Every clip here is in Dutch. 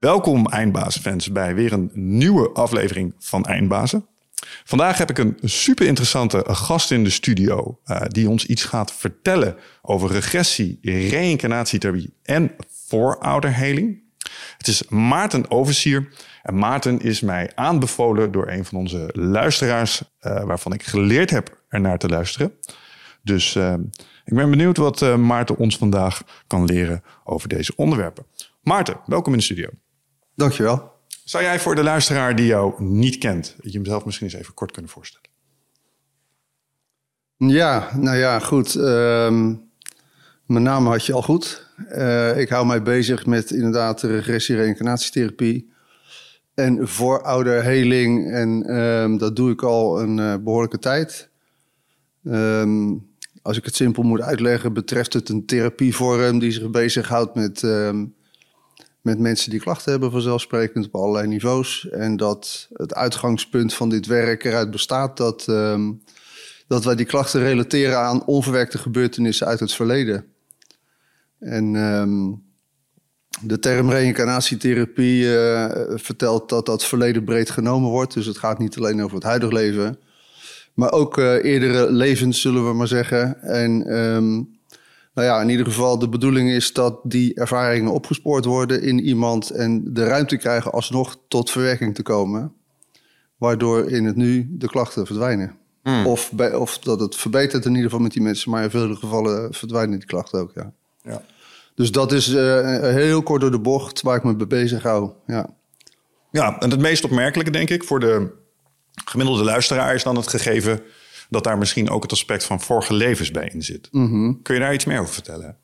Welkom Eindbazenfans bij weer een nieuwe aflevering van Eindbazen. Vandaag heb ik een super interessante gast in de studio uh, die ons iets gaat vertellen over regressie, reïncarnatietherapie en voorouderheling. Het is Maarten Oversier en Maarten is mij aanbevolen door een van onze luisteraars uh, waarvan ik geleerd heb ernaar te luisteren. Dus uh, ik ben benieuwd wat Maarten ons vandaag kan leren over deze onderwerpen. Maarten, welkom in de studio. Dankjewel. Zou jij voor de luisteraar die jou niet kent, je jezelf misschien eens even kort kunnen voorstellen? Ja, nou ja, goed. Um, mijn naam had je al goed. Uh, ik hou mij bezig met inderdaad regressie-reïncarnatietherapie en voorouderheling. En um, dat doe ik al een uh, behoorlijke tijd. Um, als ik het simpel moet uitleggen, betreft het een therapievorm die zich bezighoudt met met mensen die klachten hebben, vanzelfsprekend op allerlei niveaus. En dat het uitgangspunt van dit werk eruit bestaat dat, um, dat wij die klachten relateren aan onverwerkte gebeurtenissen uit het verleden. En um, de term reïncarnatietherapie uh, vertelt dat dat verleden breed genomen wordt. Dus het gaat niet alleen over het huidige leven, maar ook uh, eerdere levens, zullen we maar zeggen. En um, nou ja, in ieder geval de bedoeling is dat die ervaringen opgespoord worden in iemand en de ruimte krijgen alsnog tot verwerking te komen. Waardoor in het nu de klachten verdwijnen. Hmm. Of, bij, of dat het verbetert in ieder geval met die mensen, maar in vele gevallen verdwijnen die klachten ook, ja. ja. Dus dat is uh, heel kort door de bocht waar ik me mee bezig hou, ja. Ja, en het meest opmerkelijke denk ik voor de gemiddelde luisteraar is dan het gegeven dat daar misschien ook het aspect van vorige levens bij in zit. Mhm. Kun je daar iets meer over vertellen?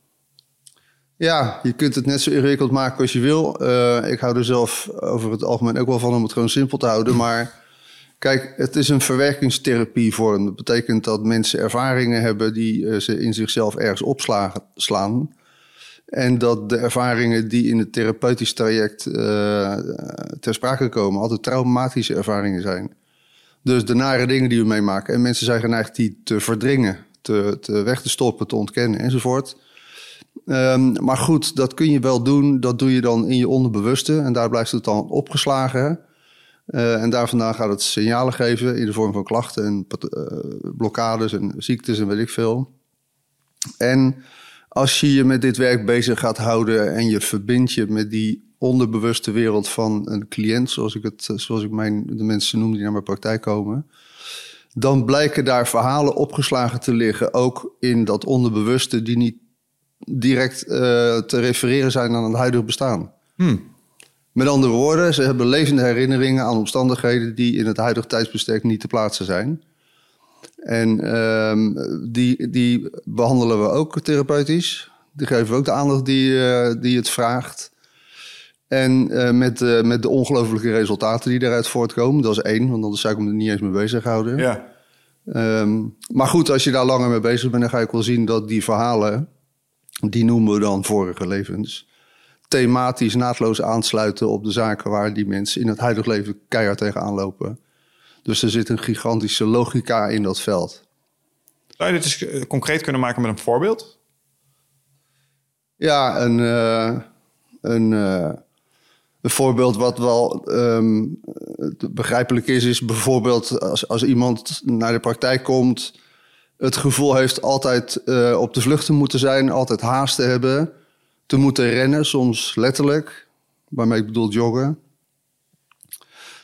Ja, je kunt het net zo ingewikkeld maken als je wil. Uh, ik hou er zelf over het algemeen ook wel van om het gewoon simpel te houden. Maar kijk, het is een verwerkingstherapievorm. Dat betekent dat mensen ervaringen hebben die uh, ze in zichzelf ergens opslaan. En dat de ervaringen die in het therapeutisch traject uh, ter sprake komen, altijd traumatische ervaringen zijn. Dus de nare dingen die we meemaken. En mensen zijn geneigd die te verdringen, te, te weg te stoppen, te ontkennen enzovoort. Um, maar goed, dat kun je wel doen. Dat doe je dan in je onderbewuste. En daar blijft het dan opgeslagen. Uh, en daar vandaan gaat het signalen geven in de vorm van klachten en uh, blokkades en ziektes en weet ik veel. En als je je met dit werk bezig gaat houden en je verbindt je met die onderbewuste wereld van een cliënt, zoals ik, het, zoals ik mijn, de mensen noem die naar mijn praktijk komen, dan blijken daar verhalen opgeslagen te liggen, ook in dat onderbewuste, die niet direct uh, te refereren zijn aan het huidige bestaan. Hmm. Met andere woorden, ze hebben levende herinneringen aan omstandigheden die in het huidige tijdsbestek niet te plaatsen zijn. En um, die, die behandelen we ook therapeutisch. Die geven we ook de aandacht die, uh, die het vraagt. En uh, met, uh, met de ongelofelijke resultaten die daaruit voortkomen. Dat is één, want anders zou ik me er niet eens mee bezig houden. Ja. Um, maar goed, als je daar langer mee bezig bent, dan ga ik wel zien dat die verhalen, die noemen we dan vorige levens, thematisch naadloos aansluiten op de zaken waar die mensen in het huidige leven keihard tegenaan lopen. Dus er zit een gigantische logica in dat veld. Zou je dit eens eh, concreet kunnen maken met een voorbeeld? Ja, een, uh, een, een voorbeeld wat wel um, begrijpelijk is, is bijvoorbeeld als, als iemand naar de praktijk komt, het gevoel heeft altijd uh, op de vlucht te moeten zijn, altijd haast te hebben, te moeten rennen, soms letterlijk, waarmee ik bedoel joggen.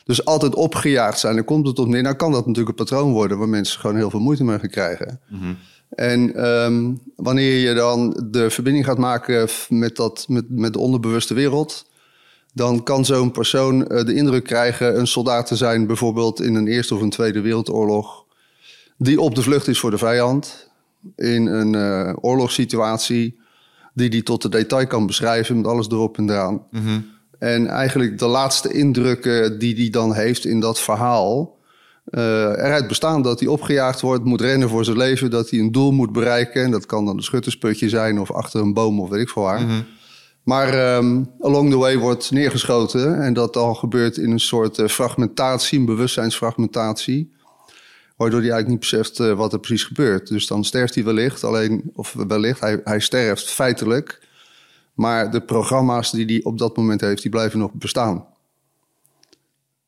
Dus altijd opgejaagd zijn, dan komt het op neer. Nou kan dat natuurlijk een patroon worden waar mensen gewoon heel veel moeite mee gaan krijgen. Mm En um, wanneer je dan de verbinding gaat maken met, dat, met, met de onderbewuste wereld, dan kan zo'n persoon uh, de indruk krijgen een soldaat te zijn, bijvoorbeeld in een Eerste of een Tweede Wereldoorlog, die op de vlucht is voor de vijand, in een uh, oorlogssituatie, die die tot de detail kan beschrijven met alles erop en eraan. Mm en eigenlijk de laatste indrukken die hij dan heeft in dat verhaal. Uh, eruit bestaan dat hij opgejaagd wordt, moet rennen voor zijn leven, dat hij een doel moet bereiken. En dat kan dan een schuttersputje zijn of achter een boom of weet ik veel waar. Mhm. Maar um, along the way wordt neergeschoten en dat dan gebeurt in een soort uh, fragmentatie, een bewustzijnsfragmentatie. Waardoor hij eigenlijk niet beseft uh, wat er precies gebeurt. Dus dan sterft hij wellicht, alleen, of wellicht, hij, hij sterft feitelijk Maar de programma's die hij op dat moment heeft, die blijven nog bestaan.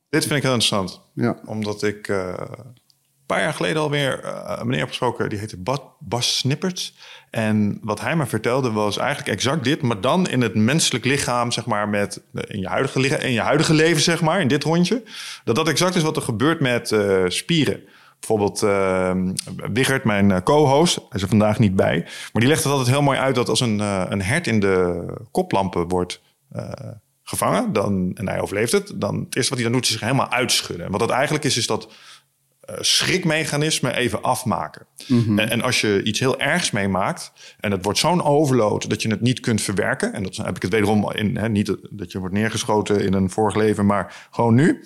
Dit vind ik heel interessant. Ja. Omdat ik uh, een paar jaar geleden alweer uh, een meneer gesproken... die heette Bas, Bas Snipperts. En wat hij me vertelde was eigenlijk exact dit... maar dan in het menselijk lichaam, zeg maar... Met, in, je huidige, in je huidige leven, zeg maar, in dit rondje. Dat dat exact is wat er gebeurt met uh, spieren. Bijvoorbeeld uh, Wigert, mijn co-host, hij is er vandaag niet bij. Maar die legt het altijd heel mooi uit dat als een, een hert in de koplampen wordt gevangen dan, en hij overleeft het, dan het eerste wat hij dan doet is zich helemaal uitschudden. En wat dat eigenlijk is, is dat schrikmechanisme even afmaken. Mm-hmm. En, en, als je iets heel ergs meemaakt en het wordt zo'n overload dat je het niet kunt verwerken, en dat heb ik het wederom in, hè, niet dat je wordt neergeschoten in een vorig leven, maar gewoon nu.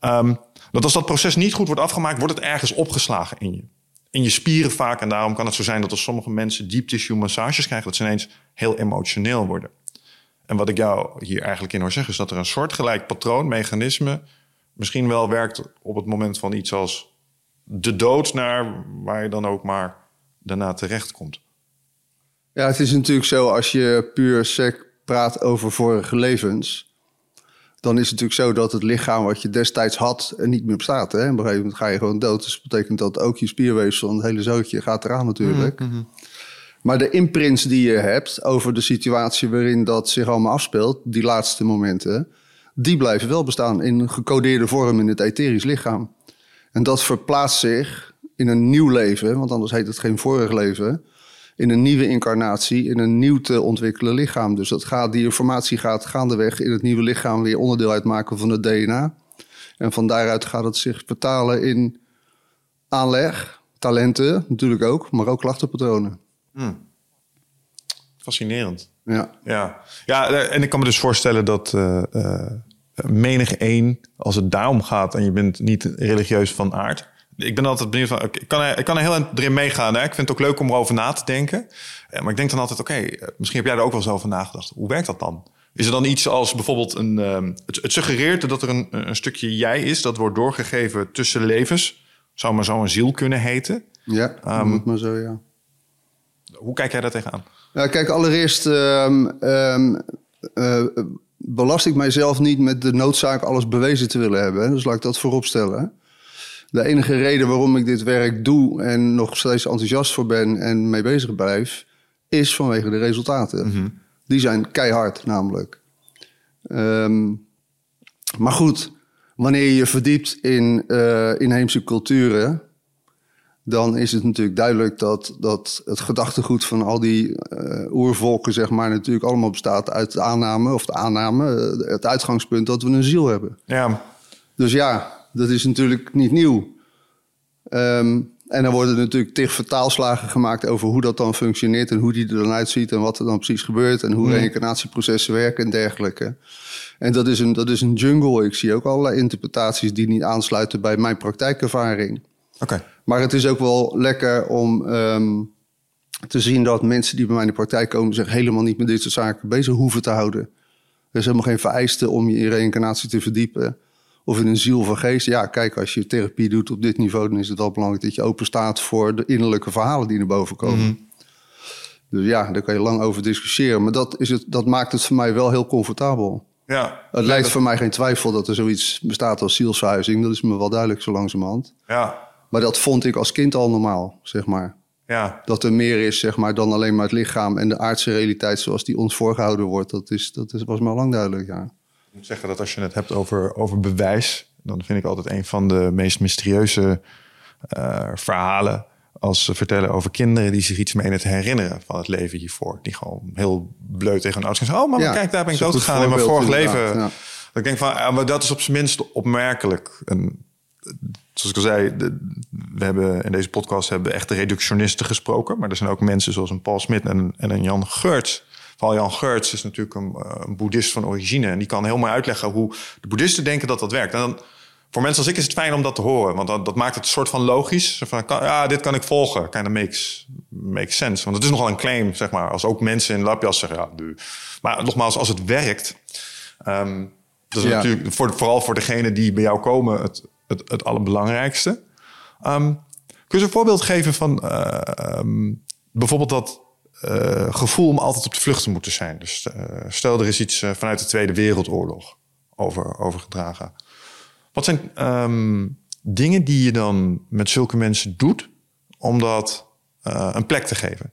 Um, dat als dat proces niet goed wordt afgemaakt, wordt het ergens opgeslagen in je. In je spieren vaak. En daarom kan het zo zijn dat als sommige mensen deep tissue massages krijgen, dat ze ineens heel emotioneel worden. En wat ik jou hier eigenlijk in hoor zeggen, is dat er een soortgelijk patroon, mechanisme, misschien wel werkt op het moment van iets als de dood naar waar je dan ook maar daarna terecht komt. Ja, het is natuurlijk zo als je puur sec praat over vorige levens dan is het natuurlijk zo dat het lichaam wat je destijds had en niet meer bestaat. Hè? Op een gegeven moment ga je gewoon dood. Dus dat betekent dat ook je spierweefsel en het hele zootje gaat eraan natuurlijk. Mhm, mm-hmm. Maar de imprints die je hebt over de situatie waarin dat zich allemaal afspeelt, die laatste momenten, die blijven wel bestaan in gecodeerde vorm in het etherisch lichaam. En dat verplaatst zich in een nieuw leven, want anders heet het geen vorig leven in een nieuwe incarnatie, in een nieuw te ontwikkelen lichaam. Dus dat gaat, die informatie gaat gaandeweg in het nieuwe lichaam weer onderdeel uitmaken van het DNA. En van daaruit gaat het zich vertalen in aanleg, talenten natuurlijk ook, maar ook klachtenpatronen. Hmm. Fascinerend. Ja. ja. Ja, en ik kan me dus voorstellen dat uh, uh, menig één, als het daarom gaat en je bent niet religieus van aard, ik ben altijd benieuwd van, ik kan er, ik kan er heel erin meegaan. Hè? Ik vind het ook leuk om erover na te denken. Eh, maar ik denk dan altijd, oké, eh, misschien heb jij er ook wel zo over nagedacht. Hoe werkt dat dan? Is er dan iets als bijvoorbeeld een, ehm, het, het suggereert dat er een, een stukje jij is, dat wordt doorgegeven tussen levens. Zou maar zo een ziel kunnen heten. Ja, um, moet maar zo, ja. Hoe kijk jij daar tegenaan? Ja, kijk, allereerst um, um, uh, belast ik mijzelf niet met de noodzaak alles bewezen te willen hebben. Dus laat ik dat voorop stellen de enige reden waarom ik dit werk doe en nog steeds enthousiast voor ben en mee bezig blijf, is vanwege de resultaten. Mhm. Die zijn keihard namelijk. Ehm, maar goed, wanneer je je verdiept in uh, inheemse culturen, dan is het natuurlijk duidelijk dat, dat het gedachtegoed van al die uh, oervolken, zeg maar, natuurlijk allemaal bestaat uit de aanname, of de aanname, uh, het uitgangspunt dat we een ziel hebben. Ja. Dus ja, dat is natuurlijk niet nieuw. Um, en dan worden natuurlijk tig vertaalslagen gemaakt over hoe dat dan functioneert en hoe die er dan uitziet en wat er dan precies gebeurt en hoe mm. reïncarnatieprocessen werken en dergelijke. En dat is, een, dat is een jungle. Ik zie ook allerlei interpretaties die niet aansluiten bij mijn praktijkervaring. Okay. Maar het is ook wel lekker om um, te zien dat mensen die bij mij in de praktijk komen zich helemaal niet met dit soort zaken bezig hoeven te houden. Er is helemaal geen vereiste om je in reïncarnatie te verdiepen of in een ziel van geest. Ja, kijk, als je therapie doet op dit niveau, dan is het wel belangrijk dat je open staat voor de innerlijke verhalen die naar boven komen. Mhm. Dus ja, daar kan je lang over discussiëren. Maar dat, is het, dat maakt het voor mij wel heel comfortabel. Ja, het leidt voor mij geen twijfel dat er zoiets bestaat als zielsverhuizing. Dat is me wel duidelijk zo langzamerhand. Ja. Maar dat vond ik als kind al normaal, zeg maar. Ja. Dat er meer is, zeg maar, dan alleen maar het lichaam en de aardse realiteit zoals die ons voorgehouden wordt. Dat, is, dat is, was me al lang duidelijk, ja. Ik moet zeggen dat als je het hebt over, over bewijs, dan vind ik altijd een van de meest mysterieuze uh, verhalen als ze vertellen over kinderen die zich iets menen te herinneren van het leven hiervoor. Die gewoon heel bleut tegen hun ouders zeggen: Oh, maar kijk, daar ben ik dood gegaan in mijn vorig leven. Ja. Dat ik denk van, ja, maar dat is op zijn minst opmerkelijk. En zoals ik al zei, de, we hebben in deze podcast hebben echte reductionisten gesproken. Maar er zijn ook mensen zoals een Paul Smit en, en een Jan Geurts Vooral Jan Geurts is natuurlijk een, eh, een, boeddhist van origine. En die kan heel mooi uitleggen hoe de boeddhisten denken dat dat werkt. En dan, voor mensen als ik is het fijn om dat te horen. Want dat, dat maakt het een soort van logisch. Van, ja, dit kan ik volgen. Kind of makes, makes sense. Want het is nogal een claim, zeg maar. Als ook mensen in lapjas zeggen, ja, du. Maar nogmaals, als het werkt... Um, dat is ja. natuurlijk voor, vooral voor degene die bij jou komen het, het, allerbelangrijkste. Um, kun je een voorbeeld geven van uh, um, bijvoorbeeld dat uh, gevoel om altijd op de vlucht te moeten zijn. Dus uh, stel er is iets vanuit de Tweede Wereldoorlog over, overgedragen. Wat zijn um, dingen die je dan met zulke mensen doet om dat een plek te geven?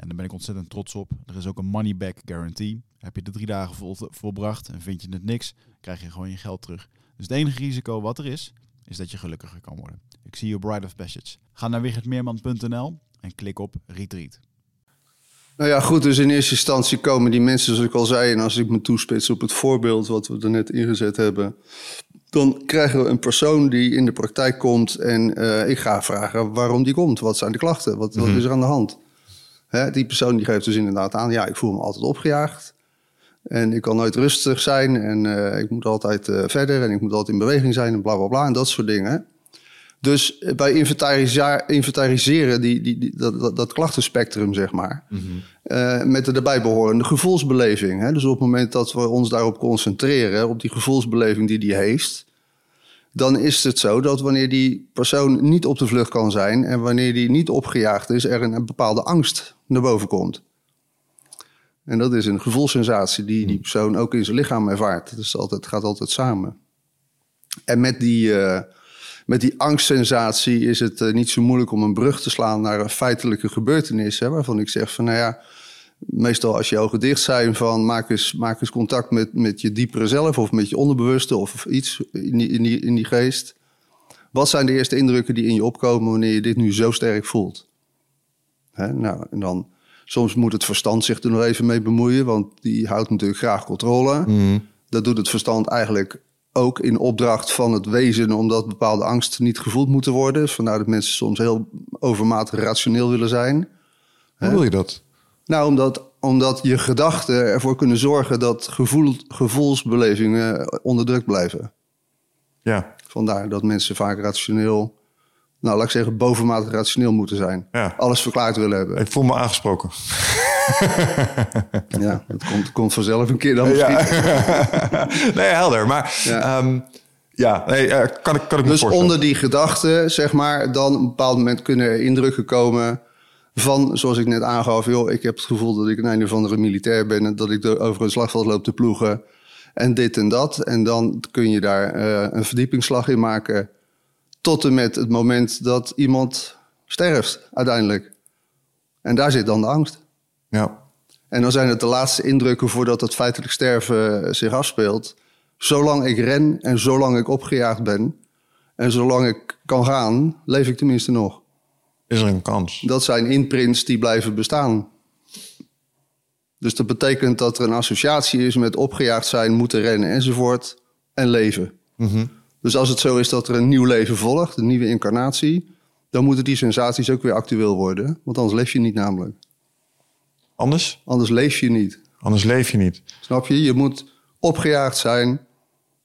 En daar ben ik ontzettend trots op. Er is ook een money back guarantee. Heb je de drie dagen vol, volbracht en vind je het niks, krijg je gewoon je geld terug. Dus het enige risico wat er is, is dat je gelukkiger kan worden. Ik zie je op Bride of Passage. Ga naar wichertmeerman.nl en klik op Retreat. Nou ja, goed, dus in eerste instantie komen die mensen, zoals ik al zei, en als ik me toespits op het voorbeeld wat we er net ingezet hebben, dan krijgen we een persoon die in de praktijk komt en uh, ik ga vragen waarom die komt. Wat zijn de klachten? Wat, wat mhm. is er aan de hand? Hè, die persoon die geeft dus inderdaad aan, ja, ik voel me altijd opgejaagd. En ik kan nooit rustig zijn en uh, ik moet altijd uh, verder en ik moet altijd in beweging zijn en bla bla bla en dat soort dingen. Dus bij inventariseren die, die, die, dat, dat, klachtenspectrum, zeg maar, mm met de erbij behorende gevoelsbeleving. Hè? Dus op het moment dat we ons daarop concentreren, op die gevoelsbeleving die die heeft, dan is het zo dat wanneer die persoon niet op de vlucht kan zijn en wanneer die niet opgejaagd is, er een, bepaalde angst naar boven komt. En dat is een gevoelssensatie die die persoon ook in zijn lichaam ervaart. Dus het gaat altijd samen. En met die. Uh, met die angstsensatie is het uh, niet zo moeilijk om een brug te slaan naar een feitelijke gebeurtenis. Hè, waarvan ik zeg van nou ja, meestal als je ogen dicht zijn van maak eens, maak eens contact met, met je diepere zelf of met je onderbewuste of iets in die, in, die, in die geest. Wat zijn de eerste indrukken die in je opkomen wanneer je dit nu zo sterk voelt? Hè, nou, en dan soms moet het verstand zich er nog even mee bemoeien, want die houdt natuurlijk graag controle. Mm. Dat doet het verstand eigenlijk ook in opdracht van het wezen, omdat bepaalde angsten niet gevoeld moeten worden. Dus vandaar dat mensen soms heel overmatig rationeel willen zijn. Hoe wil je dat? Nou, omdat, omdat je gedachten ervoor kunnen zorgen dat gevoel, gevoelsbelevingen onderdrukt blijven. Ja. Vandaar dat mensen vaak rationeel, nou laat ik zeggen, bovenmatig rationeel moeten zijn. Ja. Alles verklaard willen hebben. Ik voel me aangesproken. ja, het komt, komt vanzelf een keer dan misschien. Ja. nee, helder. Maar ja, um, ja nee, uh, kan ik, kan ik Dus onder die gedachten, zeg maar, dan op een bepaald moment kunnen er indrukken komen van, zoals ik net aangaf, joh, ik heb het gevoel dat ik een einde van de militair ben en dat ik over een slagveld loop te ploegen en dit en dat. En dan kun je daar uh, een verdiepingsslag in maken tot en met het moment dat iemand sterft uiteindelijk. En daar zit dan de angst. Ja. En dan zijn het de laatste indrukken voordat het feitelijk sterven eh, zich afspeelt. Zolang ik ren en zolang ik opgejaagd ben en zolang ik kan gaan, leef ik tenminste nog. Is er een kans? Dat zijn imprints die blijven bestaan. Dus dat betekent dat er een associatie is met opgejaagd zijn, moeten rennen enzovoort en leven. Mm Dus als het zo is dat er een nieuw leven volgt, een nieuwe incarnatie, dan moeten die sensaties ook weer actueel worden, want anders leef je niet namelijk. Anders? Anders leef je niet. Anders leef je niet. Snap je? Je moet opgejaagd zijn.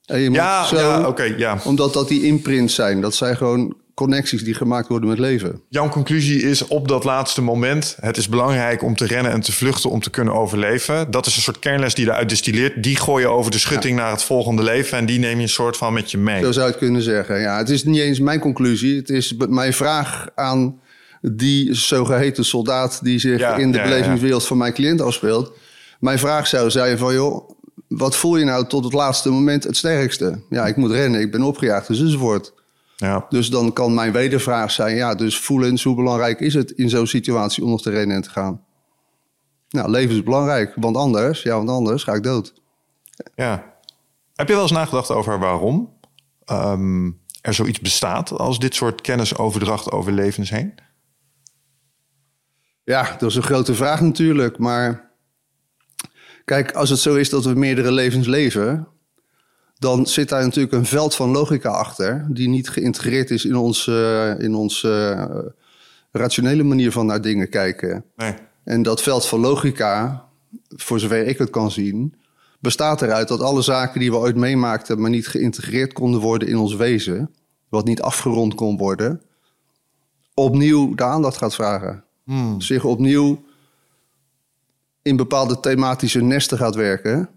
En je ja, moet zo, ja oké, ja. Omdat dat die imprints zijn. Dat zijn gewoon connecties die gemaakt worden met leven. Jouw conclusie is op dat laatste moment: het is belangrijk om te rennen en te vluchten om te kunnen overleven. Dat is een soort kernles die eruit distilleert. Die gooi je over de schutting naar het volgende leven en die neem je een soort van met je mee. Zo zou je het kunnen zeggen. Ja, het is niet eens mijn conclusie. Het is mijn vraag aan die zogeheten soldaat die zich Ja, in de ja. belevingswereld van mijn cliënt afspeelt. Mijn vraag zou zijn van joh, wat voel je nou tot het laatste moment het sterkste? Ja, ik moet rennen, ik ben opgejaagd dus enzovoort. Ja. Dus dan kan mijn wedervraag zijn, ja, dus voelens, hoe belangrijk is het in zo'n situatie om nog te rennen en te gaan? Nou, leven is belangrijk, want anders, ja, want anders ga ik dood. ja. Heb je wel eens nagedacht over waarom ehm, er zoiets bestaat als dit soort kennisoverdracht over levens heen? Ja, dat is een grote vraag natuurlijk. Maar kijk, als het zo is dat we meerdere levens leven, dan zit daar natuurlijk een veld van logica achter, die niet geïntegreerd is in onze, in onze eh, rationele manier van naar dingen kijken. Nee. En dat veld van logica, voor zover ik het kan zien, bestaat eruit dat alle zaken die we ooit meemaakten, maar niet geïntegreerd konden worden in ons wezen, wat niet afgerond kon worden, opnieuw de aandacht gaat vragen. Zich opnieuw in bepaalde thematische nesten gaat werken.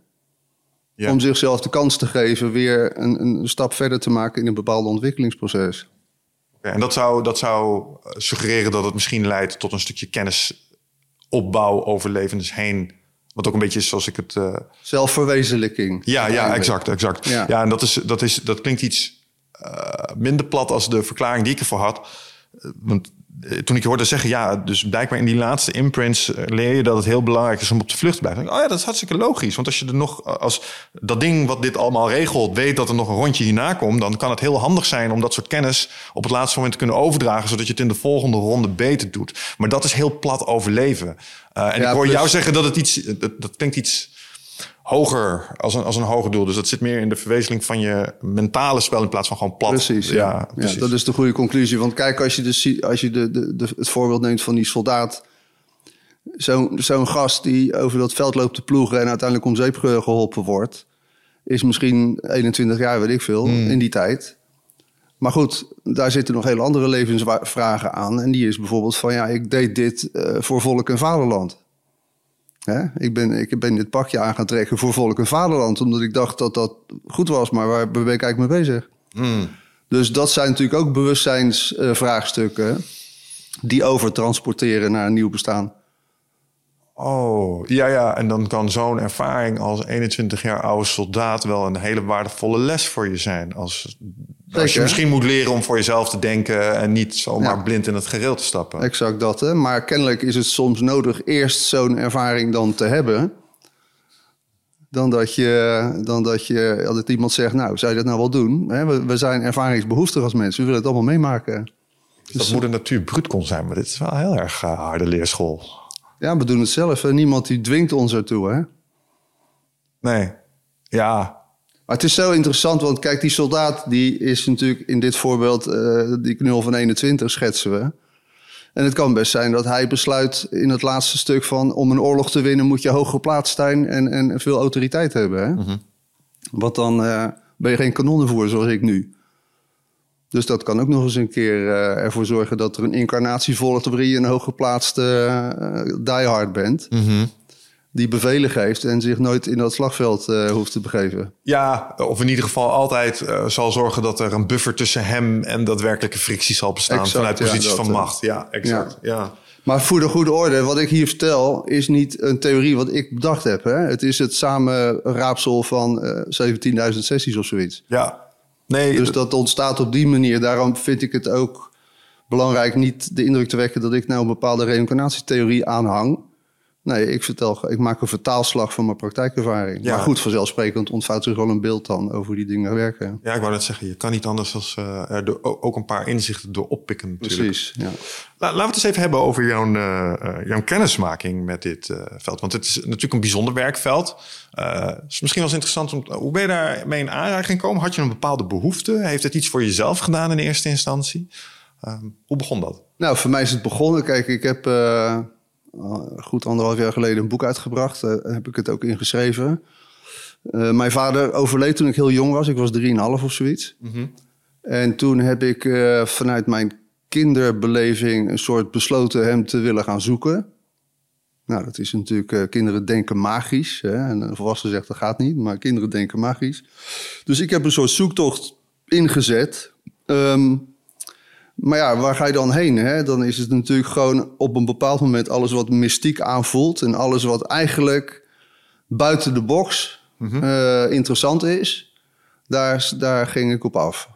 Ja. Om zichzelf de kans te geven weer een, een stap verder te maken in een bepaald ontwikkelingsproces. En dat zou, dat zou eh, suggereren dat het misschien leidt tot een stukje kennisopbouw over levens heen. Wat ook een beetje is zoals ik het. eh, Zelfverwezenlijking. Ja, ja, exact, exact. Ja, Ja. en dat, is, dat, is, dat klinkt iets eh, minder plat als de verklaring die ik ervoor had. Want toen ik je hoorde zeggen, ja, dus blijkbaar in die laatste imprints eh, leer je dat het heel belangrijk is om op de vlucht te blijven. Oh ja, dat is hartstikke logisch. Want als je er nog, eh, als dat ding wat dit allemaal regelt, weet dat er nog een rondje hierna komt, dan kan het heel handig zijn om dat soort kennis op het laatste moment te kunnen overdragen, zodat je het in de volgende ronde beter doet. Maar dat is heel plat overleven. Eh, en Ja, ik hoor plus- jou zeggen dat het iets, dat, dat klinkt iets hoger, als een, als een hoger doel. Dus dat zit meer in de verwezenling van je mentale spel in plaats van gewoon plat. Precies, ja. precies. Ja, dat is de goede conclusie. Want kijk, als je, dus, als je de, de, de, het voorbeeld neemt van die soldaat... Zo'n zo'n gast die over dat veld loopt te ploegen... en uiteindelijk om zeep ge- geholpen wordt... is misschien 21 jaar, weet ik veel, Hmm. in die tijd. Maar goed, daar zitten nog hele andere levensvragen aan. En die is bijvoorbeeld van... ja, ik deed dit eh, voor volk en vaderland. Hè? Ik, ben, ik ben dit pakje aan gaan trekken voor volk en vaderland... omdat ik dacht dat dat goed was. Maar waar ben ik eigenlijk mee bezig? Dus dat zijn natuurlijk ook bewustzijnsvraagstukken die overtransporteren naar een nieuw bestaan. Oh, ja, ja. En dan kan zo'n ervaring als 21 jaar oude soldaat wel een hele waardevolle les voor je zijn. Als, als je misschien moet leren om voor jezelf te denken en niet zomaar Ja. blind in het gereel te stappen. Exact dat, hè? Maar kennelijk is het soms nodig eerst zo'n ervaring dan te hebben. Dan dat je, dan dat je dat iemand zegt, nou, zou je dat nou wel doen? Hè, We, we zijn ervaringsbehoeftig als mensen, we willen het allemaal meemaken. Dus dat moeder natuur bruut kon zijn, maar dit is wel heel erg eh, harde leerschool. Ja, we doen het zelf. Hè? Niemand die dwingt ons ertoe, hè? Nee, ja, Maar het is zo interessant, want kijk, die soldaat die is natuurlijk in dit voorbeeld, eh, die knul van 21 schetsen we. En het kan best zijn dat hij besluit in het laatste stuk van om een oorlog te winnen moet je hoog geplaatst zijn en, en veel autoriteit hebben. Hè? Want dan eh, ben je geen kanonnenvoer zoals ik nu. Dus dat kan ook nog eens een keer eh, ervoor zorgen dat er een incarnatie volgt waarin je een hooggeplaatste eh diehard bent. Die bevelen geeft en zich nooit in dat slagveld eh, hoeft te begeven. Ja, of in ieder geval altijd eh, zal zorgen dat er een buffer tussen hem en daadwerkelijke frictie zal bestaan Exact, vanuit ja, posities dat, van macht. Ja, exact. Ja. Maar voor de goede orde, wat ik hier vertel, is niet een theorie wat ik bedacht heb. Hè? Het is het samenraapsel van eh 17.000 sessies of zoiets. ja. Nee, Dus dat ontstaat op die manier. Daarom vind ik het ook belangrijk niet de indruk te wekken dat ik nou een bepaalde reïncarnatietheorie aanhang. Nee, ik, vertel, ik maak een vertaalslag van mijn praktijkervaring. Ja. Maar goed, vanzelfsprekend ontvouwt zich wel een beeld dan over hoe die dingen werken. Ja, ik wou net zeggen, je kan niet anders dan er door- ook een paar inzichten door oppikken. Natuurlijk. Precies, ja. La- laten we het eens even hebben over jouw, eh, eh, jouw kennismaking met dit eh, veld. Want het is natuurlijk een bijzonder werkveld. Eh, het is misschien wel eens interessant om. Hoe ben je daarmee in aanraking gekomen? Had je een bepaalde behoefte? Heeft het iets voor jezelf gedaan in eerste instantie? Ehm, hoe begon dat? Nou, voor mij is het begonnen. Kijk, ik heb eh, goed anderhalf jaar geleden een boek uitgebracht. Daar heb ik het ook in geschreven. Eh, mijn vader overleed toen ik heel jong was. Ik was 3,5 of zoiets. En toen heb ik uh, vanuit mijn kinderbeleving een soort besloten hem te willen gaan zoeken. Nou, dat is natuurlijk, uh, kinderen denken magisch. Hè? En een volwassene zegt dat gaat niet, maar kinderen denken magisch. Dus ik heb een soort zoektocht ingezet. Um, maar ja, waar ga je dan heen? Hè? Dan is het natuurlijk gewoon op een bepaald moment alles wat mystiek aanvoelt. En alles wat eigenlijk buiten de box mm interessant is. Daar, daar ging ik op af.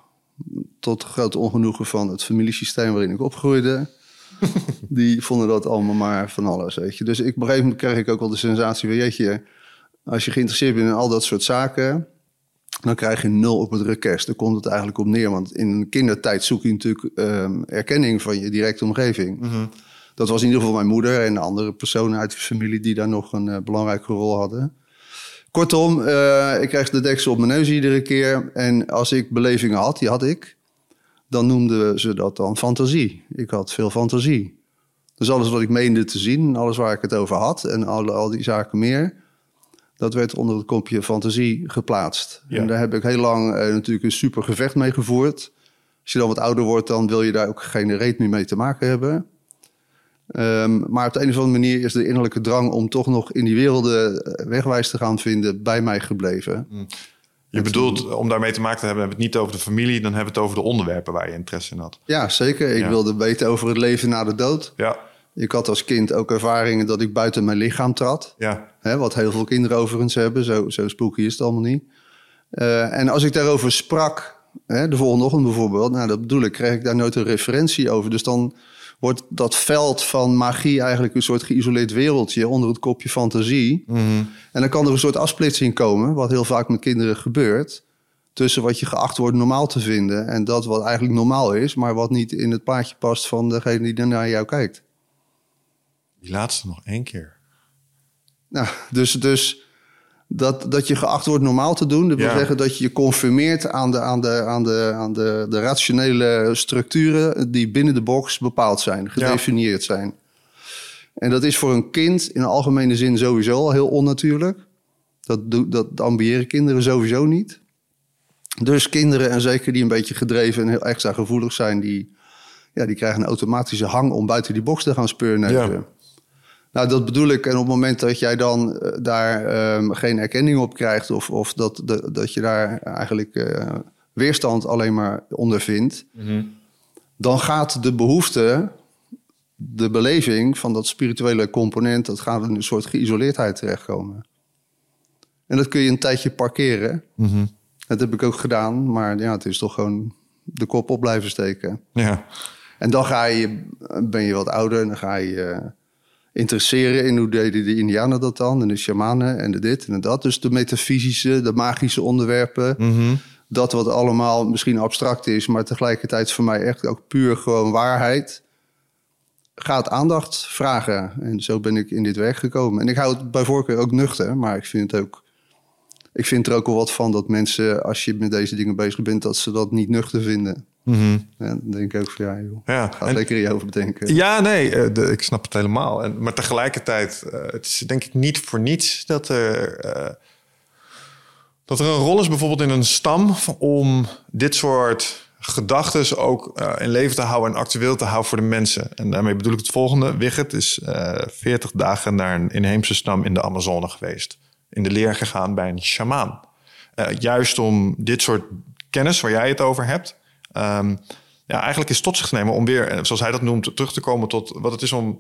Tot grote ongenoegen van het familiesysteem waarin ik opgroeide. Die vonden dat allemaal maar van alles, weet je. Dus ik, op een gegeven moment kreeg ik ook wel de sensatie van... jeetje, als je geïnteresseerd bent in al dat soort zaken dan krijg je nul op het request. Daar komt het eigenlijk op neer. Want in een kindertijd zoek je natuurlijk um, erkenning van je directe omgeving. Mhm. Dat was in ieder geval mijn moeder en andere personen uit de familie die daar nog een uh, belangrijke rol hadden. Kortom, uh, ik kreeg de deksel op mijn neus iedere keer. En als ik belevingen had, die had ik, dan noemden ze dat dan fantasie. Ik had veel fantasie. Dus alles wat ik meende te zien, alles waar ik het over had en al, al die zaken meer, dat werd onder het kopje fantasie geplaatst. En daar heb ik heel lang eh, natuurlijk een super gevecht mee gevoerd. Als je dan wat ouder wordt, dan wil je daar ook geen reet meer mee te maken hebben. Um, maar op de een of andere manier is de innerlijke drang om toch nog in die werelden eh, wegwijs te gaan vinden bij mij gebleven. Mm. Je bedoelt, om daarmee te maken te hebben, hebben we het niet over de familie, dan hebben we het over de onderwerpen waar je interesse in had. Ja, zeker. Ik wilde weten over het leven na de dood. Ja. Ik had als kind ook ervaringen dat ik buiten mijn lichaam trad. Ja. Hè, wat heel veel kinderen overigens hebben. Zo, zo spooky is het allemaal niet. Uh, en als ik daarover sprak, hè, de volgende ochtend bijvoorbeeld, nou dat bedoel ik, kreeg ik daar nooit een referentie over. Dus dan wordt dat veld van magie eigenlijk een soort geïsoleerd wereldje onder het kopje fantasie. Mm -hmm. En dan kan er een soort afsplitsing komen, wat heel vaak met kinderen gebeurt. Tussen wat je geacht wordt normaal te vinden en dat wat eigenlijk normaal is, maar wat niet in het paadje past van degene die naar jou kijkt. Die laatste nog één keer. Nou, dus, dus dat, dat je geacht wordt normaal te doen. Dat wil zeggen dat je je conformeert aan, de, aan, de, aan, de, aan de, de rationele structuren die binnen de box bepaald zijn, gedefinieerd zijn. En dat is voor een kind in algemene zin sowieso al heel onnatuurlijk. Dat, dat ambiëren kinderen sowieso niet. Dus kinderen, en zeker die een beetje gedreven en heel extra gevoelig zijn, die, ja, die krijgen een automatische hang om buiten die box te gaan speurneuzen. Ja. Nou, dat bedoel ik. En op het moment dat jij dan uh, daar um, geen erkenning op krijgt, of, of dat, de, dat je daar eigenlijk uh, weerstand alleen maar ondervindt, mm -hmm. dan gaat de behoefte, de beleving van dat spirituele component, dat gaat in een soort geïsoleerdheid terechtkomen. En dat kun je een tijdje parkeren. Mm -hmm. Dat heb ik ook gedaan, maar ja, het is toch gewoon de kop op blijven steken. Ja. En dan ga je, ben je wat ouder en dan ga je interesseren in hoe deden de Indianen dat dan, en de shamanen en de dit en de dat. Dus de metafysische, de magische onderwerpen. Mm -hmm. Dat wat allemaal misschien abstract is, maar tegelijkertijd voor mij echt ook puur gewoon waarheid. Gaat aandacht vragen. En zo ben ik in dit werk gekomen. En ik hou het bij voorkeur ook nuchter, maar ik vind het ook. Ik vind er ook wel wat van dat mensen, als je met deze dingen bezig bent, dat ze dat niet nuchter vinden. Mm -hmm. ja, dan denk ik ook van ja, joh. Ja, Ga en, lekker hierover bedenken. Ja, nee, de, ik snap het helemaal. En, maar tegelijkertijd, uh, het is denk ik niet voor niets dat er, uh, dat er een rol is bijvoorbeeld in een stam om dit soort gedachten ook in leven te houden en actueel te houden voor de mensen. En daarmee bedoel ik het volgende. Wigget is 40 dagen naar een inheemse stam in de Amazone geweest. In de leer gegaan bij een shamaan. juist om dit soort kennis waar jij het over hebt Um, ja, eigenlijk is tot zich nemen om weer, zoals hij dat noemt, terug te komen tot wat het is om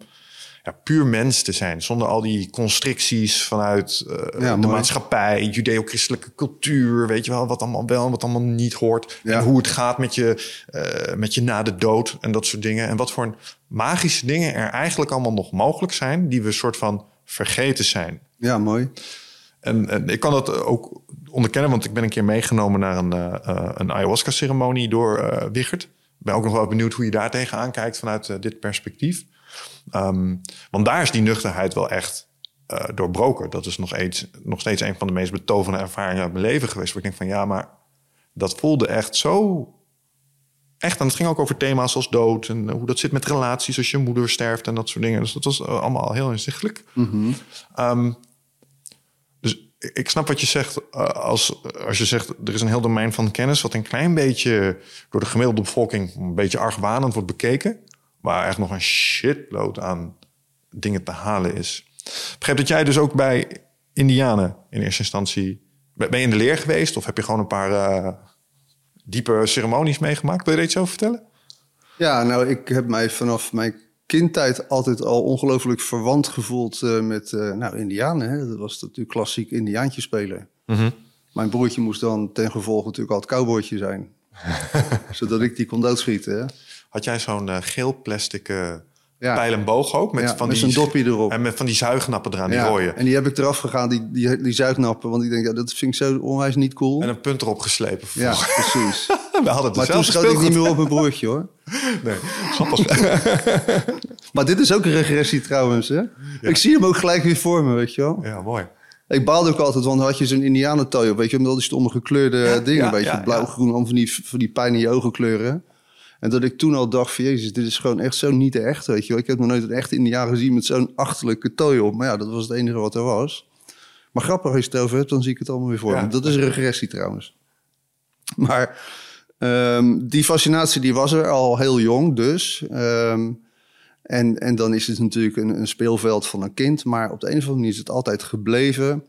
ja, puur mens te zijn. Zonder al die constricties vanuit uh, ja, de maatschappij, judeo-christelijke cultuur, weet je wel, wat allemaal wel en wat allemaal niet hoort. Ja. En hoe het gaat met je, uh, met je na de dood en dat soort dingen. En wat voor magische dingen er eigenlijk allemaal nog mogelijk zijn, die we soort van vergeten zijn. Ja, mooi. En, en ik kan dat ook onderkennen, want ik ben een keer meegenomen naar een, uh, een ayahuasca-ceremonie door uh, Wichert. Ben ook nog wel benieuwd hoe je daar tegenaan kijkt vanuit uh, dit perspectief. Um, want daar is die nuchterheid wel echt doorbroken. Dat is nog, eens, nog steeds een van de meest betoverende ervaringen uit mijn leven geweest. Waar ik denk van ja, maar dat voelde echt zo echt. En het ging ook over thema's als dood en hoe dat zit met relaties als je moeder sterft en dat soort dingen. Dus dat was allemaal heel inzichtelijk. Mm -hmm. um, dus ik snap wat je zegt uh, als, als je zegt er is een heel domein van kennis wat een klein beetje door de gemiddelde bevolking een beetje argwanend wordt bekeken, waar echt nog een shitload aan dingen te halen is. Begrijp dat jij dus ook bij Indianen in eerste instantie ben je in de leer geweest of heb je gewoon een paar uh, diepe ceremonies meegemaakt? Wil je er iets over vertellen? Ja, nou, ik heb mij vanaf mijn kindtijd altijd al ongelooflijk verwant gevoeld uh, met uh, nou, Indianen. Hè? Dat was natuurlijk klassiek Indiaantje spelen. Mm -hmm. Mijn broertje moest dan ten gevolge natuurlijk altijd cowboytje zijn. zodat ik die kon doodschieten. Hè? Had jij zo'n uh, geel plastic ja. pijl en boog ook? Met, ja, van met die, dopje erop. En met van die zuignappen eraan, ja, die. En die heb ik eraf gegaan, die, die, die zuignappen. Want ik denk, ja, dat vind ik zo onwijs niet cool. En een punt erop geslepen. Ja, precies. We hadden het maar toen schoot ik niet meer op mijn broertje, hoor. Nee, grappig. maar dit is ook een regressie trouwens, hè? Ik zie hem ook gelijk weer voor me, weet je wel. Ja, mooi. Ik baalde ook altijd, want had je zo'n indianentooi op, weet je, met al die stomme gekleurde dingen, weet je, blauw, groen, om van die, van die pijn in je ogen kleuren. En dat ik toen al dacht van, jezus, dit is gewoon echt zo niet echt, weet je wel. Ik heb nog nooit een echte indiaan gezien met zo'n achterlijke tooi op. Maar ja, dat was het enige wat er was. Maar grappig, als je het over hebt, dan zie ik het allemaal weer voor Ja. Dat is regressie trouwens. Maar ehm, die fascinatie die was er al heel jong dus. Ehm, en, en dan is het natuurlijk een, een speelveld van een kind. Maar op de een of andere manier is het altijd gebleven.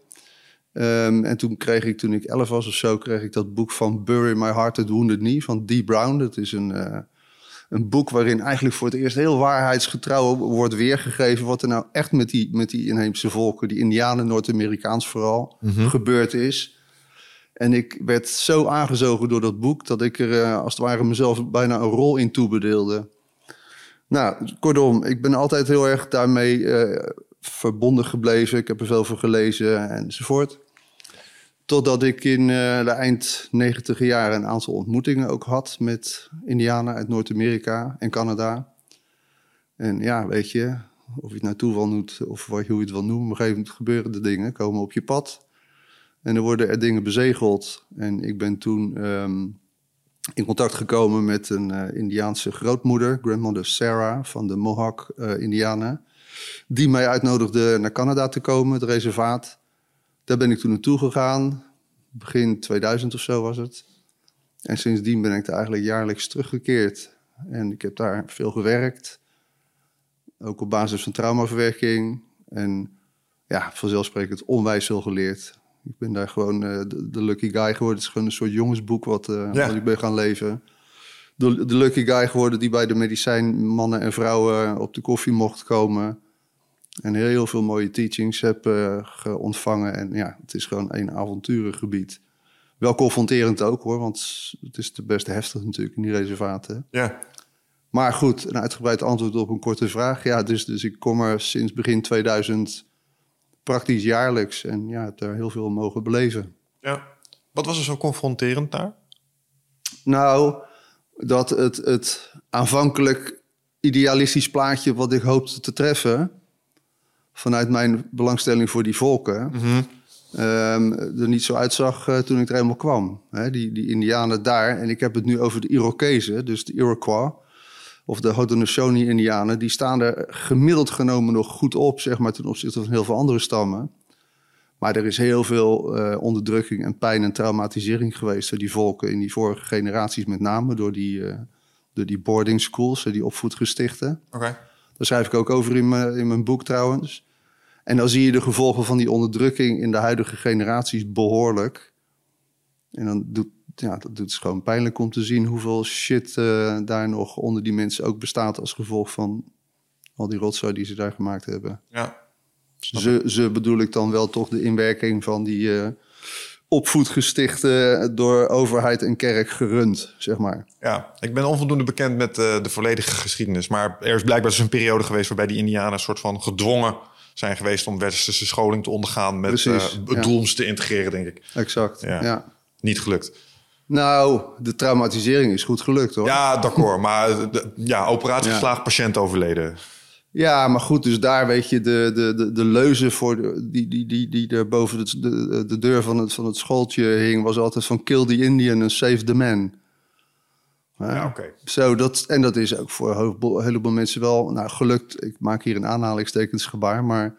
Ehm, en toen kreeg ik, toen ik elf was of zo, kreeg ik dat boek van Bury My Heart at Wounded Knee van Dee Brown. Dat is een, eh, een boek waarin eigenlijk voor het eerst heel waarheidsgetrouw wordt weergegeven... wat er nou echt met die, met die inheemse volken, die Indianen, Noord-Amerikaans vooral, gebeurd is. En ik werd zo aangezogen door dat boek dat ik er eh, als het ware mezelf bijna een rol in toebedeelde. Nou, kortom, ik ben altijd heel erg daarmee eh, verbonden gebleven. Ik heb er veel voor gelezen enzovoort. Totdat ik in eh, de eind negentiger jaren een aantal ontmoetingen ook had met Indianen uit Noord-Amerika en Canada. En ja, weet je, of je het nou toeval noemt of wat, hoe je het wil noemen, op een gegeven moment gebeuren de dingen, komen op je pad. En er worden er dingen bezegeld. En ik ben toen ehm, in contact gekomen met een eh, Indiaanse grootmoeder, grandmother Sarah van de Mohawk eh, Indianen. Die mij uitnodigde naar Canada te komen, het reservaat. Daar ben ik toen naartoe gegaan. Begin 2000 of zo was het. En sindsdien ben ik daar eigenlijk jaarlijks teruggekeerd. En ik heb daar veel gewerkt. Ook op basis van traumaverwerking. En ja, vanzelfsprekend onwijs veel geleerd. Ik ben daar gewoon eh, de, de lucky guy geworden. Het is gewoon een soort jongensboek wat, eh, Ja. wat ik ben gaan leven. De, de lucky guy geworden die bij de medicijnmannen en vrouwen op de koffie mocht komen. En heel veel mooie teachings heb ge- ontvangen. En ja, het is gewoon een avonturengebied. Wel confronterend ook hoor, want het is de best heftig natuurlijk in die reservaten. Ja, Maar goed, een uitgebreid antwoord op een korte vraag. Ja, dus, dus ik kom er sinds begin 2000 praktisch jaarlijks. En ja, heb daar heel veel mogen beleven. ja. Wat was er zo confronterend daar? Nou, dat het, het aanvankelijk idealistisch plaatje wat ik hoopte te treffen... vanuit mijn belangstelling voor die volken... ehm, er niet zo uitzag eh, toen ik er helemaal kwam. Die, die indianen daar, en ik heb het nu over de Irokezen, dus de Iroquois... of de Haudenosaunee-indianen... die staan er gemiddeld genomen nog goed op... zeg maar, ten opzichte van heel veel andere stammen... Maar er is heel veel eh, onderdrukking en pijn en traumatisering geweest door die volken in die vorige generaties, met name door die, eh, door die boarding schools, die opvoedgestichten. Oké. Daar schrijf ik ook over in mijn, in mijn boek trouwens. En dan zie je de gevolgen van die onderdrukking in de huidige generaties behoorlijk. En dan doet, ja, dat doet het gewoon pijnlijk om te zien hoeveel shit eh, daar nog onder die mensen ook bestaat als gevolg van al die rotzooi die ze daar gemaakt hebben. Ja. Ze, ze bedoel ik dan wel toch de inwerking van die eh, opvoedgestichten door overheid en kerk gerund, zeg maar. Ja, ik ben onvoldoende bekend met eh, de volledige geschiedenis. Maar er is blijkbaar dus een periode geweest waarbij die Indianen een soort van gedwongen zijn geweest om westerse scholing te ondergaan met Precies, eh, ja. doels te integreren, denk ik. Exact, Ja. ja. Niet gelukt. Nou, de traumatisering is goed gelukt hoor. Ja, d'accord. maar de, ja, operatie Ja. geslaagd, patiënt overleden. Ja, maar goed, dus daar weet je de, de, de, de leuze voor de, die, die, die, die er boven het, de, de deur van het, van het schooltje hing, was altijd van kill the Indian and save the man. Ja, oké. Zo, dat, en dat is ook voor een heleboel- mensen wel nou, gelukt. Ik maak hier een aanhalingstekens gebaar, maar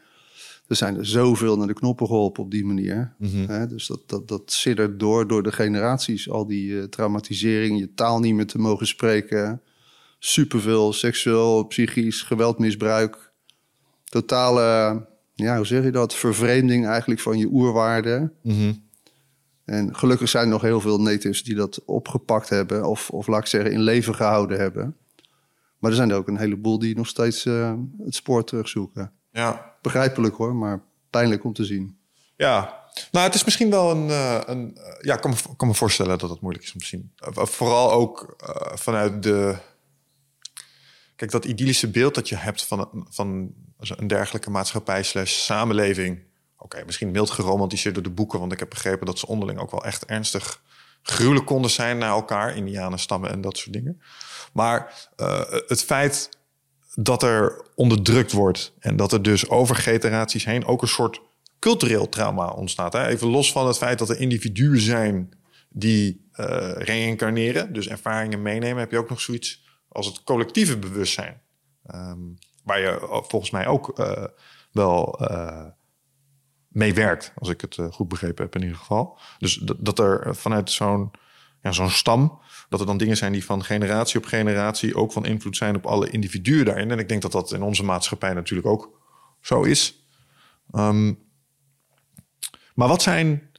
Er zijn er zoveel naar de knoppen geholpen op die manier. Hè? Dus dat, dat, dat siddert door, door de generaties. Al die eh, traumatisering, je taal niet meer te mogen spreken. Superveel seksueel, psychisch geweldmisbruik. Totale, ja, hoe zeg je dat? Vervreemding eigenlijk van je oerwaarden. Mhm. En gelukkig zijn er nog heel veel natives die dat opgepakt hebben. Of, of laat ik zeggen, in leven gehouden hebben. Maar er zijn er ook een heleboel die nog steeds eh, het spoor terugzoeken. Ja. Begrijpelijk hoor, maar pijnlijk om te zien. Ja, nou, het is misschien wel een. eh, een eh, ja, ik kan me, kan me voorstellen dat het moeilijk is om te zien. Vooral ook vanuit de. Kijk, dat idyllische beeld dat je hebt van, van een dergelijke maatschappij slash samenleving. Oké, misschien mild geromantiseerd door de boeken, want ik heb begrepen dat ze onderling ook wel echt ernstig gruwelijk konden zijn naar elkaar, Indianenstammen en dat soort dingen. Maar eh, het feit dat er onderdrukt wordt en dat er dus over generaties heen ook een soort cultureel trauma ontstaat. Hè? Even los van het feit dat er individuen zijn die eh reïncarneren, dus ervaringen meenemen, heb je ook nog zoiets als het collectieve bewustzijn. Ehm, waar je volgens mij ook eh, wel eh, mee werkt, als ik het eh, goed begrepen heb in ieder geval. Dus dat, dat er vanuit zo'n ja, zo'n stam, dat er dan dingen zijn die van generatie op generatie ook van invloed zijn op alle individuen daarin. En ik denk dat dat in onze maatschappij natuurlijk ook zo is. Ehm, maar wat zijn.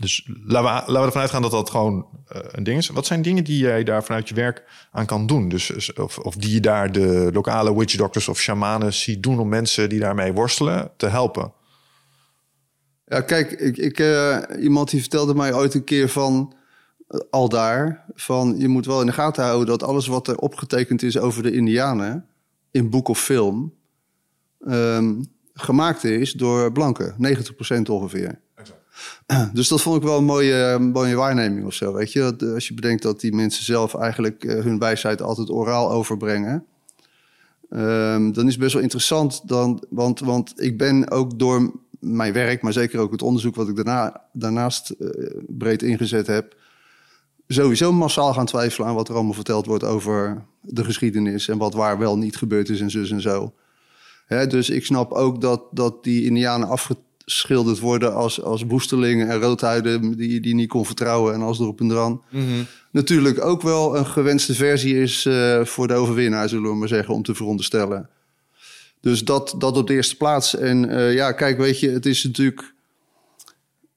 Dus laten we, laten we ervan uitgaan dat dat gewoon eh, een ding is. Wat zijn dingen die jij daar vanuit je werk aan kan doen? Dus, of, of die je daar de lokale witch doctors of shamanen ziet doen om mensen die daarmee worstelen te helpen? Ja, kijk, ik, ik, eh, iemand die vertelde mij ooit een keer van, eh, al daar, van je moet wel in de gaten houden dat alles wat er opgetekend is over de Indianen, in boek of film, ehm, gemaakt is door blanken, 90% ongeveer. Dus dat vond ik wel een mooie, mooie waarneming of zo, weet je. Eh, Als je bedenkt dat die mensen zelf eigenlijk eh, hun wijsheid altijd oraal overbrengen. Ehm, dan is het best wel interessant, dan, want, want ik ben ook door mijn werk, maar zeker ook het onderzoek wat ik daarna, daarnaast eh, breed ingezet heb, sowieso massaal gaan twijfelen aan wat er allemaal verteld wordt over de geschiedenis en wat waar wel niet gebeurd is en zus en zo. Dus ik snap ook dat, dat die Indianen afgeschilderd worden als, als woestelingen en roodhuiden die die niet kon vertrouwen en als erop en dran. Natuurlijk ook wel een gewenste versie is eh, voor de overwinnaar, zullen we maar zeggen, om te veronderstellen. Dus dat, dat op de eerste plaats. En eh, ja, kijk, weet je, het is natuurlijk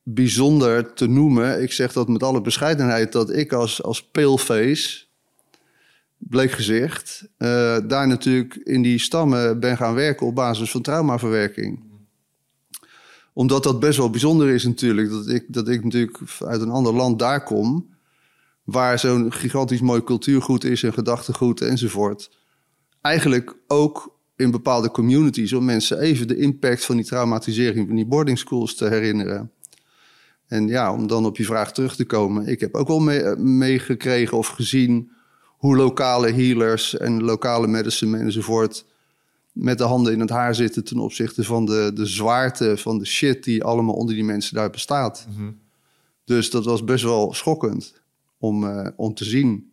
bijzonder te noemen. Ik zeg dat met alle bescheidenheid, dat ik als, als paleface, bleek gezicht, eh, daar natuurlijk in die stammen ben gaan werken op basis van traumaverwerking. Omdat dat best wel bijzonder is natuurlijk, dat ik, dat ik natuurlijk uit een ander land daar kom, waar zo'n gigantisch mooi cultuurgoed is en gedachtegoed enzovoort. Eigenlijk ook in bepaalde communities om mensen even de impact van die traumatisering van die boarding schools te herinneren. En ja, om dan op je vraag terug te komen. Ik heb ook wel mee- meegekregen of gezien hoe lokale healers en lokale medicine enzovoort met de handen in het haar zitten ten opzichte van de, de zwaarte van de shit die allemaal onder die mensen daar bestaat. Dus dat was best wel schokkend om, eh, om te zien.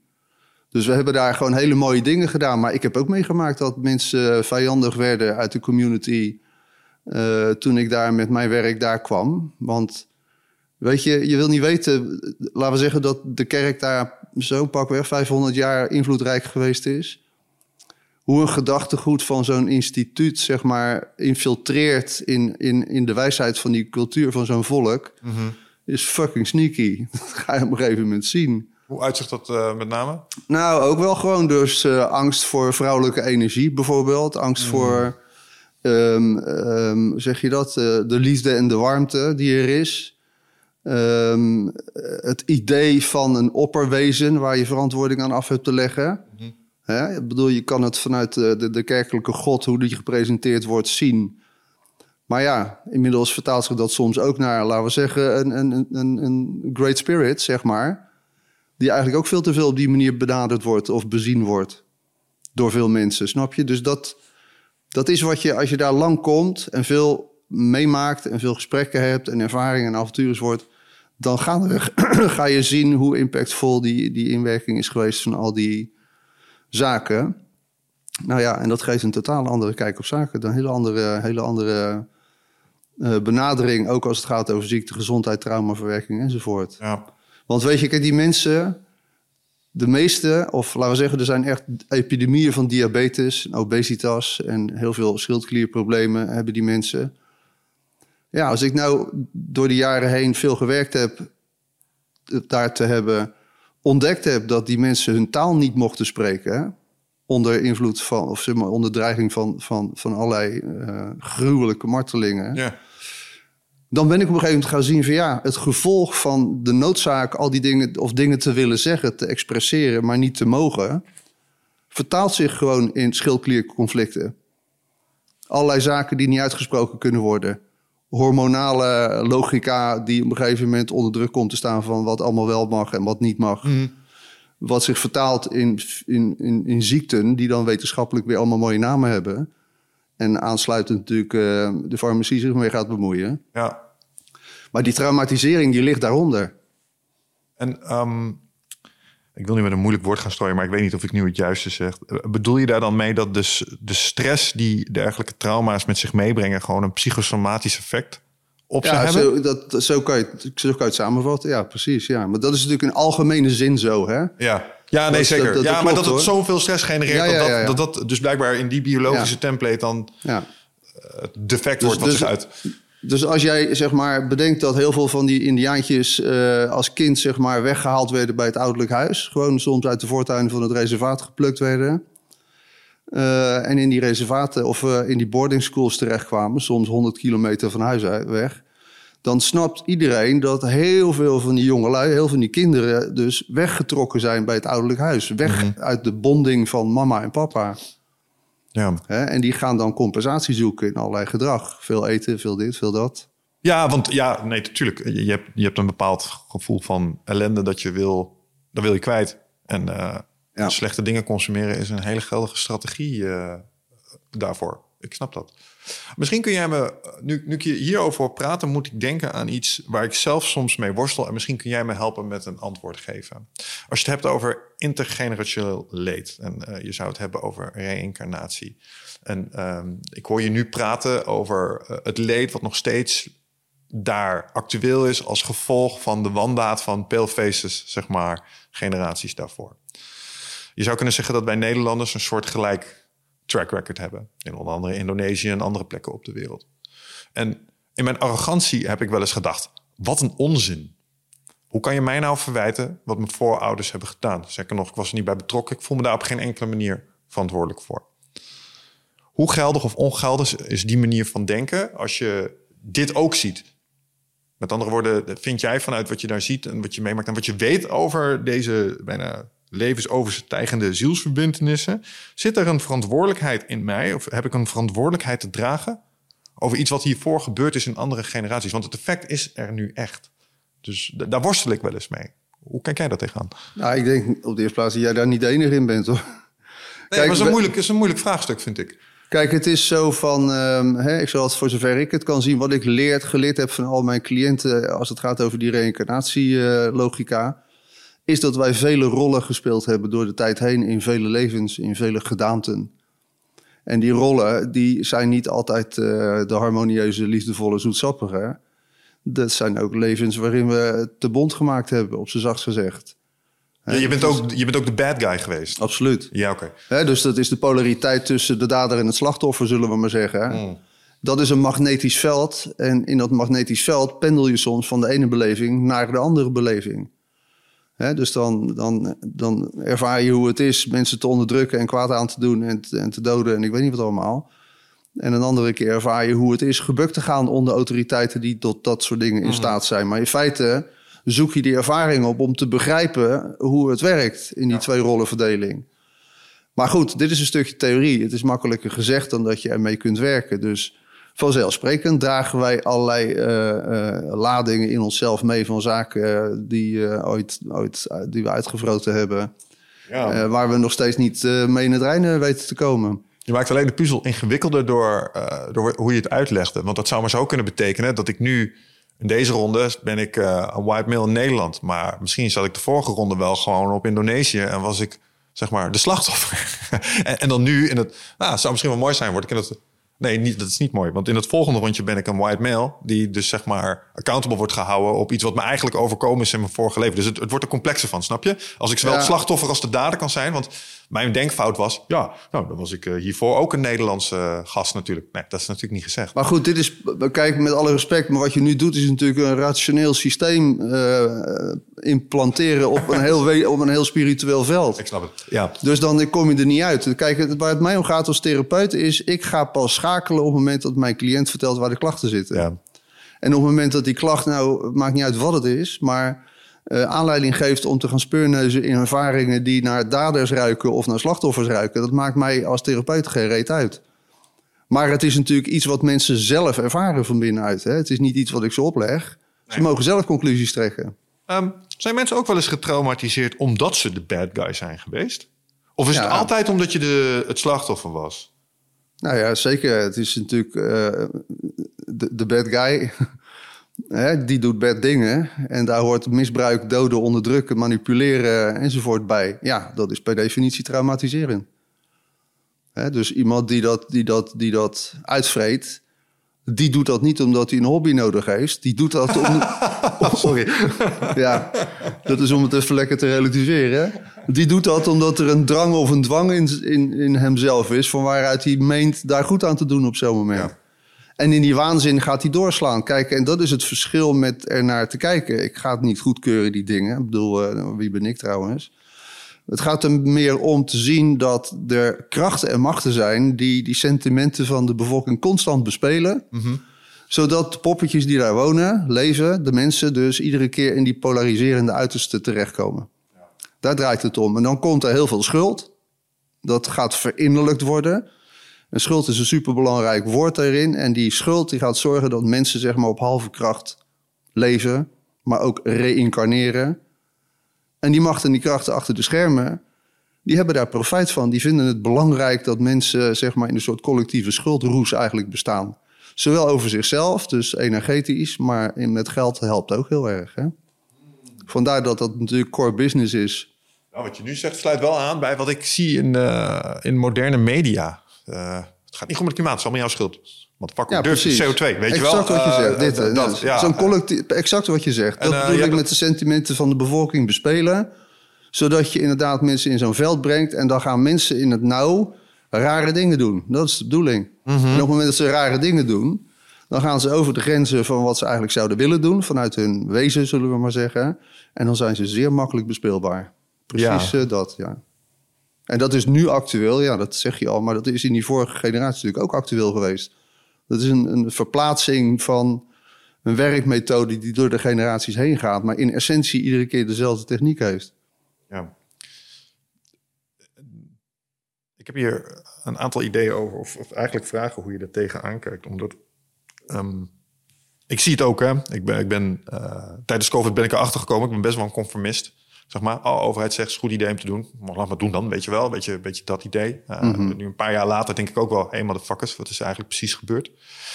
Dus we hebben daar gewoon hele mooie dingen gedaan. Maar ik heb ook meegemaakt dat mensen eh, vijandig werden uit de community. eh, toen ik daar met mijn werk daar kwam. Want weet je, je wil niet weten. Laten we zeggen dat de kerk daar zo pakweg 500 jaar invloedrijk geweest is. Hoe een gedachtegoed van zo'n instituut, zeg maar, infiltreert in, in, in de wijsheid van die cultuur van zo'n volk. Is fucking sneaky. Dat ga je op een gegeven moment zien. Hoe uitzicht dat eh, met name? Nou, ook wel gewoon dus eh, angst voor vrouwelijke energie bijvoorbeeld. Angst voor, ehm, ehm, zeg je dat, eh, de liefde en de warmte die er is. Ehm, het idee van een opperwezen waar je verantwoording aan af hebt te leggen. Ik bedoel, je kan het vanuit de, de, kerkelijke god, hoe die gepresenteerd wordt, zien. Maar ja, inmiddels vertaalt zich dat soms ook naar, laten we zeggen, een, een, een, een great spirit, zeg maar die eigenlijk ook veel te veel op die manier benaderd wordt of bezien wordt door veel mensen, snap je? Dus dat, dat is wat je, als je daar lang komt en veel meemaakt en veel gesprekken hebt en ervaringen en avonturen wordt, dan gaandeweg ga je zien hoe impactvol die, die inwerking is geweest van al die zaken. Nou ja, en dat geeft een totaal andere kijk op zaken. Een hele andere, hele andere uh, benadering, ook als het gaat over ziekte, gezondheid, traumaverwerking enzovoort. Ja. Want weet je, kijk, die mensen, de meeste, of laten we zeggen, er zijn echt epidemieën van diabetes, obesitas en heel veel schildklierproblemen hebben die mensen. Ja, als ik nou door de jaren heen veel gewerkt heb, daar te hebben ontdekt heb dat die mensen hun taal niet mochten spreken, onder invloed van, of zeg maar, onder dreiging van, van, van allerlei uh, gruwelijke martelingen. Ja. Dan ben ik op een gegeven moment gaan zien van ja, het gevolg van de noodzaak al die dingen of dingen te willen zeggen, te expresseren, maar niet te mogen, vertaalt zich gewoon in schildklierconflicten. Allerlei zaken die niet uitgesproken kunnen worden. Hormonale logica die op een gegeven moment onder druk komt te staan van wat allemaal wel mag en wat niet mag. Mhm. Wat zich vertaalt in, in, in, in ziekten die dan wetenschappelijk weer allemaal mooie namen hebben. En aansluitend natuurlijk uh, de farmacie zich mee gaat bemoeien. Ja. Maar die traumatisering die ligt daaronder. En um, ik wil niet met een moeilijk woord gaan strooien, maar ik weet niet of ik nu het juiste zeg. Bedoel je daar dan mee dat de, de stress die dergelijke trauma's met zich meebrengen, gewoon een psychosomatisch effect op ja, ze hebben? Zo, dat, zo, kan je, zo kan je het samenvatten. Ja, precies. Ja. Maar dat is natuurlijk in algemene zin zo, hè? Ja. Ja, nee, zeker. dat- dat ja, klopt, maar dat het zoveel stress genereert, Ja, ja, dat, dat, dus blijkbaar in die biologische template dan het defect Dus- wordt wat dus- zich uit. Dus als jij zeg maar bedenkt dat heel veel van die indiaantjes eh, als kind zeg maar weggehaald werden bij het ouderlijk huis, gewoon soms uit de voortuin van het reservaat geplukt werden. eh, en in die reservaten of eh, in die boarding schools terechtkwamen, soms 100 kilometer van huis uit- weg. Dan snapt iedereen dat heel veel van die jongelui, heel veel van die kinderen, dus weggetrokken zijn bij het ouderlijk huis. Weg uit de bonding van mama en papa. Ja. Hè? En die gaan dan compensatie zoeken in allerlei gedrag. Veel eten, veel dit, veel dat. ja, want ja, nee, natuurlijk. Je, hebt, je hebt een bepaald gevoel van ellende dat je wil, dat wil je kwijt. En eh, Ja. slechte dingen consumeren is een hele geldige strategie eh, daarvoor. Ik snap dat. Misschien kun jij me, nu, nu ik hierover praten, moet ik denken aan iets waar ik zelf soms mee worstel. En misschien kun jij me helpen met een antwoord geven. Als je het hebt over intergenerationeel leed en eh, je zou het hebben over reïncarnatie. En ehm, ik hoor je nu praten over eh, het leed wat nog steeds daar actueel is als gevolg van de wandaad van palefaces, zeg maar, generaties daarvoor. Je zou kunnen zeggen dat wij Nederlanders een soort gelijk track record hebben. In onder andere Indonesië en andere plekken op de wereld. En in mijn arrogantie heb ik wel eens gedacht: wat een onzin. Hoe kan je mij nou verwijten wat mijn voorouders hebben gedaan? Zeker nog, ik was er niet bij betrokken. Ik voel me daar op geen enkele manier verantwoordelijk voor. Hoe geldig of ongeldig is die manier van denken als je dit ook ziet? Met andere woorden, vind jij vanuit wat je daar ziet en wat je meemaakt en wat je weet over deze bijna levensoverstijgende zielsverbindenissen, zit er een verantwoordelijkheid in mij of heb ik een verantwoordelijkheid te dragen over iets wat hiervoor gebeurd is in andere generaties? Want het effect is er nu echt. Dus daar worstel ik wel eens mee. Hoe kijk jij dat tegenaan? Nou, ik denk op de eerste plaats dat jij daar niet de enige in bent, hoor. Nee, Kijk, dat is een, moeilijk, is een moeilijk vraagstuk, vind ik. Kijk, het is zo van, ehm, hè, ik zal het voor zover ik het kan zien, wat ik leerd, geleerd heb van al mijn cliënten als het gaat over die reïncarnatielogica, is dat wij vele rollen gespeeld hebben door de tijd heen in vele levens, in vele gedaanten. En die rollen, die zijn niet altijd eh, de harmonieuze, liefdevolle, zoetsappige. Dat zijn ook levens waarin we het te bond gemaakt hebben, op z'n zachtst gezegd. Ja, je, bent ook, je bent ook de bad guy geweest. Absoluut. Ja, oké. Dus dat is de polariteit tussen de dader en het slachtoffer, zullen we maar zeggen. hè. Mm. Dat is een magnetisch veld. En in dat magnetisch veld pendel je soms van de ene beleving naar de andere beleving. Dus dan, dan, dan ervaar je hoe het is mensen te onderdrukken en kwaad aan te doen en te, en te doden en ik weet niet wat allemaal. En een andere keer ervaar je hoe het is gebukt te gaan onder autoriteiten die tot dat soort dingen in staat zijn. Maar in feite zoek je die ervaring op om te begrijpen hoe het werkt in die twee rollenverdeling. Maar goed, dit is een stukje theorie. Het is makkelijker gezegd dan dat je ermee kunt werken. Dus vanzelfsprekend dragen wij allerlei eh, ladingen in onszelf mee van zaken eh, die, ooit, ooit, die we uitgevroten hebben. Ja. Waar we nog steeds niet mee in het reinen weten te komen. Je maakt alleen de puzzel ingewikkelder door, door hoe je het uitlegde. Want dat zou maar zo kunnen betekenen dat ik nu... In deze ronde ben ik een white male in Nederland. Maar misschien zat ik de vorige ronde wel gewoon op Indonesië... en was ik zeg maar, de slachtoffer. en, en dan nu in het... Nou, het zou misschien wel mooi zijn, word ik in het... Nee, niet, dat is niet mooi. Want in het volgende rondje ben ik een white male... die dus zeg maar accountable wordt gehouden... op iets wat me eigenlijk overkomen is in mijn vorige leven. Dus het, het wordt er complexer van, snap je? Als ik zowel Ja. het slachtoffer als de dader kan zijn... want mijn denkfout was... ja, nou, dan was ik eh, hiervoor ook een Nederlandse eh, gast natuurlijk. Nee, dat is natuurlijk niet gezegd. Maar goed, dit is, kijk, met alle respect, maar wat je nu doet is natuurlijk een rationeel systeem eh, implanteren op een, heel, op een heel spiritueel veld. Ik snap het. Ja, Dus dan kom je er niet uit. Kijk, waar het mij om gaat als therapeut is, ik ga pas schakelen op het moment dat mijn cliënt vertelt waar de klachten zitten. ja. En op het moment dat die klacht, nou, maakt niet uit wat het is, maar eh, aanleiding geeft om te gaan speurneuzen in ervaringen die naar daders ruiken of naar slachtoffers ruiken, dat maakt mij als therapeut geen reet uit. Maar het is natuurlijk iets wat mensen zelf ervaren van binnenuit. Hè? Het is niet iets wat ik ze opleg. Ze mogen zelf conclusies trekken. Ehm, zijn mensen ook wel eens getraumatiseerd omdat ze de bad guy zijn geweest? Of is het altijd omdat je de, het slachtoffer was? Nou ja, zeker. Het is natuurlijk eh, de, de bad guy. Hè, die doet bad dingen. En daar hoort misbruik, doden, onderdrukken, manipuleren enzovoort bij. Ja, dat is per definitie traumatiserend. Hè, dus iemand die dat, die, dat, die dat uitvreet, die doet dat niet omdat hij een hobby nodig heeft. Die doet dat om... Sorry. ja, dat is om het even lekker te relativeren. Die doet dat omdat er een drang of een dwang in, in, in hemzelf is... van waaruit hij meent daar goed aan te doen op zo'n moment. Ja. En in die waanzin gaat hij doorslaan. Kijk, en dat is het verschil met er naar te kijken. Ik ga het niet goedkeuren, die dingen. Ik bedoel, eh, wie ben ik trouwens? Het gaat er meer om te zien dat er krachten en machten zijn... die die sentimenten van de bevolking constant bespelen zodat de poppetjes die daar wonen, leven, de mensen dus iedere keer in die polariserende uiterste terechtkomen. Daar draait het om. En dan komt er heel veel schuld. Dat gaat verinnerlijkt worden. En schuld is een superbelangrijk woord daarin. En die schuld die gaat zorgen dat mensen zeg maar, op halve kracht leven, maar ook reïncarneren. En die machten en die krachten achter de schermen, die hebben daar profijt van. Die vinden het belangrijk dat mensen zeg maar, in een soort collectieve schuldroes eigenlijk bestaan. Zowel over zichzelf, dus energetisch, maar met geld helpt ook heel erg. Hè? Vandaar dat dat natuurlijk core business is. Nou, wat je nu zegt sluit wel aan bij wat ik zie in, eh, in moderne media. Eh, het gaat niet goed met het klimaat, het is allemaal jouw schuld. Want Ja, durf je precies. CO2, weet je wel? exact wat je Eh, zegt. Dit, dat, dat, ja. Zo'n collectief, exact wat je zegt. En, Dat eh, bedoel ik met de sentimenten van de bevolking bespelen. Zodat je inderdaad mensen in zo'n veld brengt. En dan gaan mensen in het nauw rare dingen doen. Dat is de bedoeling. Mhm. En op het moment dat ze rare dingen doen... dan gaan ze over de grenzen van wat ze eigenlijk zouden willen doen. Vanuit hun wezen, zullen we maar zeggen. En dan zijn ze zeer makkelijk bespeelbaar. Precies Ja. dat, ja. En dat is nu actueel, ja, dat zeg je al. Maar dat is in die vorige generatie natuurlijk ook actueel geweest. Dat is een, een verplaatsing van een werkmethode die door de generaties heen gaat, maar in essentie iedere keer dezelfde techniek heeft. Ja. Ik heb hier een aantal ideeën over, of, eigenlijk vragen hoe je er tegenaan kijkt. Omdat ehm, ik zie het ook, hè. Ik ben, ik ben, eh, tijdens COVID ben ik erachter gekomen. Ik ben best wel een conformist. Zeg maar, oh, overheid zegt, het is goed idee om te doen. Maar laat maar doen dan, weet je wel. Weet je, weet je dat idee. Eh, Nu een paar jaar later denk ik ook wel... hé, hey, motherfuckers, wat is eigenlijk precies gebeurd?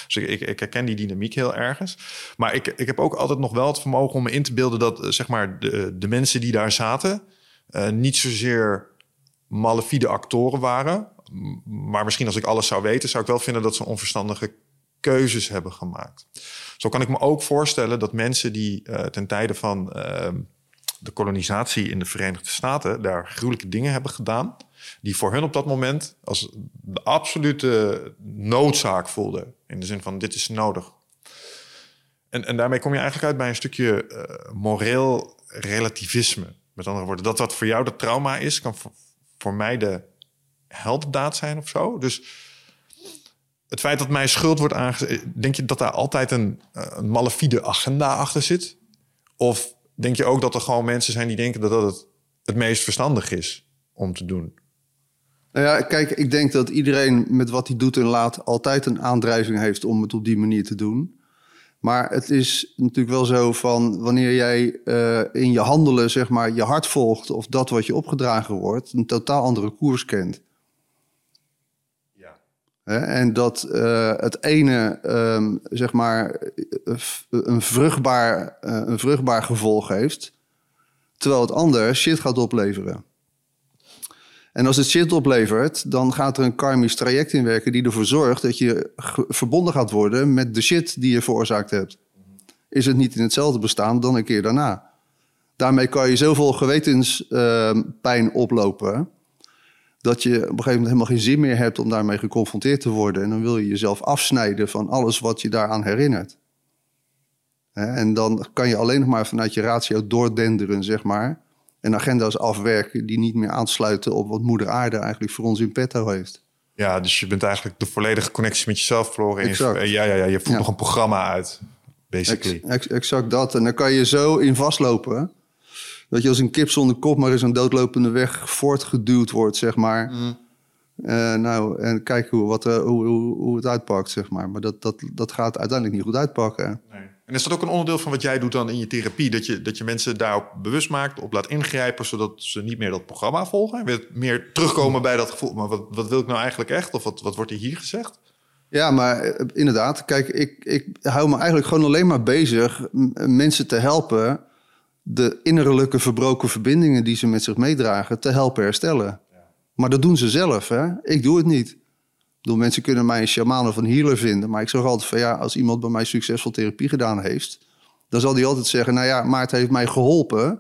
Dus ik, ik, ik herken die dynamiek heel ergens. Maar ik, ik heb ook altijd nog wel het vermogen om me in te beelden... dat eh, zeg maar, de, de mensen die daar zaten... eh, niet zozeer malafide actoren waren. Maar misschien als ik alles zou weten... zou ik wel vinden dat ze onverstandige keuzes hebben gemaakt. Zo kan ik me ook voorstellen dat mensen die ten tijde van... de kolonisatie in de Verenigde Staten daar gruwelijke dingen hebben gedaan. Die voor hun op dat moment als de absolute noodzaak voelden. In de zin van dit is nodig. En, en daarmee kom je eigenlijk uit bij een stukje eh, moreel relativisme. Met andere woorden, dat wat voor jou de trauma is, kan voor, mij de heldendaad zijn of zo. Dus het feit dat mijn schuld wordt aangezet, denk je dat daar altijd een, eh, een agenda achter zit? Of denk je ook dat er gewoon mensen zijn die denken dat dat het, het meest verstandig is om te doen? Nou ja, kijk, ik denk dat iedereen met wat hij doet en laat altijd een aandrijving heeft om het op die manier te doen. Maar het is natuurlijk wel zo van wanneer jij eh, in je handelen, zeg maar, je hart volgt of dat wat je opgedragen wordt, een totaal andere koers kent. En dat eh, het ene, ehm, zeg maar, eh, een vruchtbaar, eh, een vruchtbaar gevolg heeft, terwijl het ander shit gaat opleveren. En als het shit oplevert, dan gaat er een karmisch traject in werken die ervoor zorgt dat je verbonden gaat worden met de shit die je veroorzaakt hebt. Is het niet in hetzelfde bestaan dan een keer daarna? Daarmee kan je zoveel gewetenspijn oplopen dat je op een gegeven moment helemaal geen zin meer hebt om daarmee geconfronteerd te worden. En dan wil je jezelf afsnijden van alles wat je daaraan herinnert. En dan kan je alleen nog maar vanuit je ratio doordenderen, zeg maar. En agenda's afwerken die niet meer aansluiten op wat moeder aarde eigenlijk voor ons in petto heeft. Ja, dus je bent eigenlijk de volledige connectie met jezelf verloren. Je- Exact. ja, ja, ja, je voert Ja. nog een programma uit, basically. Ex- ex- exact dat. En dan kan je zo in vastlopen. Dat je als een kip zonder kop maar eens een doodlopende weg voortgeduwd wordt, zeg maar. Eh, nou, en kijken hoe, wat, eh, hoe, hoe, hoe het uitpakt, zeg maar. Maar dat, dat, dat gaat uiteindelijk niet goed uitpakken. Nee. En is dat ook een onderdeel van wat jij doet dan in je therapie? Dat je, dat je mensen daarop bewust maakt, op laat ingrijpen, zodat ze niet meer dat programma volgen? En weer meer terugkomen bij dat gevoel. Maar wat, wat wil ik nou eigenlijk echt? Of wat, wat wordt er hier gezegd? Ja, maar eh, inderdaad. Kijk, ik, ik hou me eigenlijk gewoon alleen maar bezig mensen te helpen... de innerlijke verbroken verbindingen die ze met zich meedragen... te helpen herstellen. Maar dat doen ze zelf, hè? Ik doe het niet. Ik bedoel, mensen kunnen mij een shaman of een healer vinden... maar ik zeg altijd van ja, als iemand bij mij succesvol therapie gedaan heeft... dan zal die altijd zeggen, nou ja, maar het heeft mij geholpen...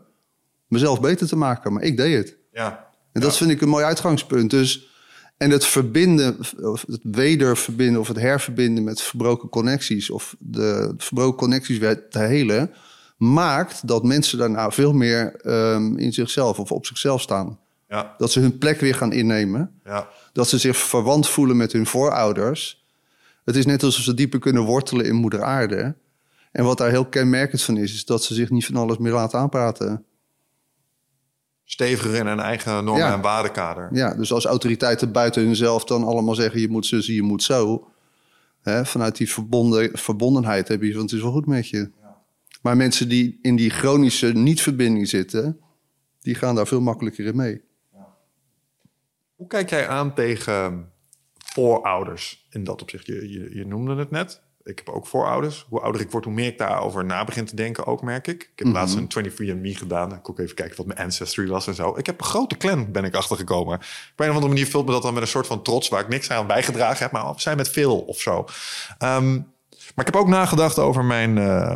mezelf beter te maken, maar ik deed het. Ja. En dat vind ik een mooi uitgangspunt. Dus, en het verbinden, of het wederverbinden of het herverbinden met verbroken connecties, of de verbroken connecties weer te helen, maakt dat mensen daarna veel meer ehm, in zichzelf of op zichzelf staan. Ja. Dat ze hun plek weer gaan innemen. Ja. Dat ze zich verwant voelen met hun voorouders. Het is net alsof ze dieper kunnen wortelen in moeder aarde. En wat daar heel kenmerkend van is, is dat ze zich niet van alles meer laten aanpraten. Steviger in een eigen normen- Ja. en waardekader. Ja, dus als autoriteiten buiten hunzelf dan allemaal zeggen... je moet zo, je moet zo... Hè, vanuit die verbonden, verbondenheid heb je van het is wel goed met je. Maar mensen die in die chronische niet-verbinding zitten... die gaan daar veel makkelijker in mee. Hoe kijk jij aan tegen voorouders in dat opzicht? Je, je, je noemde het net. Ik heb ook voorouders. Hoe ouder ik word, hoe meer ik daarover na begin te denken ook, merk ik. Ik heb Mhm. laatst een 23andMe gedaan. Ik ook even kijken wat mijn ancestry was en zo. Ik heb een grote clan, ben ik achtergekomen. Op een of andere manier vult me dat dan met een soort van trots... waar ik niks aan bijgedragen heb, maar we zijn met veel of zo. Ehm, maar ik heb ook nagedacht over mijn, eh,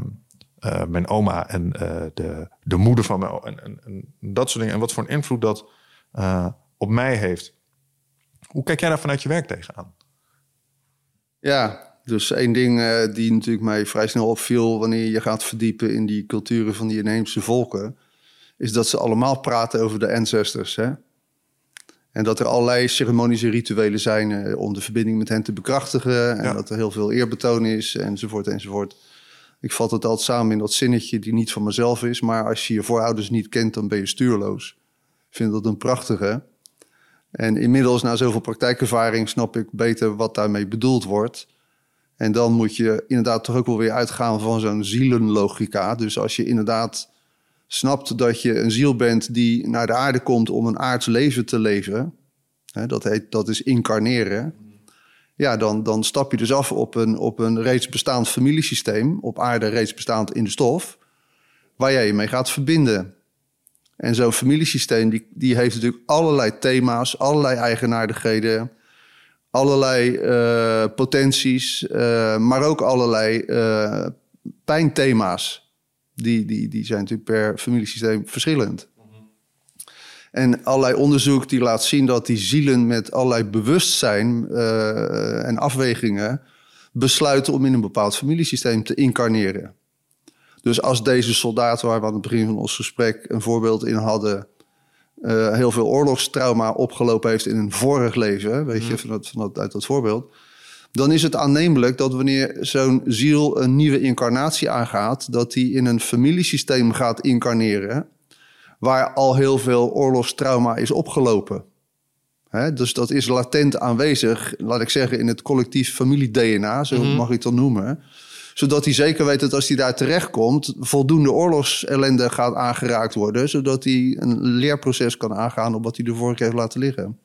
eh, mijn oma en eh, de, de moeder van me. En, en, en dat soort dingen. En wat voor een invloed dat eh, op mij heeft. Hoe kijk jij daar vanuit je werk tegenaan? Ja, dus één ding die natuurlijk mij vrij snel opviel... wanneer je gaat verdiepen in die culturen van die inheemse volken... is dat ze allemaal praten over de ancestors. Hè? En dat er allerlei ceremonies en rituelen zijn... om de verbinding met hen te bekrachtigen... en Ja. dat er heel veel eerbetoon is, enzovoort, enzovoort. Ik vat het altijd samen in dat zinnetje die niet van mezelf is... maar als je je voorouders niet kent, dan ben je stuurloos. Ik vind dat een prachtige... En inmiddels, na zoveel praktijkervaring, snap ik beter wat daarmee bedoeld wordt. En dan moet je inderdaad toch ook wel weer uitgaan van zo'n zielenlogica. Dus als je inderdaad snapt dat je een ziel bent die naar de aarde komt om een aards leven te leven, hè, dat, heet, dat is incarneren. Ja, dan, dan stap je dus af op een, op een reeds bestaand familiesysteem, op aarde reeds bestaand in de stof, waar jij je mee gaat verbinden. En zo'n familiesysteem die, die heeft natuurlijk allerlei thema's, allerlei eigenaardigheden, allerlei eh, potenties, eh, maar ook allerlei eh, pijnthema's. Die, die, die zijn natuurlijk per familiesysteem verschillend. En allerlei onderzoek die laat zien dat die zielen met allerlei bewustzijn eh, en afwegingen besluiten om in een bepaald familiesysteem te incarneren. Dus als deze soldaat, waar we aan het begin van ons gesprek een voorbeeld in hadden, eh, heel veel oorlogstrauma opgelopen heeft in een vorig leven, weet je, van dat, van dat, uit dat voorbeeld, dan is het aannemelijk dat wanneer zo'n ziel een nieuwe incarnatie aangaat, dat die in een familiesysteem gaat incarneren, waar al heel veel oorlogstrauma is opgelopen. Hè, dus dat is latent aanwezig, laat ik zeggen, in het collectief familie-DNA, zo mag ik het dan noemen zodat hij zeker weet dat als hij daar terechtkomt, voldoende oorlogsellende gaat aangeraakt worden. Zodat hij een leerproces kan aangaan op wat hij de vorige keer heeft laten liggen.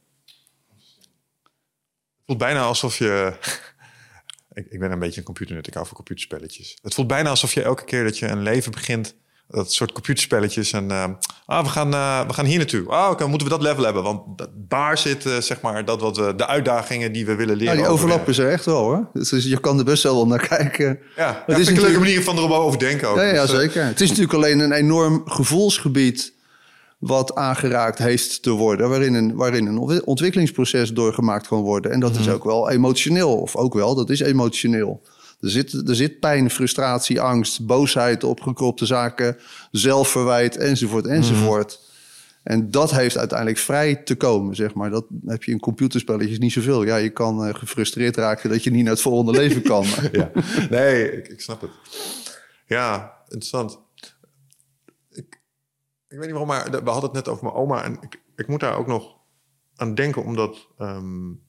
Het voelt bijna alsof je... ik, ik ben een beetje een computernut, ik hou van computerspelletjes. Het voelt bijna alsof je elke keer dat je een leven begint... dat soort computerspelletjes. En uh, ah, we, gaan, uh, we gaan hier naartoe. Ah, oké, moeten we dat level hebben? Want daar zit uh, zeg maar dat wat de uitdagingen die we willen leren. Ja, die overlappen ze echt wel hoor. Dus je kan er best wel naar kijken. Ja, het is een leuke manier van erover denken ook. Ja, ja dus, zeker. Het is natuurlijk alleen een enorm gevoelsgebied wat aangeraakt heeft te worden, waarin een, waarin een ontwikkelingsproces doorgemaakt kan worden. En dat is ook wel emotioneel, of ook wel, dat is emotioneel. Er zit, er zit pijn, frustratie, angst, boosheid, opgekropte zaken, zelfverwijt enzovoort enzovoort. En dat heeft uiteindelijk vrij te komen, zeg maar. Dat heb je in computerspelletjes niet zoveel. Ja, je kan uh, gefrustreerd raken dat je niet naar het volgende leven kan. ja. Nee, ik, ik, snap het. Ja, interessant. Ik, ik weet niet waarom, maar we hadden het net over mijn oma. En ik, ik moet daar ook nog aan denken, omdat... Um,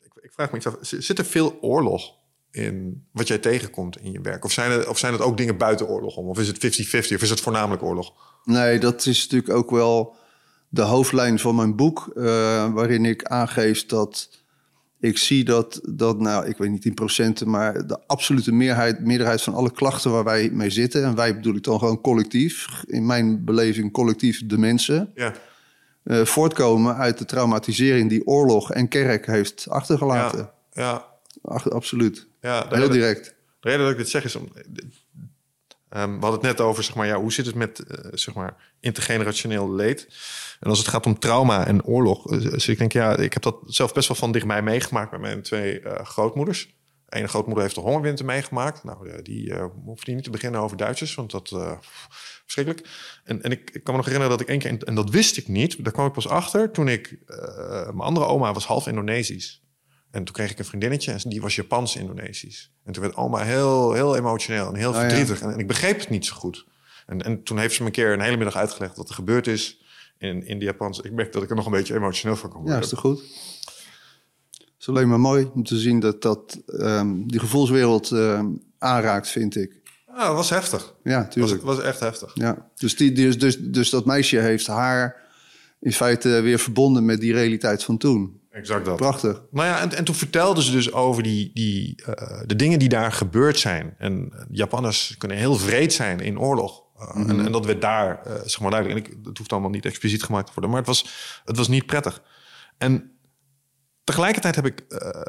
ik, ik, vraag me iets af. Zit er veel oorlog in wat jij tegenkomt in je werk? Of zijn het, of zijn het ook dingen buiten oorlog om? Of is het 50-50 of is het voornamelijk oorlog? Nee, dat is natuurlijk ook wel de hoofdlijn van mijn boek, uh, waarin ik aangeef dat ik zie dat, dat, nou, ik weet niet in procenten, maar de absolute meerderheid, meerderheid van alle klachten waar wij mee zitten, en wij bedoel ik dan gewoon collectief, in mijn beleving collectief de mensen, ja. uh, voortkomen uit de traumatisering die oorlog en kerk heeft achtergelaten. Ja, ja. Ach, absoluut. Ja, Heel direct. De reden dat ik dit zeg is... Om, um, we hadden het net over, zeg maar, ja, hoe zit het met uh, zeg maar, intergenerationeel leed? En als het gaat om trauma en oorlog... Uh, dus ik denk, ja, ik heb dat zelf best wel van dichtbij meegemaakt... met mijn twee uh, grootmoeders. De ene grootmoeder heeft de hongerwinter meegemaakt. Nou, die uh, hoeft niet te beginnen over Duitsers, want dat uh, verschrikkelijk. En, en ik, ik, kan me nog herinneren dat ik één keer, en dat wist ik niet, daar kwam ik pas achter toen ik, uh, mijn andere oma was half Indonesisch. En toen kreeg ik een vriendinnetje en die was Japans-Indonesisch. En toen werd Alma heel, heel emotioneel en heel verdrietig. En, en, ik begreep het niet zo goed. En, en toen heeft ze me een keer een hele middag uitgelegd wat er gebeurd is in, in de Japans. Ik merk dat ik er nog een beetje emotioneel van kan worden. Ja, is toch goed? Het is alleen maar mooi om te zien dat dat um, die gevoelswereld um, aanraakt, vind ik. Ja, dat was heftig. Ja, tuurlijk. Het was, was, echt heftig. Ja, dus, die, dus, dus, dus dat meisje heeft haar in feite weer verbonden met die realiteit van toen. Exact dat. Prachtig. Nou ja, en, en toen vertelden ze dus over die, die, uh, de dingen die daar gebeurd zijn. En Japanners kunnen heel vreed zijn in oorlog. Uh, mm -hmm. en, en, dat werd daar, uh, zeg maar duidelijk. En ik, het hoeft allemaal niet expliciet gemaakt te worden. Maar het was, het was niet prettig. En tegelijkertijd heb ik...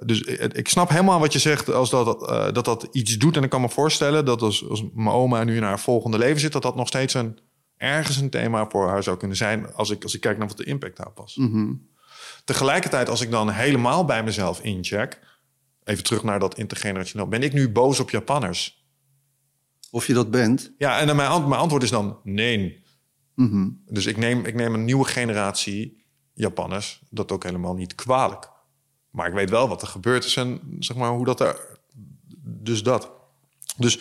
dus ik snap helemaal wat je zegt als dat, dat dat iets doet. En ik kan me voorstellen dat als, als mijn oma nu in haar volgende leven zit... dat dat nog steeds een, ergens een thema voor haar zou kunnen zijn... als ik, als ik kijk naar wat de impact daarop was. Mm -hmm. Tegelijkertijd, als ik dan helemaal bij mezelf incheck, even terug naar dat intergenerationeel, ben ik nu boos op Japanners? Of je dat bent? Ja, en dan mijn, ant mijn antwoord is dan nee. Mm -hmm. Dus ik neem, ik neem een nieuwe generatie Japanners, dat ook helemaal niet kwalijk. Maar ik weet wel wat er gebeurd is en zeg maar hoe dat er. Dus dat. Dus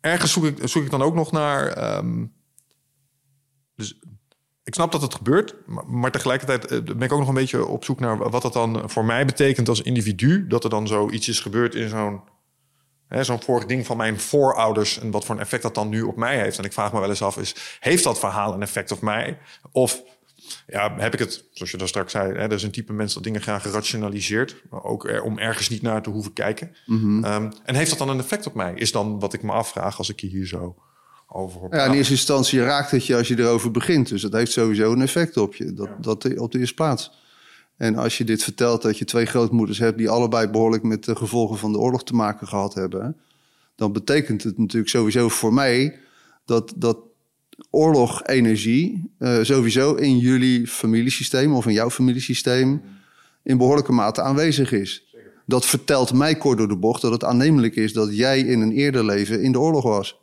ergens zoek ik, zoek ik dan ook nog naar. Um, dus ik snap dat het gebeurt, maar tegelijkertijd ben ik ook nog een beetje op zoek naar wat dat dan voor mij betekent als individu. Dat er dan zoiets is gebeurd in zo'n zo'n vorig ding van mijn voorouders en wat voor een effect dat dan nu op mij heeft. En ik vraag me wel eens af, is, heeft dat verhaal een effect op mij? Of ja, heb ik het, zoals je daar straks zei, hè, er is een type mens dat dingen graag gerationaliseert, maar ook er, om ergens niet naar te hoeven kijken. Mm -hmm. um, en heeft dat dan een effect op mij? Is dan wat ik me afvraag als ik je hier zo over Ja, in eerste instantie raakt het je als je erover begint. Dus dat heeft sowieso een effect op je. Dat, ja. dat op de eerste plaats. En als je dit vertelt dat je twee grootmoeders hebt die allebei behoorlijk met de gevolgen van de oorlog te maken gehad hebben, dan betekent het natuurlijk sowieso voor mij dat, dat oorlogenergie uh, sowieso in jullie familiesysteem of in jouw familiesysteem in behoorlijke mate aanwezig is. Zeker. Dat vertelt mij kort door de bocht dat het aannemelijk is dat jij in een eerder leven in de oorlog was.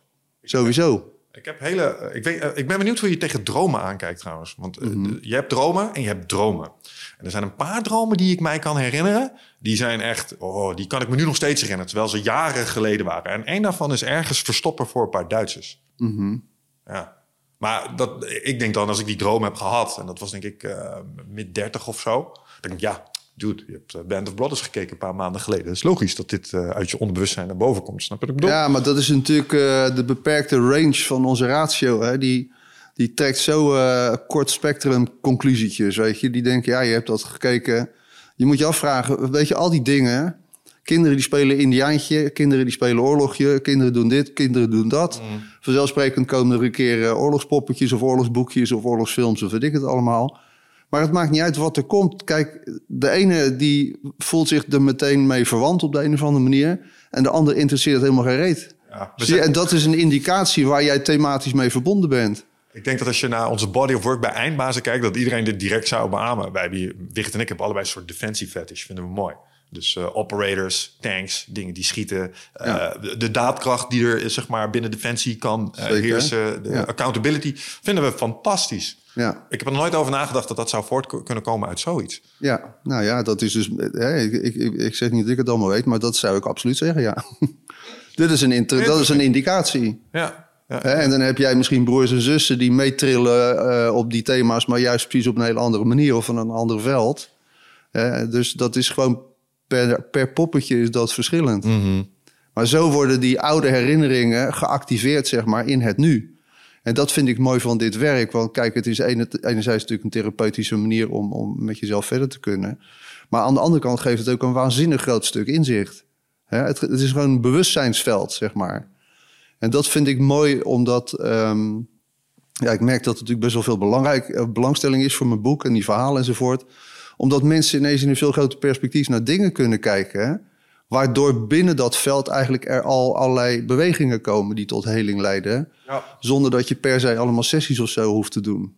Sowieso. Ik, heb hele, ik, weet, ik ben benieuwd hoe je tegen dromen aankijkt trouwens. Want mm -hmm. je hebt dromen en je hebt dromen. En er zijn een paar dromen die ik mij kan herinneren. Die zijn echt, oh, die kan ik me nu nog steeds herinneren. Terwijl ze jaren geleden waren. En één daarvan is ergens verstoppen voor een paar Duitsers. Mm -hmm. Ja. Maar dat, ik denk dan als ik die droom heb gehad. En dat was denk ik uh, mid 30 of zo. Dan denk ik, ja, dude, je hebt Band of Brothers gekeken een paar maanden geleden. Het is logisch dat dit uh, uit je onderbewustzijn naar boven komt. Snap je wat ik bedoel? Ja, maar dat is natuurlijk uh, de beperkte range van onze ratio. Hè? Die, die trekt zo uh, kort spectrum conclusietjes, weet je. Die denken, ja, je hebt dat gekeken. Je moet je afvragen, weet je, al die dingen... Kinderen die spelen indiaantje, kinderen die spelen oorlogje, kinderen doen dit, kinderen doen dat. Vanzelfsprekend komen er een keer eh, oorlogspoppetjes of oorlogsboekjes of oorlogsfilms of weet ik het allemaal. Maar het maakt niet uit wat er komt. Kijk, de ene die voelt zich er meteen mee verwant op de een of andere manier. En de ander interesseert helemaal geen reet. Ja, Zie je, en dat is een indicatie waar jij thematisch mee verbonden bent. Ik denk dat als je naar onze body of work bij eindbazen kijkt, dat iedereen dit direct zou beamen. Wij Wicht en ik hebben allebei een soort defensie fetish, vinden we mooi. Dus eh, operators, tanks, dingen die schieten. eh, de, de daadkracht die er zeg maar, binnen defensie kan eh, Zeker. heersen. De Ja. accountability vinden we fantastisch. Ja. Ik heb er nooit over nagedacht dat dat zou voort kunnen komen uit zoiets. Ja, nou ja, dat is dus. Ik, ik, ik, ik zeg niet dat ik het allemaal weet, maar dat zou ik absoluut zeggen, ja. Dit is een, inter, dat is een indicatie. Ja, en dan heb jij misschien broers en zussen die meetrillen eh, op die thema's, maar juist precies op een hele andere manier of van een ander veld. Dus dat is gewoon per, per poppetje is dat verschillend. Maar zo worden die oude herinneringen geactiveerd, zeg maar, in het nu. En dat vind ik mooi van dit werk. Want kijk, het is ene- enerzijds natuurlijk een therapeutische manier om, om met jezelf verder te kunnen. Maar aan de andere kant geeft het ook een waanzinnig groot stuk inzicht. Het, het is gewoon een bewustzijnsveld, zeg maar. En dat vind ik mooi, omdat ehm, ja, ik merk dat er natuurlijk best wel veel belangrijk, belangstelling is voor mijn boek en die verhalen enzovoort. Omdat mensen ineens in een veel groter perspectief naar dingen kunnen kijken. Waardoor binnen dat veld eigenlijk er al allerlei bewegingen komen die tot heling leiden. Ja. Zonder dat je per se allemaal sessies of zo hoeft te doen.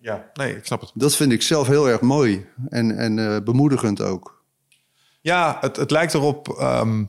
ja, nee, ik snap het. Dat vind ik zelf heel erg mooi en, en eh, bemoedigend ook. Ja, het, het lijkt erop. ehm,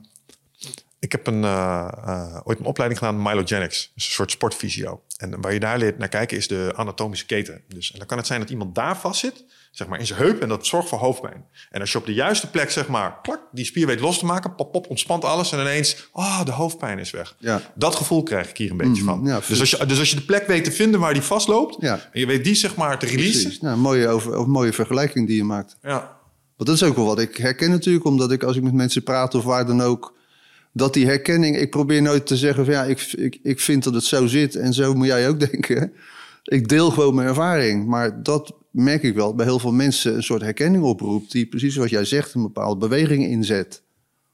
ik heb een, eh, eh, ooit een opleiding gedaan, Mylogenics, dus een soort sportfysio. En waar je daar leert naar kijken is de anatomische keten. Dus, en dan kan het zijn dat iemand daar vast zit, zeg maar in zijn heup, en dat zorgt voor hoofdpijn. En als je op de juiste plek, zeg maar, klak, die spier weet los te maken, pop, pop, ontspant alles en ineens, ah, de hoofdpijn is weg. Ja. Dat gevoel krijg ik hier een beetje van. ja, dus, als je, dus als je de plek weet te vinden waar die vastloopt, Ja. en je weet die, zeg maar, te releasen. Precies. Nou, een mooie, over, een mooie vergelijking die je maakt. Ja. Want dat is ook wel wat ik herken natuurlijk, omdat ik als ik met mensen praat of waar dan ook, dat die herkenning, ik probeer nooit te zeggen van ja, ik, ik, ik vind dat het zo zit en zo moet jij ook denken. Ik deel gewoon mijn ervaring, maar dat merk ik wel bij heel veel mensen een soort herkenning oproept, die precies wat jij zegt, een bepaalde beweging inzet.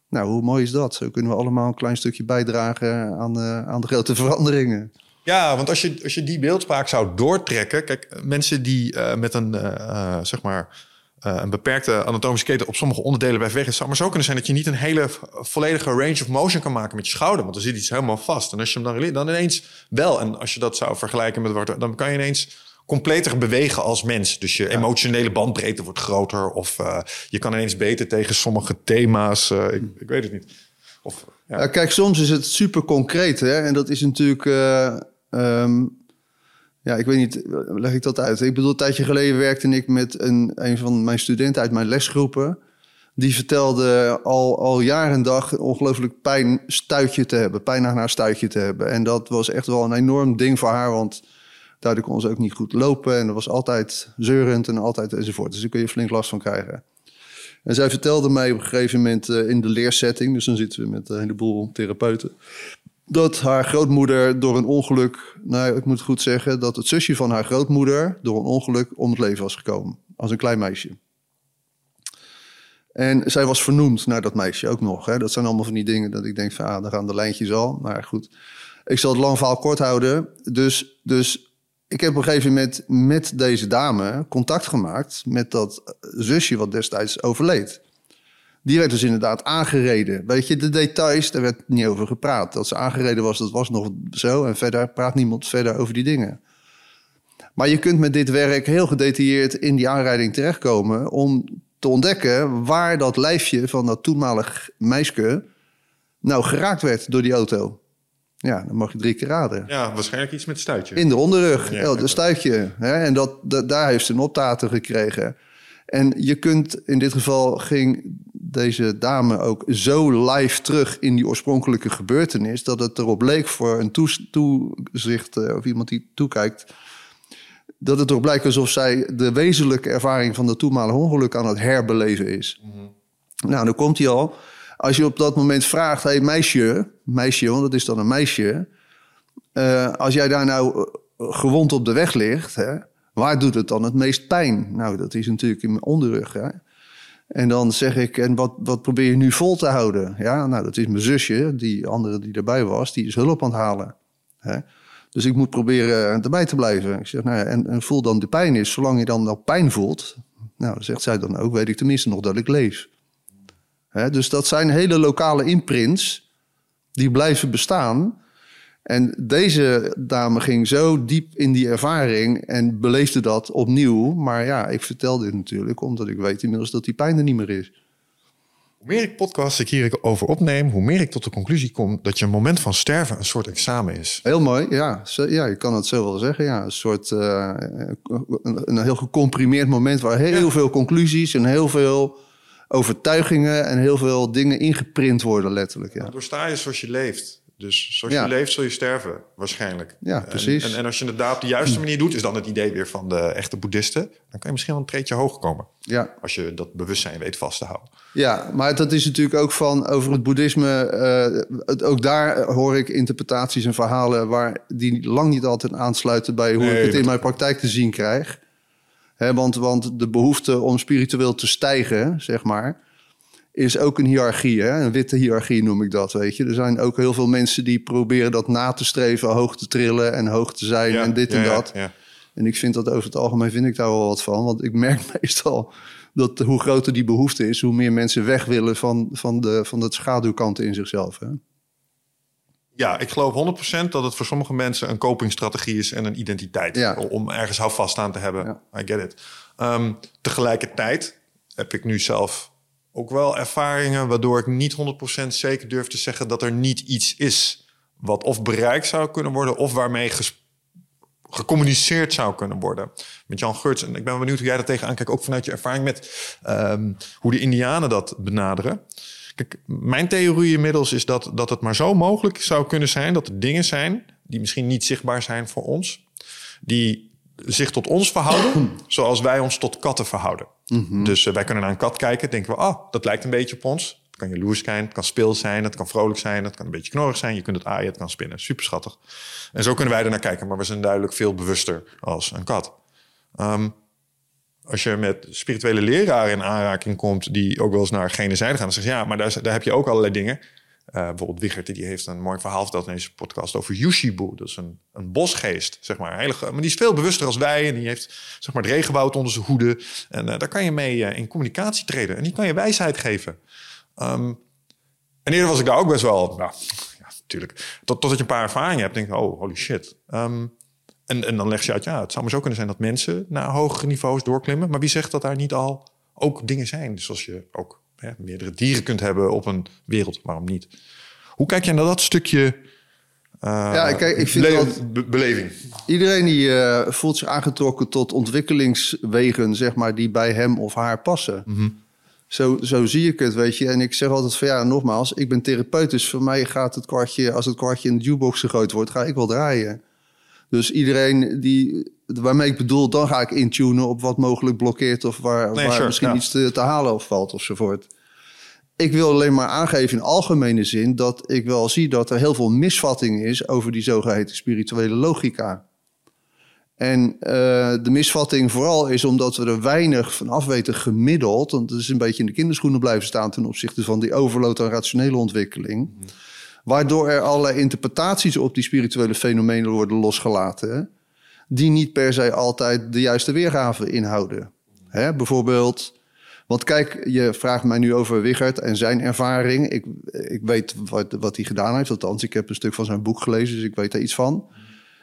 Nou, hoe mooi is dat? Zo kunnen we allemaal een klein stukje bijdragen aan, de- aan de grote veranderingen. Ja, want als je, als je die beeldspraak zou doortrekken... Kijk, mensen die eh, met een, eh, eh, zeg maar, eh, een beperkte anatomische keten... op sommige onderdelen bij weg is... zou maar zo kunnen zijn dat je niet een hele volledige range of motion kan maken met je schouder. Want dan zit iets helemaal vast. En als je hem dan, dan ineens wel. En als je dat zou vergelijken met wat... dan kan je ineens completer bewegen als mens. Dus je emotionele bandbreedte wordt groter. Of eh, je kan ineens beter tegen sommige thema's. eh, ik, ik weet het niet. Of, ja. Ja, kijk, soms is het super concreet. Hè? En dat is natuurlijk. eh, ehm, ja, ik weet niet, leg ik dat uit? Ik bedoel, een tijdje geleden werkte ik met een, een van mijn studenten uit mijn lesgroepen. Die vertelde al, al jaar en dag ongelooflijk pijn stuitje te hebben. Pijn naar haar stuitje te hebben. En dat was echt wel een enorm ding voor haar. Want daardoor kon ze ook niet goed lopen. En dat was altijd zeurend en altijd enzovoort. Dus daar kun je flink last van krijgen. En zij vertelde mij op een gegeven moment eh, in de leersetting, dus dan zitten we met een heleboel therapeuten, dat haar grootmoeder door een ongeluk, nou ik moet goed zeggen, dat het zusje van haar grootmoeder door een ongeluk om het leven was gekomen, als een klein meisje. En zij was vernoemd naar dat meisje ook nog. Hè. Dat zijn allemaal van die dingen dat ik denk van, ah, daar gaan de lijntjes al. Maar goed, ik zal het lang verhaal kort houden. Dus, dus ik heb op een gegeven moment met deze dame contact gemaakt met dat zusje wat destijds overleed. Die werd dus inderdaad aangereden. Weet je, de details, daar werd niet over gepraat. Dat ze aangereden was, dat was nog zo. En verder praat niemand verder over die dingen. Maar je kunt met dit werk heel gedetailleerd in die aanrijding terechtkomen... om te ontdekken waar dat lijfje van dat toenmalig meisje... nou geraakt werd door die auto. Ja, dan mag je drie keer raden. ja, waarschijnlijk iets met stuitje. In de onderrug, Ja, oh, de stuitje. Hè? En dat, dat, daar heeft ze een optater gekregen. En je kunt, in dit geval ging deze dame ook zo live terug in die oorspronkelijke gebeurtenis... dat het erop leek voor een toezicht eh, of iemand die toekijkt... dat het erop lijkt alsof zij de wezenlijke ervaring van de toenmalige ongeluk aan het herbeleven is. Nou, dan komt hij al. Als je op dat moment vraagt, hey, meisje, meisje, want dat is dan een meisje... Eh, als jij daar nou eh, gewond op de weg ligt, hè, waar doet het dan het meest pijn? Nou, dat is natuurlijk in mijn onderrug. Hè? En dan zeg ik, en wat, wat probeer je nu vol te houden? Ja, nou, dat is mijn zusje, die andere die erbij was, die is hulp aan het halen. Hè? Dus ik moet proberen erbij te blijven. Ik zeg, nou ja, en, voel dan de pijn is. Zolang je dan nog pijn voelt, nou, zegt zij dan ook, weet ik tenminste nog dat ik leef. Hè? Dus dat zijn hele lokale imprints die blijven bestaan. En deze dame ging zo diep in die ervaring en beleefde dat opnieuw. Maar ja, ik vertel dit natuurlijk omdat ik weet inmiddels dat die pijn er niet meer is. Hoe meer ik podcasts ik hierover opneem, hoe meer ik tot de conclusie kom dat je een moment van sterven een soort examen is. Heel mooi, ja. Ja, je kan het zo wel zeggen. Ja. Een soort uh, een, een, heel gecomprimeerd moment waar heel ja. veel conclusies en heel veel overtuigingen en heel veel dingen ingeprint worden, letterlijk. Ja. Doorsta je zoals je leeft. Dus zoals ja. je leeft, zul je sterven, waarschijnlijk. Ja, precies. En, en, en, als je het daar op de juiste manier doet, is dan het idee weer van de echte boeddhisten. Dan kan je misschien wel een treetje hoger komen. Ja. Als je dat bewustzijn weet vast te houden. Ja, maar dat is natuurlijk ook van over het boeddhisme. Uh, het, ook daar hoor ik interpretaties en verhalen waar die lang niet altijd aansluiten bij hoe nee, ik het in mijn praktijk te zien krijg. He, want, want de behoefte om spiritueel te stijgen, zeg maar is ook een hiërarchie. Hè? Een witte hiërarchie noem ik dat, weet je. Er zijn ook heel veel mensen die proberen dat na te streven... hoog te trillen en hoog te zijn en dit en dat. Ja, en ik vind dat over het algemeen vind ik daar wel wat van. Want ik merk meestal dat hoe groter die behoefte is... hoe meer mensen weg willen van, van, de, van de schaduwkanten in zichzelf. Hè? Ja, ik geloof 100% dat het voor sommige mensen een copingstrategie is en een identiteit. Ja. Om ergens houvast aan te hebben. I get it. Um, tegelijkertijd heb ik nu zelf ook wel ervaringen waardoor ik niet 100% zeker durf te zeggen dat er niet iets is wat of bereikt zou kunnen worden of waarmee gecommuniceerd zou kunnen worden. Met Jan Geurts. En ik ben benieuwd hoe jij dat tegenaan kijkt, ook vanuit je ervaring met um, hoe de Indianen dat benaderen. Kijk, mijn theorie inmiddels is dat, dat het maar zo mogelijk zou kunnen zijn dat er dingen zijn die misschien niet zichtbaar zijn voor ons, die zich tot ons verhouden zoals wij ons tot katten verhouden. Mhm. Dus uh, wij kunnen naar een kat kijken, denken we, oh, dat lijkt een beetje op ons. Het kan jaloers zijn, het kan speels zijn, het kan vrolijk zijn, het kan een beetje knorrig zijn. Je kunt het aaien, het kan spinnen. Super schattig. En zo kunnen wij er naar kijken, maar we zijn duidelijk veel bewuster als een kat. Um, als je met spirituele leraren in aanraking komt, die ook wel eens naar gene zijde gaan, dan zeg je ja, maar daar, daar heb je ook allerlei dingen. Uh, bijvoorbeeld Wigert, die heeft een mooi verhaal verteld in deze podcast over Yushibu. Dat is een, een bosgeest, zeg maar. Hele, maar die is veel bewuster als wij. En die heeft zeg maar, het regenwoud onder zijn hoede. En uh, daar kan je mee uh, in communicatie treden. En die kan je wijsheid geven. Um, en eerder was ik daar ook best wel... Nou, ja, natuurlijk. Tot, totdat je een paar ervaringen hebt, denk je... Oh, holy shit. Um, en, en dan leg je uit, ja, het zou maar zo kunnen zijn dat mensen naar hogere niveaus doorklimmen. Maar wie zegt dat daar niet al ook dingen zijn? Dus als je ook hè, meerdere dieren kunt hebben op een wereld, waarom niet? Hoe kijk jij naar dat stukje uh, ja, kijk, ik vind dat be beleving? Iedereen die uh, voelt zich aangetrokken tot ontwikkelingswegen, zeg maar, die bij hem of haar passen. Mm -hmm. Zo, zo zie ik het, weet je. En ik zeg altijd van ja, nogmaals, ik ben therapeut, dus voor mij gaat het kwartje, als het kwartje in de jukebox gegooid wordt, ga ik wel draaien. Dus iedereen die, waarmee ik bedoel, dan ga ik intunen op wat mogelijk blokkeert of waar, nee, waar sure, misschien ja. iets te, te, halen of valt ofzovoort. Ik wil alleen maar aangeven in algemene zin dat ik wel zie dat er heel veel misvatting is over die zogeheten spirituele logica. En uh, de misvatting vooral is omdat we er weinig van af weten gemiddeld. Want het is een beetje in de kinderschoenen blijven staan ten opzichte van die overload aan rationele ontwikkeling. Mm. Waardoor er allerlei interpretaties op die spirituele fenomenen worden losgelaten. Die niet per se altijd de juiste weergave inhouden. Hè, bijvoorbeeld, want kijk, je vraagt mij nu over Wigert en zijn ervaring. Ik, ik weet wat, wat hij gedaan heeft, althans, ik heb een stuk van zijn boek gelezen, dus ik weet daar iets van.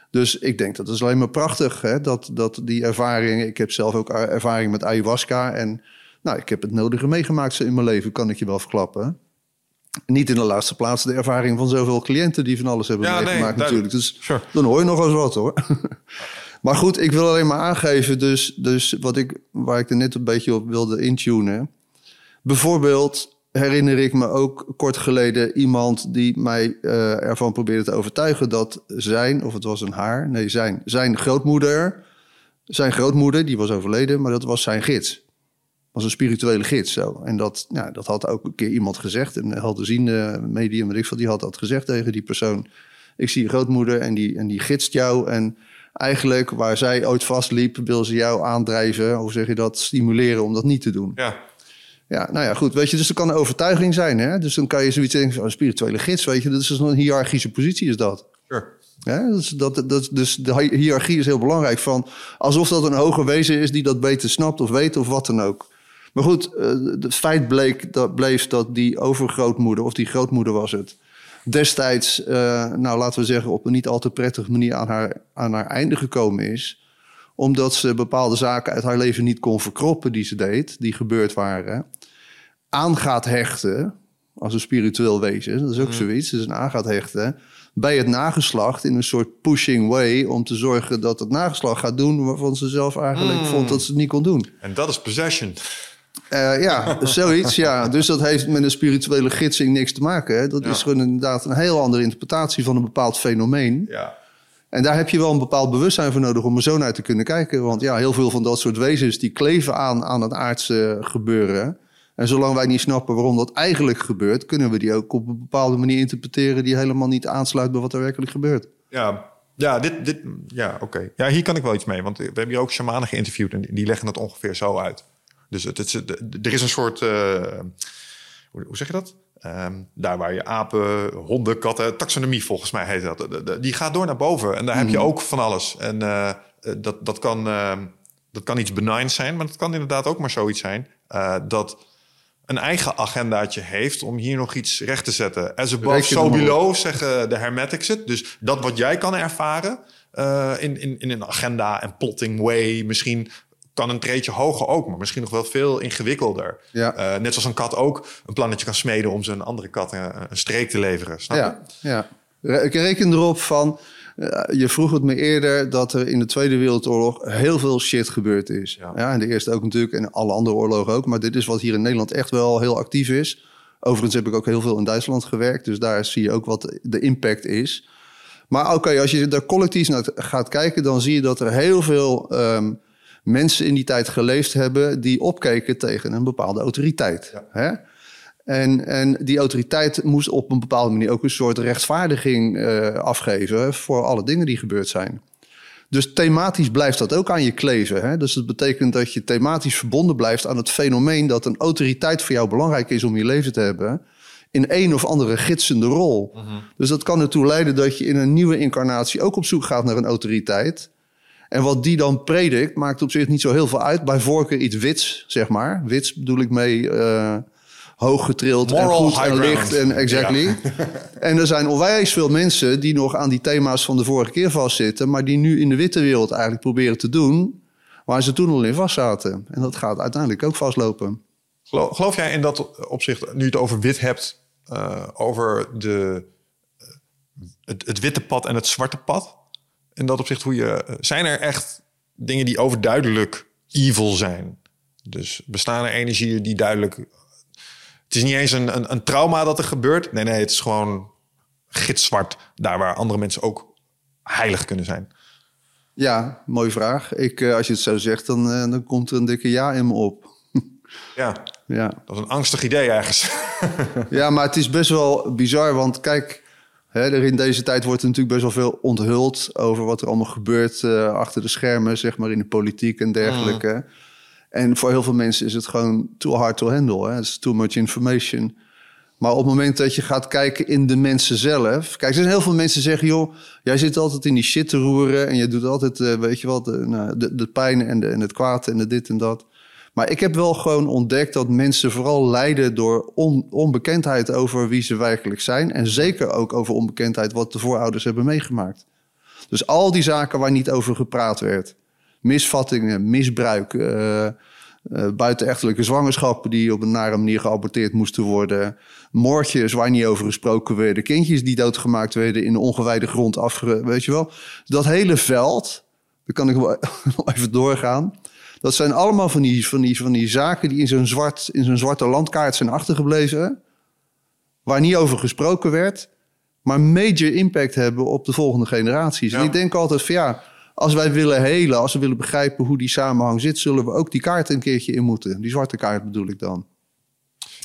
Dus ik denk dat is alleen maar prachtig, hè, dat, dat die ervaring. Ik heb zelf ook ervaring met ayahuasca en nou, ik heb het nodige meegemaakt in mijn leven, kan ik je wel verklappen. Niet in de laatste plaats de ervaring van zoveel cliënten die van alles hebben Ja, meegemaakt natuurlijk. Dus Sure. dan hoor je nog eens wat hoor. maar goed, ik wil alleen maar aangeven, dus, dus wat ik, waar ik er net een beetje op wilde intunen. Bijvoorbeeld herinner ik me ook kort geleden iemand die mij eh, ervan probeerde te overtuigen dat zijn, of het was een haar, nee zijn, zijn grootmoeder, zijn grootmoeder, die was overleden, maar dat was zijn gids was een spirituele gids. Zo. En dat, nou, dat had ook een keer iemand gezegd. Een helderziende medium, weet ik veel, die had dat gezegd tegen die persoon. Ik zie je grootmoeder en die, en die gidst jou. En eigenlijk waar zij ooit vastliep, wil ze jou aandrijven, hoe zeg je dat, stimuleren om dat niet te doen. Ja. Ja, nou ja, goed. Weet je, dus er kan een overtuiging zijn. Hè? Dus dan kan je zoiets denken van een spirituele gids, weet je. Dat is dus een hiërarchische positie, is dat. Sure. Ja, dus, dat, dat, dus de hi- hiërarchie is heel belangrijk. Van, alsof dat een hoger wezen is die dat beter snapt of weet of wat dan ook. Maar goed, eh, het feit bleek, dat, bleef dat die overgrootmoeder, of die grootmoeder was het, destijds, eh, nou laten we zeggen, op een niet al te prettige manier aan haar, aan haar einde gekomen is. Omdat ze bepaalde zaken uit haar leven niet kon verkroppen die ze deed, die gebeurd waren. Aan gaat hechten, als een spiritueel wezen, dat is ook zoiets, dus een aan gaat hechten bij het nageslacht in een soort pushing way om te zorgen dat het nageslacht gaat doen waarvan ze zelf eigenlijk vond dat ze het niet kon doen. En dat is possession. Eh, ja, zoiets, ja. Dus dat heeft met een spirituele gidsing niks te maken. Hè. Dat Ja. is gewoon inderdaad een heel andere interpretatie van een bepaald fenomeen. Ja. En daar heb je wel een bepaald bewustzijn voor nodig om er zo naar te kunnen kijken. Want ja, heel veel van dat soort wezens die kleven aan aan het aardse gebeuren. En zolang wij niet snappen waarom dat eigenlijk gebeurt, kunnen we die ook op een bepaalde manier interpreteren die helemaal niet aansluit bij wat er werkelijk gebeurt. Ja, ja, dit, dit, ja oké. Ja, hier kan ik wel iets mee. Want we hebben hier ook shamanen geïnterviewd en die- die leggen het ongeveer zo uit. Dus het, het, het- er is een soort, eh, hoe, hoe zeg je dat? Ehm, daar waar je apen, honden, katten, taxonomie volgens mij heet dat. De- de- Die gaat door naar boven en daar heb je ook van alles. En eh, eh, dat, dat, kan, ehm, dat kan iets benigns zijn, maar het kan inderdaad ook maar zoiets zijn. dat een eigen agendaatje heeft om hier nog iets recht te zetten. As above, so below, zeggen de hermetics het. Dus dat wat jij kan ervaren in, in, in een agenda en plotting way... misschien kan een treetje hoger ook, maar misschien nog wel veel ingewikkelder. Ja. Eh, net zoals een kat ook een plannetje kan smeden... om zijn andere kat een, een streek te leveren. Snap je? Ja, ja. Re- Ik reken erop van. eh, je vroeg het me eerder dat er in de Tweede Wereldoorlog heel veel shit gebeurd is. Ja. Ja. en de Eerste ook natuurlijk en alle andere oorlogen ook. Maar dit is wat hier in Nederland echt wel heel actief is. Overigens heb ik ook heel veel in Duitsland gewerkt. Dus daar zie je ook wat de impact is. Maar oké, als je daar collectief naar gaat kijken, dan zie je dat er heel veel ehm, mensen in die tijd geleefd hebben die opkeken tegen een bepaalde autoriteit. Hè? En, en die autoriteit moest op een bepaalde manier ook een soort rechtvaardiging eh, afgeven voor alle dingen die gebeurd zijn. Dus thematisch blijft dat ook aan je kleven. Hè? Dus dat betekent dat je thematisch verbonden blijft aan het fenomeen dat een autoriteit voor jou belangrijk is om je leven te hebben. In een of andere gidsende rol. Dus dat kan ertoe leiden dat je in een nieuwe incarnatie ook op zoek gaat naar een autoriteit. En wat die dan predikt, maakt op zich niet zo heel veel uit. Bij voorkeur iets wits, zeg maar. Wits bedoel ik mee eh hoog getrild en goed en licht. En, exactly. en er zijn onwijs veel mensen die nog aan die thema's van de vorige keer vastzitten. Maar die nu in de witte wereld eigenlijk proberen te doen waar ze toen al in vast zaten. En dat gaat uiteindelijk ook vastlopen. Geloof, geloof jij in dat opzicht, nu je het over wit hebt... eh, over de, eh, het, het witte pad en het zwarte pad? In dat opzicht, hoe je, zijn er echt dingen die overduidelijk evil zijn? Dus bestaan er energieën die duidelijk... Het is niet eens een, een, een trauma dat er gebeurt. Nee, nee, het is gewoon gitzwart. Daar waar andere mensen ook heilig kunnen zijn. Ja, mooie vraag. Ik, eh, als je het zo zegt, dan, eh, dan komt er een dikke ja in me op. Ja, Ja. dat is een angstig idee ergens. Ja, maar het is best wel bizar, want kijk, hè, er in deze tijd wordt er natuurlijk best wel veel onthuld over wat er allemaal gebeurt eh, achter de schermen, zeg maar in de politiek en dergelijke. En voor heel veel mensen is het gewoon too hard to handle. Het is too much information. Maar op het moment dat je gaat kijken in de mensen zelf. Kijk, er zijn heel veel mensen die zeggen: joh, jij zit altijd in die shit te roeren. En je doet altijd, eh, weet je wat, de, nou, de, de pijn en, de, en het kwaad en de dit en dat. Maar ik heb wel gewoon ontdekt dat mensen vooral lijden door on- onbekendheid over wie ze werkelijk zijn. En zeker ook over onbekendheid wat de voorouders hebben meegemaakt. Dus al die zaken waar niet over gepraat werd. Misvattingen, misbruik, eh, buitenechtelijke zwangerschappen die op een nare manier geaborteerd moesten worden. Moordjes waar niet over gesproken werden. Kindjes die doodgemaakt werden in de ongewijde grond afge... Weet je wel? Dat hele veld, daar kan ik wel even doorgaan. Dat zijn allemaal van die, van die, van die zaken die in zo'n zwart, in zo'n zwarte landkaart zijn achtergebleven. Waar niet over gesproken werd. Maar major impact hebben op de volgende generaties. Ja. En ik denk altijd van ja, als wij willen helen, als we willen begrijpen hoe die samenhang zit, zullen we ook die kaart een keertje in moeten. Die zwarte kaart bedoel ik dan.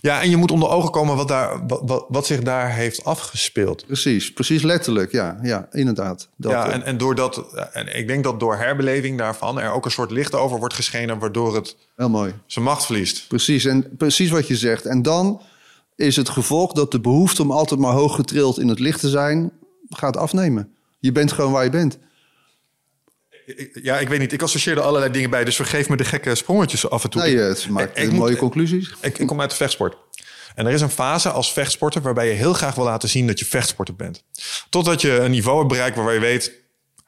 Ja, en je moet onder ogen komen wat, daar, wat, wat, wat zich daar heeft afgespeeld. Precies, precies letterlijk, ja, ja inderdaad. Dat, ja, en, en, doordat, en ik denk dat door herbeleving daarvan er ook een soort licht over wordt geschenen, waardoor het Heel mooi. zijn macht verliest. Precies, en precies wat je zegt. En dan is het gevolg dat de behoefte om altijd maar hoog getrild in het licht te zijn, gaat afnemen. Je bent gewoon waar je bent. Ja, ik weet niet. Ik associeerde allerlei dingen bij. Dus vergeef me de gekke sprongetjes af en toe. Nee, het maakt ik, mooie conclusies. Ik, ik kom uit de vechtsport. En er is een fase als vechtsporter waarbij je heel graag wil laten zien dat je vechtsporter bent. Totdat je een niveau hebt bereikt waarbij je weet,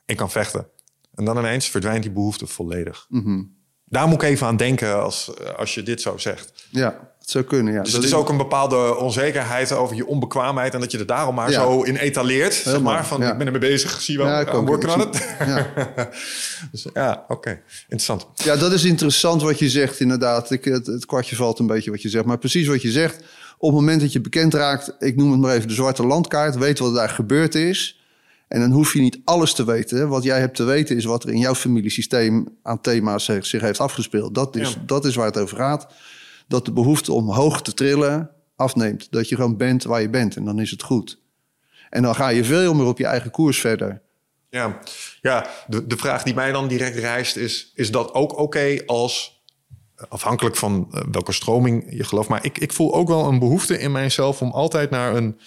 ik kan vechten. En dan ineens verdwijnt die behoefte volledig. Mm Daar moet ik even aan denken als, als je dit zo zegt. Ja, het zou kunnen, ja. Dus dat het is ook een bepaalde onzekerheid over je onbekwaamheid... en dat je er daarom maar zo in etaleert. zeg maar, van ik ben ermee bezig, zie wel, ja, I'm working on it. Ja, dus, ja oké. Interessant. Ja, dat is interessant wat je zegt inderdaad. Ik, het, het, kwartje valt een beetje wat je zegt. Maar precies wat je zegt, op het moment dat je bekend raakt... ik noem het maar even de zwarte landkaart... weet wat daar gebeurd is... En dan hoef je niet alles te weten. Wat jij hebt te weten is wat er in jouw familiesysteem aan thema's zich heeft afgespeeld. Dat is, dat is waar het over gaat dat de behoefte om hoog te trillen afneemt. Dat je gewoon bent waar je bent en dan is het goed. En dan ga je veel meer op je eigen koers verder. Ja, ja de, de vraag die mij dan direct reist is: is dat ook oké als afhankelijk van eh, welke stroming je gelooft. Maar ik, ik voel ook wel een behoefte in mijzelf om altijd naar een.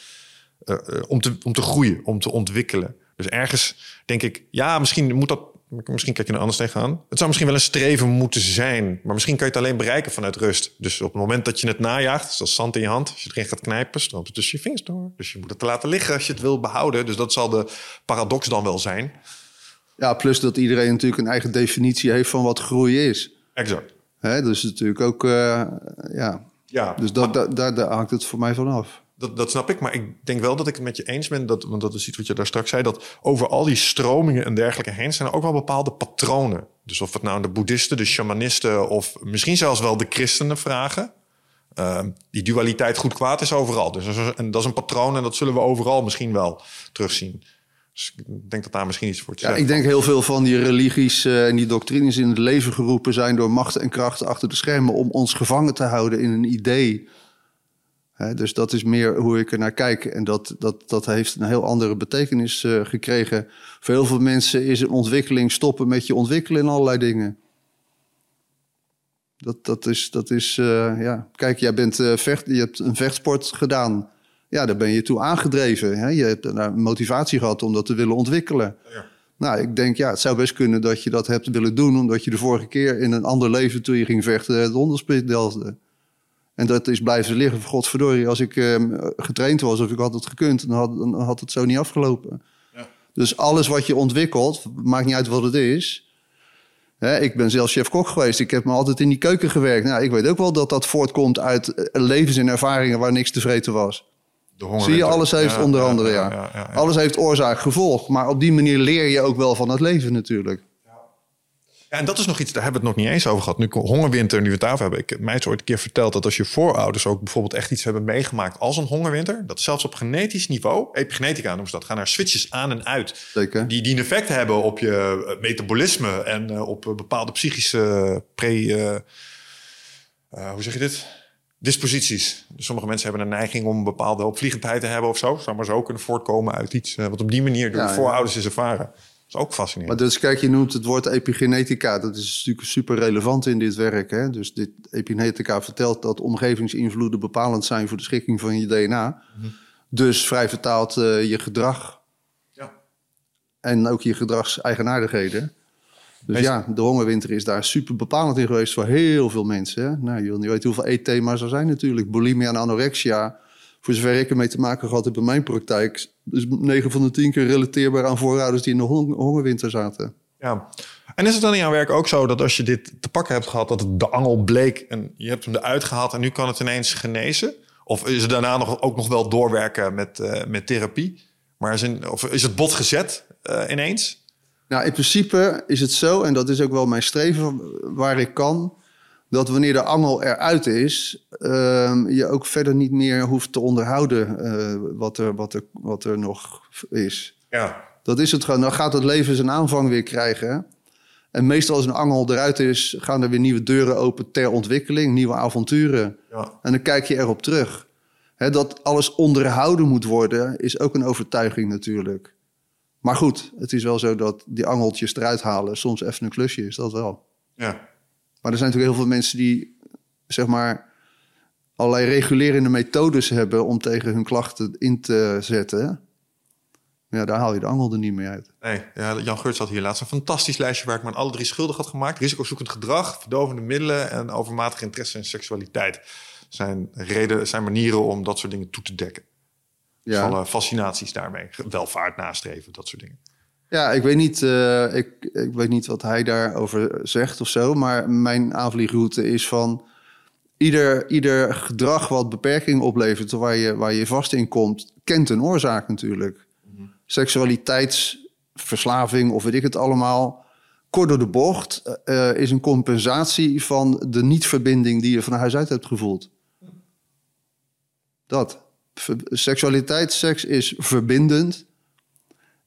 Uh, om, te, om te groeien, om te ontwikkelen. Dus ergens denk ik, ja, misschien moet dat Misschien kijk je er anders tegenaan. Het zou misschien wel een streven moeten zijn. Maar misschien kan je het alleen bereiken vanuit rust. Dus op het moment dat je het najaagt, zoals zand in je hand. Als je erin gaat knijpen, stroomt het tussen je vingers door. Dus je moet het te laten liggen als je het wil behouden. Dus dat zal de paradox dan wel zijn. Ja, plus dat iedereen natuurlijk een eigen definitie heeft van wat groei is. Exact. Hè, dus natuurlijk ook, uh, ja. ja. Dus dat, daar, daar hangt het voor mij vanaf dat, dat snap ik, maar ik denk wel dat ik het met je eens ben. Dat, want dat is iets wat je daar straks zei. Dat over al die stromingen en dergelijke heen zijn er ook wel bepaalde patronen. Dus of het nou de boeddhisten, de shamanisten of misschien zelfs wel de christenen vragen. Uh, die dualiteit goed kwaad is overal. Dus en dat is een patroon en dat zullen we overal misschien wel terugzien. Dus ik denk dat daar misschien iets voor te ja, Ik denk heel veel van die religies uh, en die doctrines in het leven geroepen zijn door machten en krachten achter de schermen om ons gevangen te houden in een idee dus dat is meer hoe ik er naar kijk. En dat, dat, dat heeft een heel andere betekenis uh, gekregen. Voor heel veel mensen is een ontwikkeling stoppen met je ontwikkelen in allerlei dingen. Dat, dat is, dat is uh, ja. Kijk, jij bent, uh, vecht, je hebt een vechtsport gedaan. Ja, daar ben je toe aangedreven. Hè? Je hebt een motivatie gehad om dat te willen ontwikkelen. Ja. Nou, ik denk, ja, het zou best kunnen dat je dat hebt willen doen... omdat je de vorige keer in een ander leven toen je ging vechten... het onderspit deelde. En dat is blijven liggen. Godverdorie, als ik uh, getraind was of ik had het gekund, dan had, dan had het zo niet afgelopen. Ja. Dus alles wat je ontwikkelt, maakt niet uit wat het is. Hè, ik ben zelf chef-kok geweest. Ik heb me altijd in die keuken gewerkt. Nou, ik weet ook wel dat dat voortkomt uit levens en ervaringen waar niks tevreden was. Zie je, alles heeft onder andere, ja, ja. Alles heeft oorzaak, gevolg. Maar op die manier leer je ook wel van het leven natuurlijk. En dat is nog iets, daar hebben we het nog niet eens over gehad. Nu hongerwinter, nu we het daarover hebben. Ik mij is ooit een keer verteld dat als je voorouders ook bijvoorbeeld echt iets hebben meegemaakt als een hongerwinter, dat zelfs op genetisch niveau, epigenetica noemen ze dat, gaan er switches aan en uit. Zeker. Die, die een effect hebben op je eh, metabolisme en uh, op bepaalde psychische pre... Uh, hoe zeg je dit? Disposities. Dus sommige mensen hebben een neiging om een bepaalde opvliegendheid te hebben of zo. Zou maar zo kunnen voortkomen uit iets wat op die manier door ja, voorouders is ervaren is ook fascinerend. Maar dus kijk, je noemt het woord epigenetica. Dat is natuurlijk super relevant in dit werk. Hè? Dus dit epigenetica vertelt dat omgevingsinvloeden bepalend zijn voor de schikking van je DNA. Mhm. Dus vrij vertaald uh, je gedrag. Ja. En ook je gedragseigenaardigheden. Dus ja, de hongerwinter is daar super bepalend in geweest voor heel veel mensen. Hè? Nou, je, je weet hoeveel eetthema's er zijn natuurlijk. Bulimia en anorexia voor zover ik ermee te maken gehad heb in mijn praktijk, is 9 van de 10 keer relateerbaar aan voorouders die in de hongerwinter zaten. Ja. En is het dan in jouw werk ook zo dat als je dit te pakken hebt gehad, dat het de angel bleek en je hebt hem eruit gehaald en nu kan het ineens genezen? Of is het daarna nog, ook nog wel doorwerken met, uh, met therapie? Maar is, in, of is het bot gezet uh, ineens? Nou, in principe is het zo, en dat is ook wel mijn streven waar ik kan, dat wanneer de angel eruit is, uh, je ook verder niet meer hoeft te onderhouden uh, wat, er, wat, er, wat er nog is. Ja. Dat is het gewoon. Dan gaat het leven zijn aanvang weer krijgen. En meestal als een angel eruit is, gaan er weer nieuwe deuren open ter ontwikkeling, nieuwe avonturen. Ja. En dan kijk je erop terug. Hè, dat alles onderhouden moet worden, is ook een overtuiging natuurlijk. Maar goed, het is wel zo dat die angeltjes eruit halen soms even een klusje is, dat wel. Ja. Maar er zijn natuurlijk heel veel mensen die, zeg maar, allerlei regulerende methodes hebben om tegen hun klachten in te zetten. Ja, daar haal je de angel er niet meer uit. Nee, ja, Jan Geurts had hier laatst een fantastisch lijstje waar ik me aan alle drie schuldig had gemaakt. Risicozoekend gedrag, verdovende middelen en overmatig interesse in seksualiteit. Zijn, reden, zijn manieren om dat soort dingen toe te dekken. Ja. Van fascinaties daarmee. Welvaart nastreven, dat soort dingen. Ja, ik weet, niet, eh, ik, ik weet niet wat hij daarover zegt of zo. Maar mijn aanvliegroute is van... Ieder, ieder gedrag wat beperking oplevert... waar je, waar je vast in komt, kent een oorzaak natuurlijk. Seksualiteitsverslaving of weet ik het allemaal... kort door de bocht eh, is een compensatie van de niet-verbinding... die je van huis uit hebt gevoeld. Dat. Ver- Seksualiteit, seks is verbindend...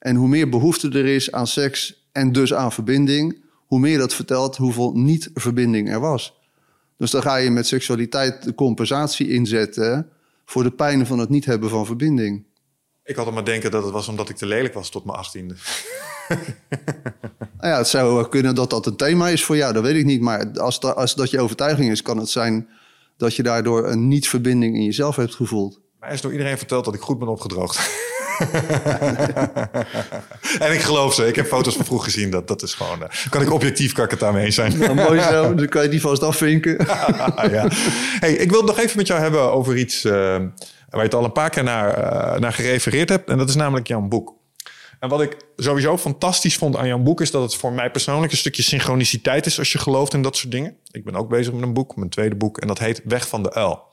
En hoe meer behoefte er is aan seks en dus aan verbinding, hoe meer dat vertelt hoeveel niet-verbinding er was. Dus dan ga je met seksualiteit de compensatie inzetten voor de pijnen van het niet hebben van verbinding. Ik had al maar denken dat het was omdat ik te lelijk was tot mijn achttiende. Nou ja, het zou kunnen dat dat een thema is voor jou, dat weet ik niet. Maar als, dat, als dat je overtuiging is, kan het zijn dat je daardoor een niet-verbinding in jezelf hebt gevoeld. Mij is door iedereen verteld dat ik goed ben opgedroogd. en ik geloof ze. Ik heb foto's van vroeg gezien. Dat, dat is gewoon... eh, kan ik objectief kan ik het daarmee eens zijn. Nou, mooi zo, dan kan je die vast afvinken. ja. hey, ik wil het nog even met jou hebben over iets eh, waar je het al een paar keer naar, eh, naar gerefereerd hebt. En dat is namelijk jouw boek. En wat ik sowieso fantastisch vond aan jouw boek... is dat het voor mij persoonlijk een stukje synchroniciteit is... als je gelooft in dat soort dingen. Ik ben ook bezig met een boek, mijn tweede boek. En dat heet Weg van de Uil.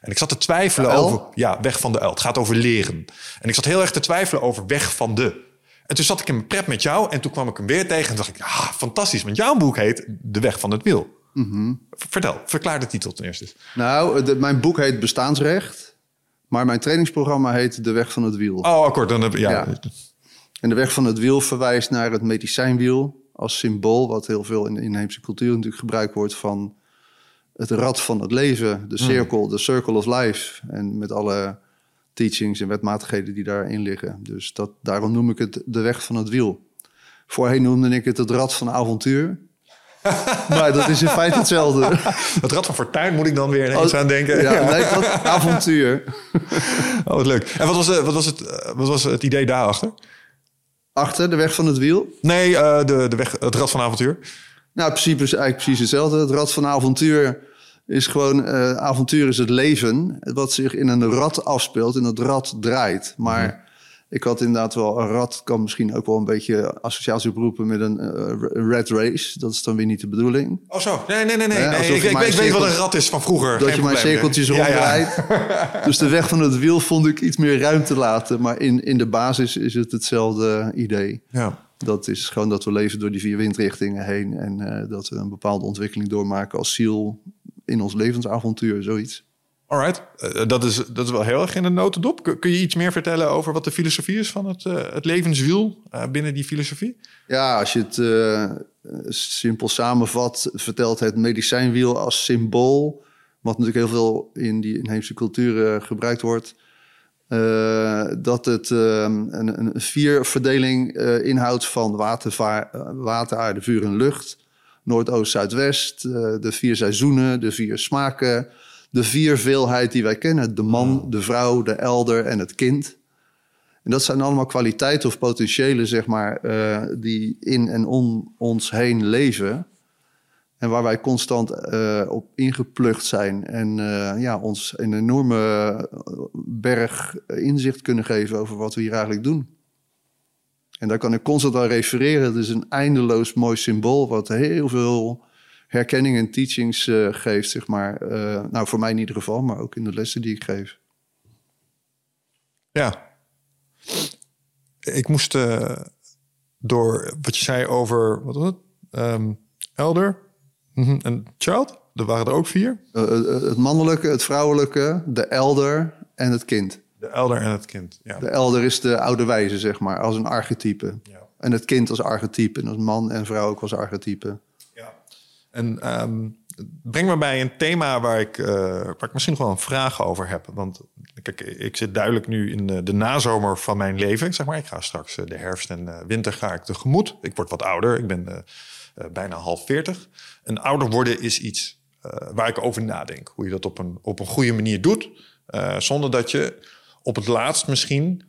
En ik zat te twijfelen over... Ja, Weg van de Uil. Het gaat over leren. En ik zat heel erg te twijfelen over Weg van de... En toen zat ik in mijn prep met jou en toen kwam ik hem weer tegen en dacht ik, ah, fantastisch, want jouw boek heet De Weg van het Wiel. Vertel, verklaar de titel ten eerste. Nou, de- mijn boek heet Bestaansrecht, maar mijn trainingsprogramma heet De Weg van het Wiel. Oh, akkoord. Dan heb, ja. Ja. En de weg van het wiel verwijst naar het medicijnwiel als symbool, wat heel veel in de inheemse cultuur natuurlijk gebruikt wordt van het rad van het leven, de cirkel, de circle of life. En met alle teachings en wetmatigheden die daarin liggen. Dus dat, daarom noem ik het de weg van het wiel. Voorheen noemde ik het het rad van avontuur. maar dat is in feite hetzelfde. Het Rad van Fortuin moet ik dan weer ineens aan denken. Oh, Ja, nee, dat, avontuur. Oh, wat leuk. En wat was, eh, wat, was het, eh, wat was het idee daarachter? Achter de weg van het wiel. Nee, eh, de, de weg, het Rad van Avontuur. Nou, in principe is eigenlijk precies hetzelfde. Het rad van avontuur is gewoon... eh, avontuur is het leven wat zich in een rad afspeelt en het rad draait. Maar ik had inderdaad wel... Een rad kan misschien ook wel een beetje associatie oproepen met een eh, red race. Dat is dan weer niet de bedoeling. Oh zo. Nee, nee, nee. nee. Ja, nee ik, ik, weet- weet wat een rat is van vroeger. Dat Geen je maar cirkeltjes Ja, ja. ronddraait. Dus de weg van het wiel vond ik iets meer ruimte laten. Maar in, in de basis is het hetzelfde idee. Ja. Dat is gewoon dat we leven door die vier windrichtingen heen. En eh, dat we een bepaalde ontwikkeling doormaken als ziel in ons levensavontuur, zoiets. Alright. Eh, dat, is, dat is wel heel erg in de notendop. Kun, kun je iets meer vertellen over wat de filosofie is van het, eh, het levenswiel eh, binnen die filosofie? Ja, als je het simpel samenvat, vertelt het medicijnwiel als symbool, wat natuurlijk heel veel in die inheemse culturen gebruikt wordt, dat het eh, een, een vierverdeling inhoudt van watervaar, eh, water, aarde, vuur en lucht. Noordoost, Zuidwest, eh, de vier seizoenen, de vier smaken, de vier veelheid die wij kennen. De man, de vrouw, de elder en het kind. En dat zijn allemaal kwaliteiten of potentiëlen, zeg maar, eh, die in en om ons heen leven. En waar wij constant eh, op ingeplucht zijn. En ja, ons een enorme berg inzicht kunnen geven over wat we hier eigenlijk doen. En daar kan ik constant aan refereren. Het is een eindeloos mooi symbool, wat heel veel herkenning en teachings eh, geeft, zeg maar. Eh, nou, voor mij in ieder geval, maar ook in de lessen die ik geef. Ja. Ik moest eh, door wat je zei over, wat was het? Ehm, elder mhm, en child. Er waren er ook vier. Het mannelijke, het vrouwelijke, de elder en het kind. De elder en het kind. Ja. De elder is de oude wijze, zeg maar, als een archetype. ja. En het kind als archetype. En als man en vrouw ook als archetype. Ja. En ehm, breng me bij een thema waar ik, uh, waar ik misschien nog wel een vraag over heb. Want kijk, ik zit duidelijk nu in de, de nazomer van mijn leven. Zeg maar, ik ga straks de herfst en winter ga ik tegemoet. Ik word wat ouder. Ik ben bijna half veertig. En ouder worden is iets waar ik over nadenk. Hoe je dat op een, op een goede manier doet. zonder dat je op het laatst misschien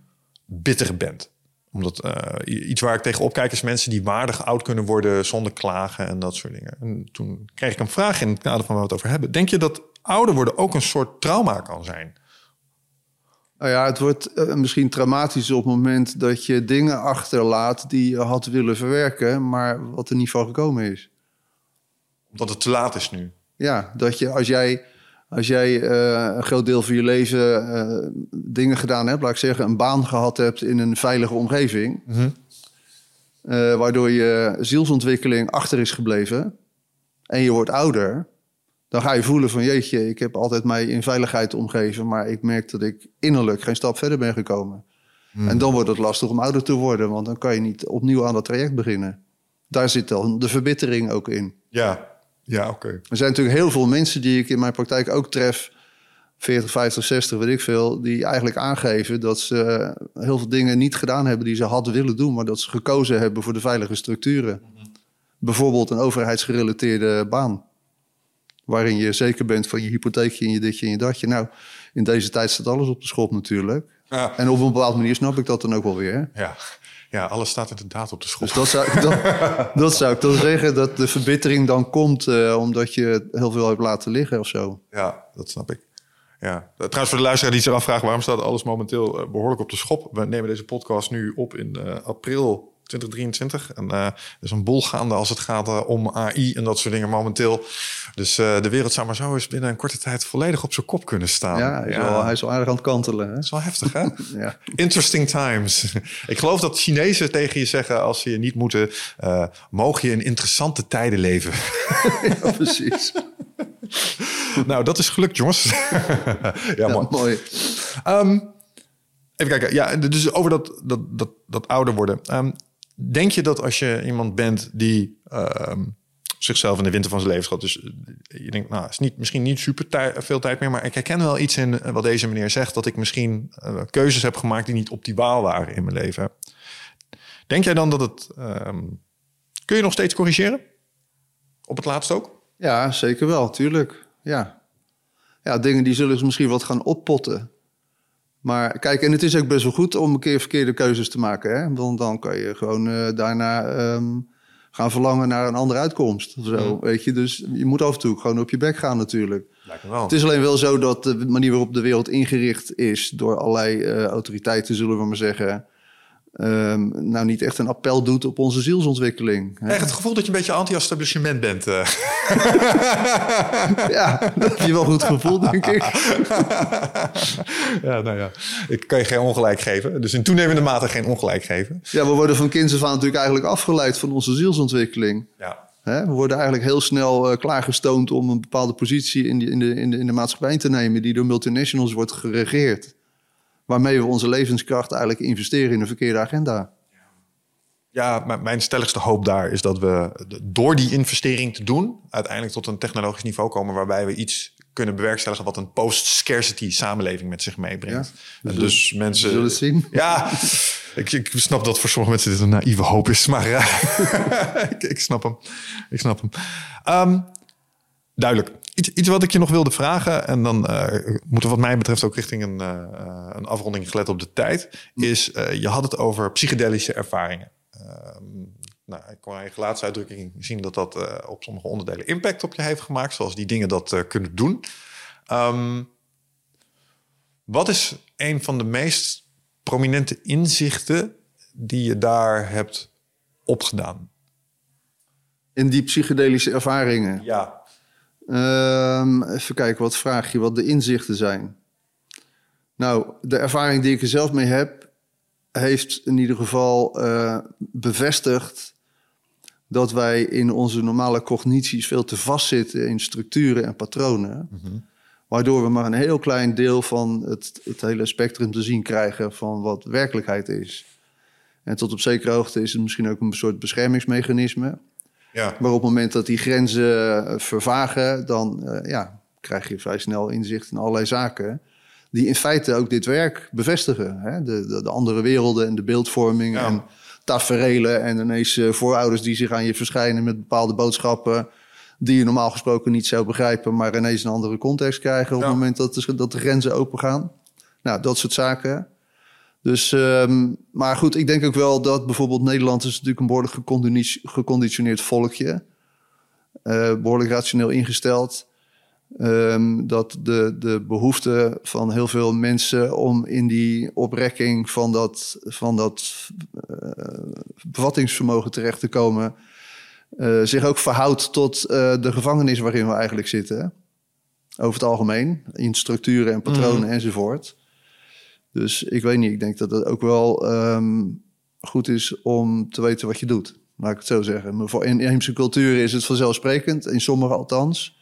bitter bent. Omdat uh, iets waar ik tegenop kijk is mensen die waardig oud kunnen worden zonder klagen en dat soort dingen. En toen kreeg ik een vraag in het kader van waar we het over hebben. Denk je dat ouder worden ook een soort trauma kan zijn? Nou ja, het wordt uh, misschien traumatisch op het moment dat je dingen achterlaat die je had willen verwerken, maar wat er niet van gekomen is. Omdat het te laat is nu. Ja, dat je als jij als jij uh, een groot deel van je leven uh, dingen gedaan hebt, laat ik zeggen, een baan gehad hebt in een veilige omgeving, mm -hmm. uh, waardoor je zielsontwikkeling achter is gebleven en je wordt ouder, dan ga je voelen van jeetje, ik heb altijd mij in veiligheid omgeven, maar ik merk dat ik innerlijk geen stap verder ben gekomen. Mm. En dan wordt het lastig om ouder te worden, want dan kan je niet opnieuw aan dat traject beginnen. Daar zit dan de verbittering ook in. Ja, ja, oké. Er zijn natuurlijk heel veel mensen die ik in mijn praktijk ook tref, 40, 50, 60, weet ik veel, die eigenlijk aangeven dat ze heel veel dingen niet gedaan hebben die ze hadden willen doen, maar dat ze gekozen hebben voor de veilige structuren. Bijvoorbeeld een overheidsgerelateerde baan, waarin je zeker bent van je hypotheekje en je ditje en je datje. Nou, in deze tijd staat alles op de schop natuurlijk. Ja. En op een bepaalde manier snap ik dat dan ook wel weer. Ja. Ja, alles staat inderdaad op de schop. Dus dat zou, dat, dat zou ik dan zeggen, dat de verbittering dan komt uh, omdat je heel veel hebt laten liggen of zo. Ja, dat snap ik. Ja. Trouwens, voor de luisteraar die zich afvraagt waarom staat alles momenteel uh, behoorlijk op de schop. We nemen deze podcast nu op in uh, april 2023. En uh, er is een bol gaande als het gaat uh, om AI en dat soort dingen momenteel. Dus uh, de wereld zou maar zo eens binnen een korte tijd volledig op zijn kop kunnen staan. Ja, hij is, ja. Wel, hij is wel aardig aan het kantelen. Hè? Dat is wel heftig, hè? ja. Interesting times. Ik geloof dat Chinezen tegen je zeggen als ze je niet moeten... mogen je in interessante tijden leven. ja, precies. nou, dat is gelukt, jongens. ja, ja, mooi. mooi. Um, even kijken. Ja, dus over dat, dat, dat, dat ouder worden. Um, Denk je dat als je iemand bent die uh, zichzelf in de winter van zijn leven schat, dus je denkt, nou, is niet, misschien niet super veel tijd meer, maar ik herken wel iets in wat deze meneer zegt, dat ik misschien uh, keuzes heb gemaakt die niet optimaal waren in mijn leven. Denk jij dan dat het. Um, kun je nog steeds corrigeren? Op het laatst ook? Ja, zeker wel, tuurlijk. Ja. Ja, dingen die zullen misschien wat gaan oppotten. Maar kijk, en het is ook best wel goed om een keer verkeerde keuzes te maken. Hè? Want dan kan je gewoon uh, daarna um, gaan verlangen naar een andere uitkomst. Of zo, weet je? Dus je moet af en toe gewoon op je bek gaan natuurlijk. Wel. Het is alleen wel zo dat de manier waarop de wereld ingericht is... door allerlei uh, autoriteiten, zullen we maar zeggen... Um, nou niet echt een appel doet op onze zielsontwikkeling. Echt het gevoel dat je een beetje anti-establishment bent. Uh. ja, dat heb je wel goed gevoel, denk ik. ja, nou ja, ik kan je geen ongelijk geven. Dus in toenemende mate geen ongelijk geven. Ja, we worden van kinds af aan natuurlijk eigenlijk afgeleid van onze zielsontwikkeling. Ja. Hè? We worden eigenlijk heel snel uh, klaargestoomd om een bepaalde positie in, die, in, de, in, de, in de maatschappij te nemen... die door multinationals wordt geregeerd waarmee we onze levenskracht eigenlijk investeren in een verkeerde agenda. Ja, mijn stelligste hoop daar is dat we door die investering te doen, uiteindelijk tot een technologisch niveau komen waarbij we iets kunnen bewerkstelligen wat een post-scarcity samenleving met zich meebrengt. Ja, en dus mensen. Zullen het zien? Ja, ik, ik, snap dat voor sommige mensen dit een naïeve hoop is, maar uh, ik, ik, snap hem. Ik snap hem. Um, duidelijk. Iets, iets wat ik je nog wilde vragen, en dan uh, moeten wat mij betreft ook richting een, uh, een afronding gelet op de tijd, is uh, je had het over psychedelische ervaringen. nou, ik kon je gelaatsuitdrukking zien dat dat op sommige onderdelen impact op je heeft gemaakt, zoals die dingen dat kunnen doen. Um, wat is een van de meest prominente inzichten die je daar hebt opgedaan? In die psychedelische ervaringen? Ja. Um, even kijken, wat vraag je, wat de inzichten zijn. Nou, de ervaring die ik er zelf mee heb, heeft in ieder geval uh, bevestigd dat wij in onze normale cognities veel te vastzitten in structuren en patronen. Mm -hmm. Waardoor we maar een heel klein deel van het, het hele spectrum te zien krijgen van wat werkelijkheid is. En tot op zekere hoogte is het misschien ook een soort beschermingsmechanisme. Ja. Maar op het moment dat die grenzen eh, vervagen, dan uh, ja, krijg je vrij snel inzicht in allerlei zaken. Die in feite ook dit werk bevestigen. Hè? De, de, de, andere werelden en de beeldvorming Ja. en taferelen. En ineens uh, voorouders die zich aan je verschijnen met bepaalde boodschappen. Die je normaal gesproken niet zou begrijpen, maar ineens een andere context krijgen. op Ja. het moment dat de, dat de grenzen open gaan. Nou, dat soort zaken. Dus, um, maar goed, ik denk ook wel dat bijvoorbeeld Nederland is natuurlijk een behoorlijk geconditioneerd volkje. Uh, behoorlijk rationeel ingesteld. Um, dat de, de behoefte van heel veel mensen om in die oprekking van dat, van dat uh, bevattingsvermogen terecht te komen, uh, zich ook verhoudt tot de gevangenis waarin we eigenlijk zitten. Over het algemeen, in structuren en patronen mm. enzovoort. Dus ik weet niet, ik denk dat het ook wel um, goed is om te weten wat je doet. Laat ik het zo zeggen. Maar voor inheemse culturen is het vanzelfsprekend, in sommige althans.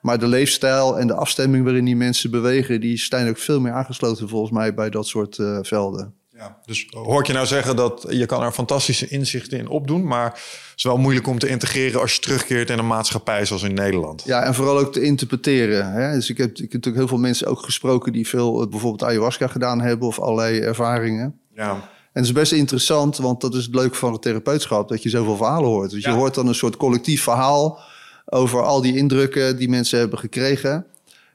Maar de leefstijl en de afstemming waarin die mensen bewegen, die zijn ook veel meer aangesloten volgens mij bij dat soort uh, velden. Ja, dus hoor ik je nou zeggen dat je kan er fantastische inzichten in opdoen, maar het is wel moeilijk om te integreren als je terugkeert in een maatschappij zoals in Nederland. Ja, en vooral ook te interpreteren. Hè? Dus ik heb, ik heb natuurlijk heel veel mensen ook gesproken die veel uh, bijvoorbeeld ayahuasca gedaan hebben of allerlei ervaringen. Ja. En het is best interessant, want dat is het leuke van het therapeutschap, dat je zoveel verhalen hoort. Dus Ja. je hoort dan een soort collectief verhaal over al die indrukken die mensen hebben gekregen.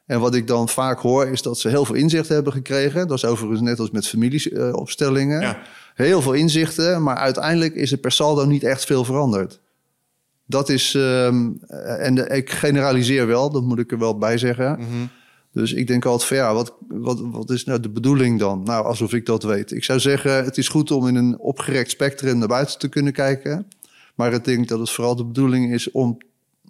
En wat ik dan vaak hoor, is dat ze heel veel inzicht hebben gekregen. Dat is overigens net als met familieopstellingen. Ja. Heel veel inzichten, maar uiteindelijk is er per saldo niet echt veel veranderd. Dat is, ehm, en de- ik generaliseer wel, dat moet ik er wel bij zeggen. Mhm. Dus ik denk altijd van ja, wat, wat, wat is nou de bedoeling dan? Nou, alsof ik dat weet. Ik zou zeggen, het is goed om in een opgerekt spectrum naar buiten te kunnen kijken. Maar ik denk dat het vooral de bedoeling is om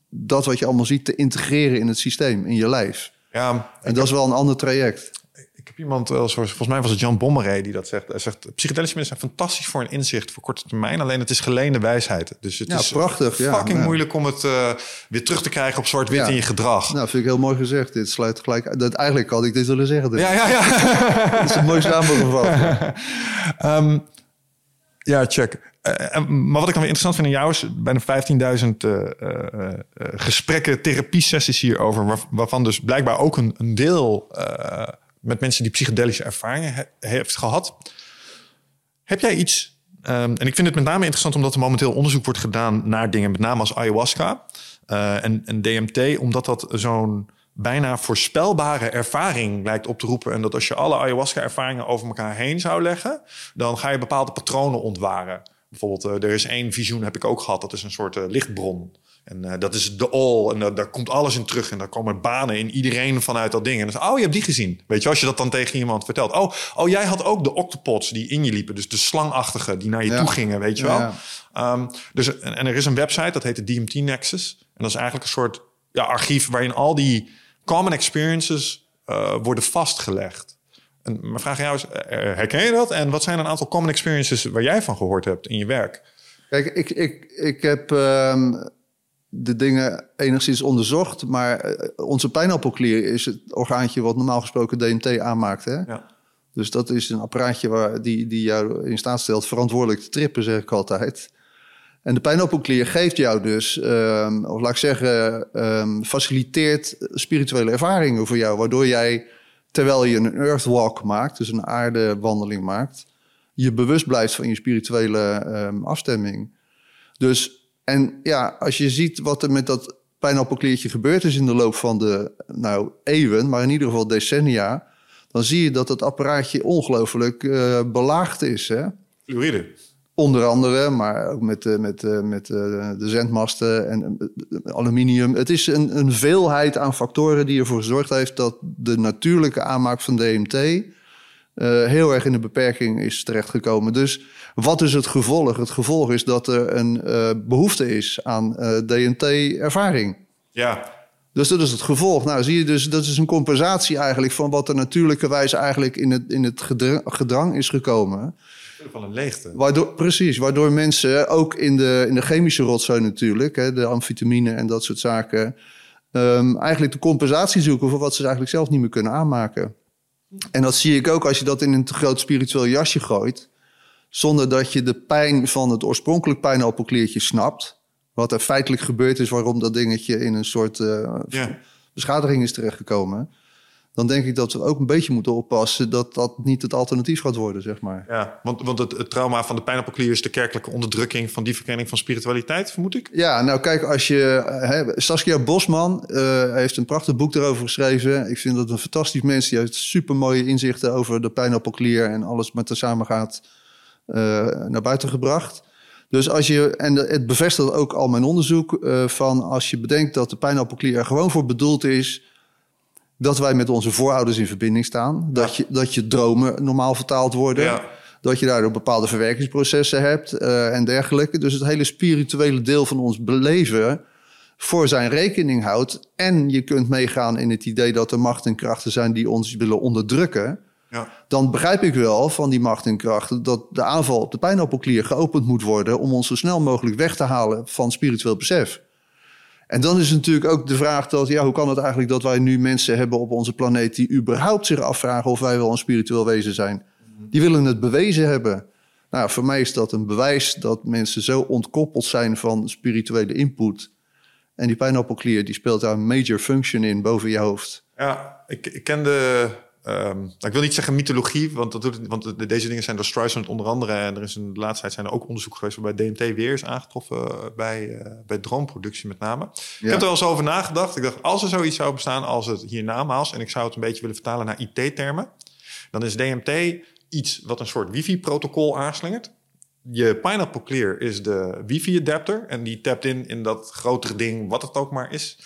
dat wat je allemaal ziet te integreren in het systeem, in je lijf. Ja, En dat is wel een ander traject. ik heb iemand, eens- volgens mij was het Jan Bommeré die dat zegt. Hij zegt, psychedelische middelen zijn fantastisch voor een inzicht voor korte termijn. Alleen het is geleende wijsheid. Dus het Ja, is prachtig, ja, fucking ja. moeilijk om het eh, weer terug te krijgen op zwart-wit Ja. in je gedrag. Nou, vind ik heel mooi gezegd. Dit sluit gelijk. Dat, eigenlijk had ik dit willen zeggen. Dit Ja, ja, ja. is een mooi samengevat. Ehm, ja, check. Eh, en- maar wat ik dan weer interessant vind in jou is bijna 15.000 eh, eh, eh, gesprekken, therapiesessies hierover, waar- waarvan dus blijkbaar ook een, deel eh, met mensen die psychedelische ervaringen he- heeft gehad. Heb jij iets, ehm, en ik vind het met name interessant omdat er momenteel onderzoek wordt gedaan naar dingen, met name als ayahuasca eh, en, en DMT, omdat dat zo'n bijna voorspelbare ervaring lijkt op te roepen. En dat als je alle ayahuasca-ervaringen over elkaar heen zou leggen, dan ga je bepaalde patronen ontwaren. Bijvoorbeeld, eh, er is één visioen, heb ik ook gehad, dat is een soort eh, lichtbron. En eh, dat is de all. En daar- daar komt alles in terug. En daar komen banen in iedereen vanuit dat ding. En dan is, oh, je hebt die gezien. Weet je, als je dat dan tegen iemand vertelt. Oh, oh jij had ook de octopods die in je liepen. Dus de slangachtige die naar je Ja. toe gingen, weet je wel. Ja. Ehm, dus, en, en er is een website, dat heet de DMT Nexus. En dat is eigenlijk een soort ja, archief waarin al die common experiences eh, worden vastgelegd. En mijn vraag aan jou is, eh, herken je dat? En wat zijn een aantal common experiences waar jij van gehoord hebt in je werk? Kijk, ik, ik, ik heb ehm, de dingen enigszins onderzocht. Maar eh, onze pijnappelklier is het orgaantje wat normaal gesproken DMT aanmaakt. Hè? Ja. Dus dat is een apparaatje waar, die, die jou in staat stelt verantwoordelijk te trippen, zeg ik altijd. En de pijnappelklier geeft jou dus, ehm, of laat ik zeggen, ehm, faciliteert spirituele ervaringen voor jou. Waardoor jij, terwijl je een earthwalk maakt, dus een aardewandeling maakt, je bewust blijft van je spirituele ehm, afstemming. Dus, en ja, als je ziet wat er met dat pijnappelkliertje gebeurd is in de loop van de, nou, eeuwen, maar in ieder geval decennia, dan zie je dat het apparaatje ongelooflijk eh, belaagd is, hè. Fluoride. Onder andere, maar ook met, eh, met, eh, met eh, de zendmasten en aluminium. Het is een, een veelheid aan factoren die ervoor gezorgd heeft dat de natuurlijke aanmaak van DMT heel erg in de beperking is terechtgekomen. Dus wat is het gevolg? Het gevolg is dat er een eh, behoefte is aan DMT-ervaring. Ja. Dus dat is het gevolg. Nou, zie je dus, dat is een compensatie eigenlijk van wat er natuurlijke wijze eigenlijk in het, in het gedra- gedrang is gekomen. Van een leegte. Waardoor, precies, waardoor mensen ook in de, in de chemische rotzooi natuurlijk, hè, de amfetamine en dat soort zaken, ehm, eigenlijk de compensatie zoeken voor wat ze eigenlijk zelf niet meer kunnen aanmaken. En dat zie ik ook als je dat in een te groot spiritueel jasje gooit. zonder dat je de pijn van het oorspronkelijk pijnappelkliertje snapt. Wat er feitelijk gebeurd is, waarom dat dingetje in een soort uh, Ja. beschadiging is terechtgekomen. Dan denk ik dat we ook een beetje moeten oppassen dat dat niet het alternatief gaat worden, zeg maar. Ja, want, want het, het trauma van de pijnappelklier is de kerkelijke onderdrukking van die verkenning van spiritualiteit, vermoed ik. Ja, nou kijk, als je. Hè, Saskia Bosman uh, heeft een prachtig boek erover geschreven. Ik vind dat een fantastisch mens. Die heeft super mooie inzichten over de pijnappelklier en alles met er samen gaat uh, naar buiten gebracht. Dus als je, en het bevestigt ook al mijn onderzoek, uh, van als je bedenkt dat de pijnappelklier er gewoon voor bedoeld is dat wij met onze voorouders in verbinding staan. Dat, je, dat je dromen normaal vertaald worden. Ja. Dat je daardoor bepaalde verwerkingsprocessen hebt uh, en dergelijke. Dus het hele spirituele deel van ons beleven voor zijn rekening houdt. En je kunt meegaan in het idee dat er macht en krachten zijn die ons willen onderdrukken. Ja. Dan begrijp ik wel van die macht en krachten dat de aanval op de pijnappelklier geopend moet worden om ons zo snel mogelijk weg te halen van spiritueel besef. En dan is natuurlijk ook de vraag dat, ja, hoe kan het eigenlijk dat wij nu mensen hebben op onze planeet die überhaupt zich afvragen of wij wel een spiritueel wezen zijn? Die willen het bewezen hebben. Nou, voor mij is dat een bewijs dat mensen zo ontkoppeld zijn van spirituele input. En die pijnappelklier die speelt daar een major function in boven je hoofd. Ja, ik, ik ken de. Um, ik wil niet zeggen mythologie, want, dat doet, want de, deze dingen zijn door Streisand onder andere. En er is in de laatste tijd zijn er ook onderzoek geweest waarbij DMT weer is aangetroffen bij, uh, bij droomproductie met name. Ja. Ik heb er wel eens over nagedacht. Ik dacht, als er zoiets zou bestaan als het hiernamaals, en ik zou het een beetje willen vertalen naar IT-termen, dan is DMT iets wat een soort wifi-protocol aanslingert. Je Pineapple Clear is de wifi-adapter en die tapt in in dat grotere ding, wat het ook maar is.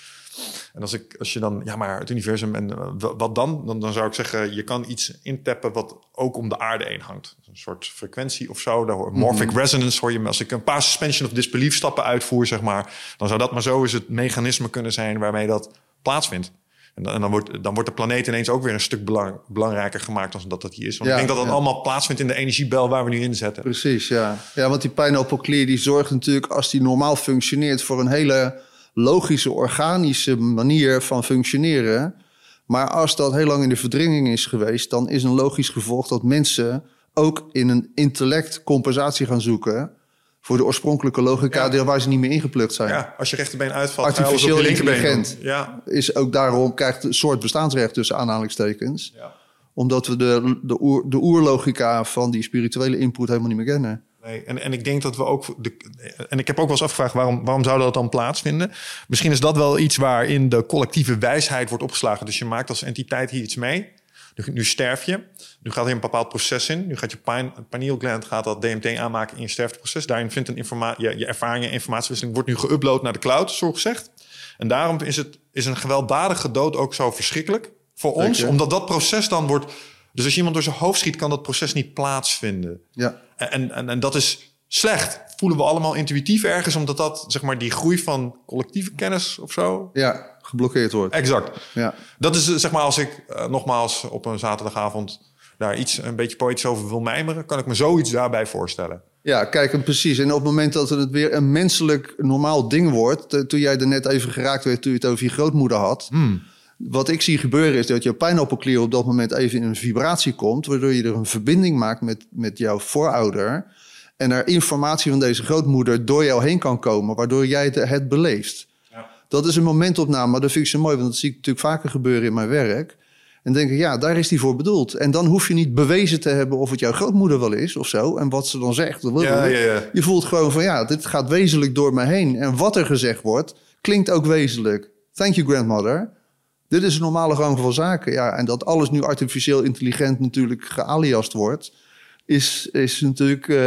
En als, ik, als je dan, ja, maar het universum en uh, wat dan? dan? Dan zou ik zeggen, je kan iets intappen wat ook om de aarde heen hangt. Een soort frequentie of zo. Daar hoor, morphic mm -hmm. resonance hoor je. Als ik een paar suspension of disbelief stappen uitvoer, zeg maar, dan zou dat maar zo eens het mechanisme kunnen zijn waarmee dat plaatsvindt. En dan, en dan, wordt, dan wordt de planeet ineens ook weer een stuk belang, belangrijker gemaakt dan dat dat hier is. Want ja, ik denk dat dat ja. allemaal plaatsvindt in de energiebel waar we nu in zetten. Precies, ja. Ja, want die pijnappelklier die zorgt natuurlijk, als die normaal functioneert, voor een hele logische, organische manier van functioneren. Maar als dat heel lang in de verdringing is geweest, dan is een logisch gevolg dat mensen ook in een intellect compensatie gaan zoeken voor de oorspronkelijke logica ja. waar ze niet meer ingeplukt zijn. Ja, als je rechterbeen uitvalt, artificieel intelligent ja. is ook daarom krijgt een soort bestaansrecht tussen aanhalingstekens. Ja. Omdat we de, de, oer, de oerlogica van die spirituele input helemaal niet meer kennen. Nee, en, en ik denk dat we ook. De, en ik heb ook wel eens afgevraagd waarom, waarom zou dat dan plaatsvinden? Misschien is dat wel iets waarin de collectieve wijsheid wordt opgeslagen. Dus je maakt als entiteit hier iets mee. Nu, nu sterf je. Nu gaat er een bepaald proces in. Nu gaat je pineal gland gaat dat DMT aanmaken in je sterfteproces. Daarin vindt een je, je ervaringen en informatiewisseling wordt nu geüpload naar de cloud, zo gezegd. En daarom is, het, is een gewelddadige dood ook zo verschrikkelijk voor ons. Omdat dat proces dan wordt. Dus als je iemand door zijn hoofd schiet, kan dat proces niet plaatsvinden. Ja. En, en, en dat is slecht. Voelen we allemaal intuïtief ergens, omdat dat zeg maar die groei van collectieve kennis of zo. Ja, geblokkeerd wordt. Exact. Ja. Dat is zeg maar als ik uh, nogmaals op een zaterdagavond daar iets een beetje poëtisch over wil mijmeren, kan ik me zoiets daarbij voorstellen. Ja, kijk, en precies. En op het moment dat het weer een menselijk normaal ding wordt, toen jij er net even geraakt werd, toen je het over je grootmoeder had. Hmm. Wat ik zie gebeuren is dat je pijnappelklier op dat moment even in een vibratie komt, waardoor je er een verbinding maakt met, met jouw voorouder. En er informatie van deze grootmoeder door jou heen kan komen, waardoor jij het, het beleeft. Ja. Dat is een momentopname, dat vind ik zo mooi, want dat zie ik natuurlijk vaker gebeuren in mijn werk. En denk ik, ja, daar is die voor bedoeld. En dan hoef je niet bewezen te hebben of het jouw grootmoeder wel is of zo. En wat ze dan zegt. Ja, ja, ja. Je voelt gewoon van, ja, dit gaat wezenlijk door me heen. En wat er gezegd wordt, klinkt ook wezenlijk. Thank you, grandmother. Dit is een normale gang van zaken. Ja, en dat alles nu artificieel intelligent natuurlijk gealiast wordt... is, is natuurlijk uh,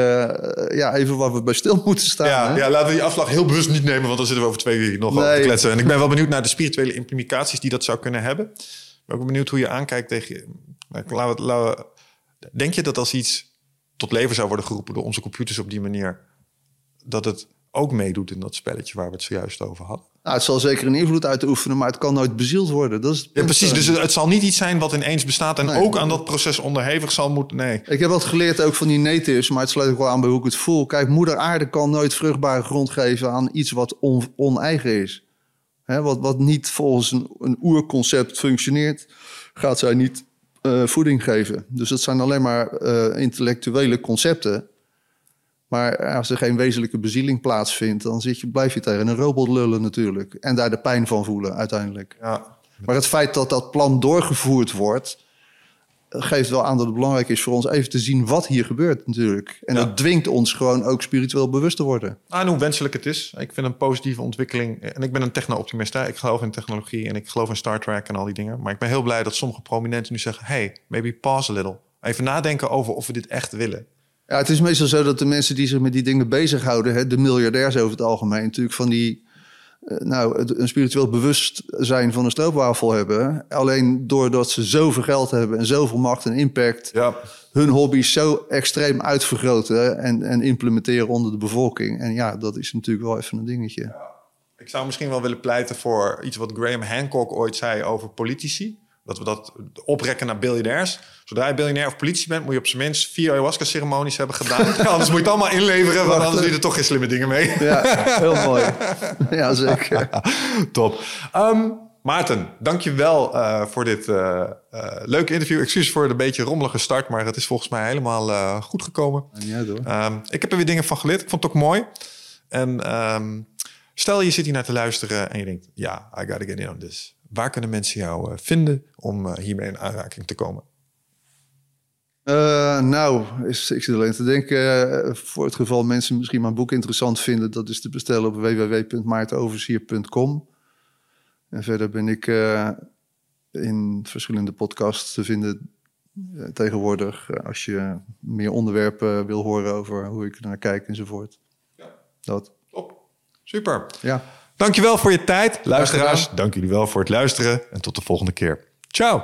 ja, even waar we bij stil moeten staan. Ja, hè? ja, laten we die afslag heel bewust niet nemen... want dan zitten we over twee uur nog nee. over te kletsen. En ik ben wel benieuwd naar de spirituele implicaties... die dat zou kunnen hebben. Ik ben ook benieuwd hoe je aankijkt tegen... Laten we, laten we, denk je dat als iets tot leven zou worden geroepen... door onze computers op die manier... dat het ook meedoet in dat spelletje waar we het zojuist over hadden? Nou, het zal zeker een invloed uitoefenen, maar het kan nooit bezield worden. Dat is ja, precies. Dus het zal niet iets zijn wat ineens bestaat en nee, ook aan dat proces onderhevig zal moeten. Nee. Ik heb wat geleerd ook van die natives, maar het sluit ook wel aan bij hoe ik het voel. Kijk, moeder aarde kan nooit vruchtbare grond geven aan iets wat on, oneigen is. Hè, wat, wat niet volgens een, een oerconcept functioneert, gaat zij niet uh, voeding geven. Dus dat zijn alleen maar uh, intellectuele concepten. Maar als er geen wezenlijke bezieling plaatsvindt, dan zit je, blijf je tegen een robot lullen natuurlijk. En daar de pijn van voelen uiteindelijk. Ja. Maar het feit dat dat plan doorgevoerd wordt, geeft wel aan dat het belangrijk is voor ons even te zien wat hier gebeurt natuurlijk. En Ja. dat dwingt ons gewoon ook spiritueel bewust te worden. Ah, en hoe wenselijk het is. Ik vind een positieve ontwikkeling. En ik ben een techno-optimist. Ik geloof in technologie en ik geloof in Star Trek en al die dingen. Maar ik ben heel blij dat sommige prominenten nu zeggen... hey, maybe pause a little. Even nadenken over of we dit echt willen. Ja, het is meestal zo dat de mensen die zich met die dingen bezighouden, hè, de miljardairs over het algemeen, natuurlijk van die, eh, nou, een spiritueel bewustzijn van een stroopwafel hebben. Alleen doordat ze zoveel geld hebben en zoveel macht en impact, Ja. hun hobby's zo extreem uitvergroten en, en implementeren onder de bevolking. En ja, dat is natuurlijk wel even een dingetje. Ik zou misschien wel willen pleiten voor iets wat Graham Hancock ooit zei over politici. Dat we dat oprekken naar biljonairs. Zodra je biljonair of politie bent, moet je op zijn minst vier ayahuasca-ceremonies hebben gedaan. anders moet je het allemaal inleveren, want anders doe je er toch geen slimme dingen mee. Ja, heel mooi. Ja, zeker. Top. Ehm, Maarten, dankjewel wel voor dit eh, eh, leuke interview. Excuus voor de beetje rommelige start, maar het is volgens mij helemaal eh, goed gekomen. Ja, door. Ehm, ik heb er weer dingen van geleerd. Ik vond het ook mooi. En ehm, stel je zit hier naar te luisteren en je denkt... ja, I gotta get in on this. Waar kunnen mensen jou eh, vinden om eh, hiermee in aanraking te komen? Eh, nou, is, ik zit alleen te denken, voor het geval mensen misschien mijn boek interessant vinden, dat is te bestellen op www.maartenoversier.com. En verder ben ik in verschillende podcasts te vinden tegenwoordig, als je meer onderwerpen wil horen over hoe ik naar kijk enzovoort. Ja. Dat, Top. Super. ja. Dankjewel voor je tijd. Luisteraars, dank jullie wel voor het luisteren. En tot de volgende keer. Ciao.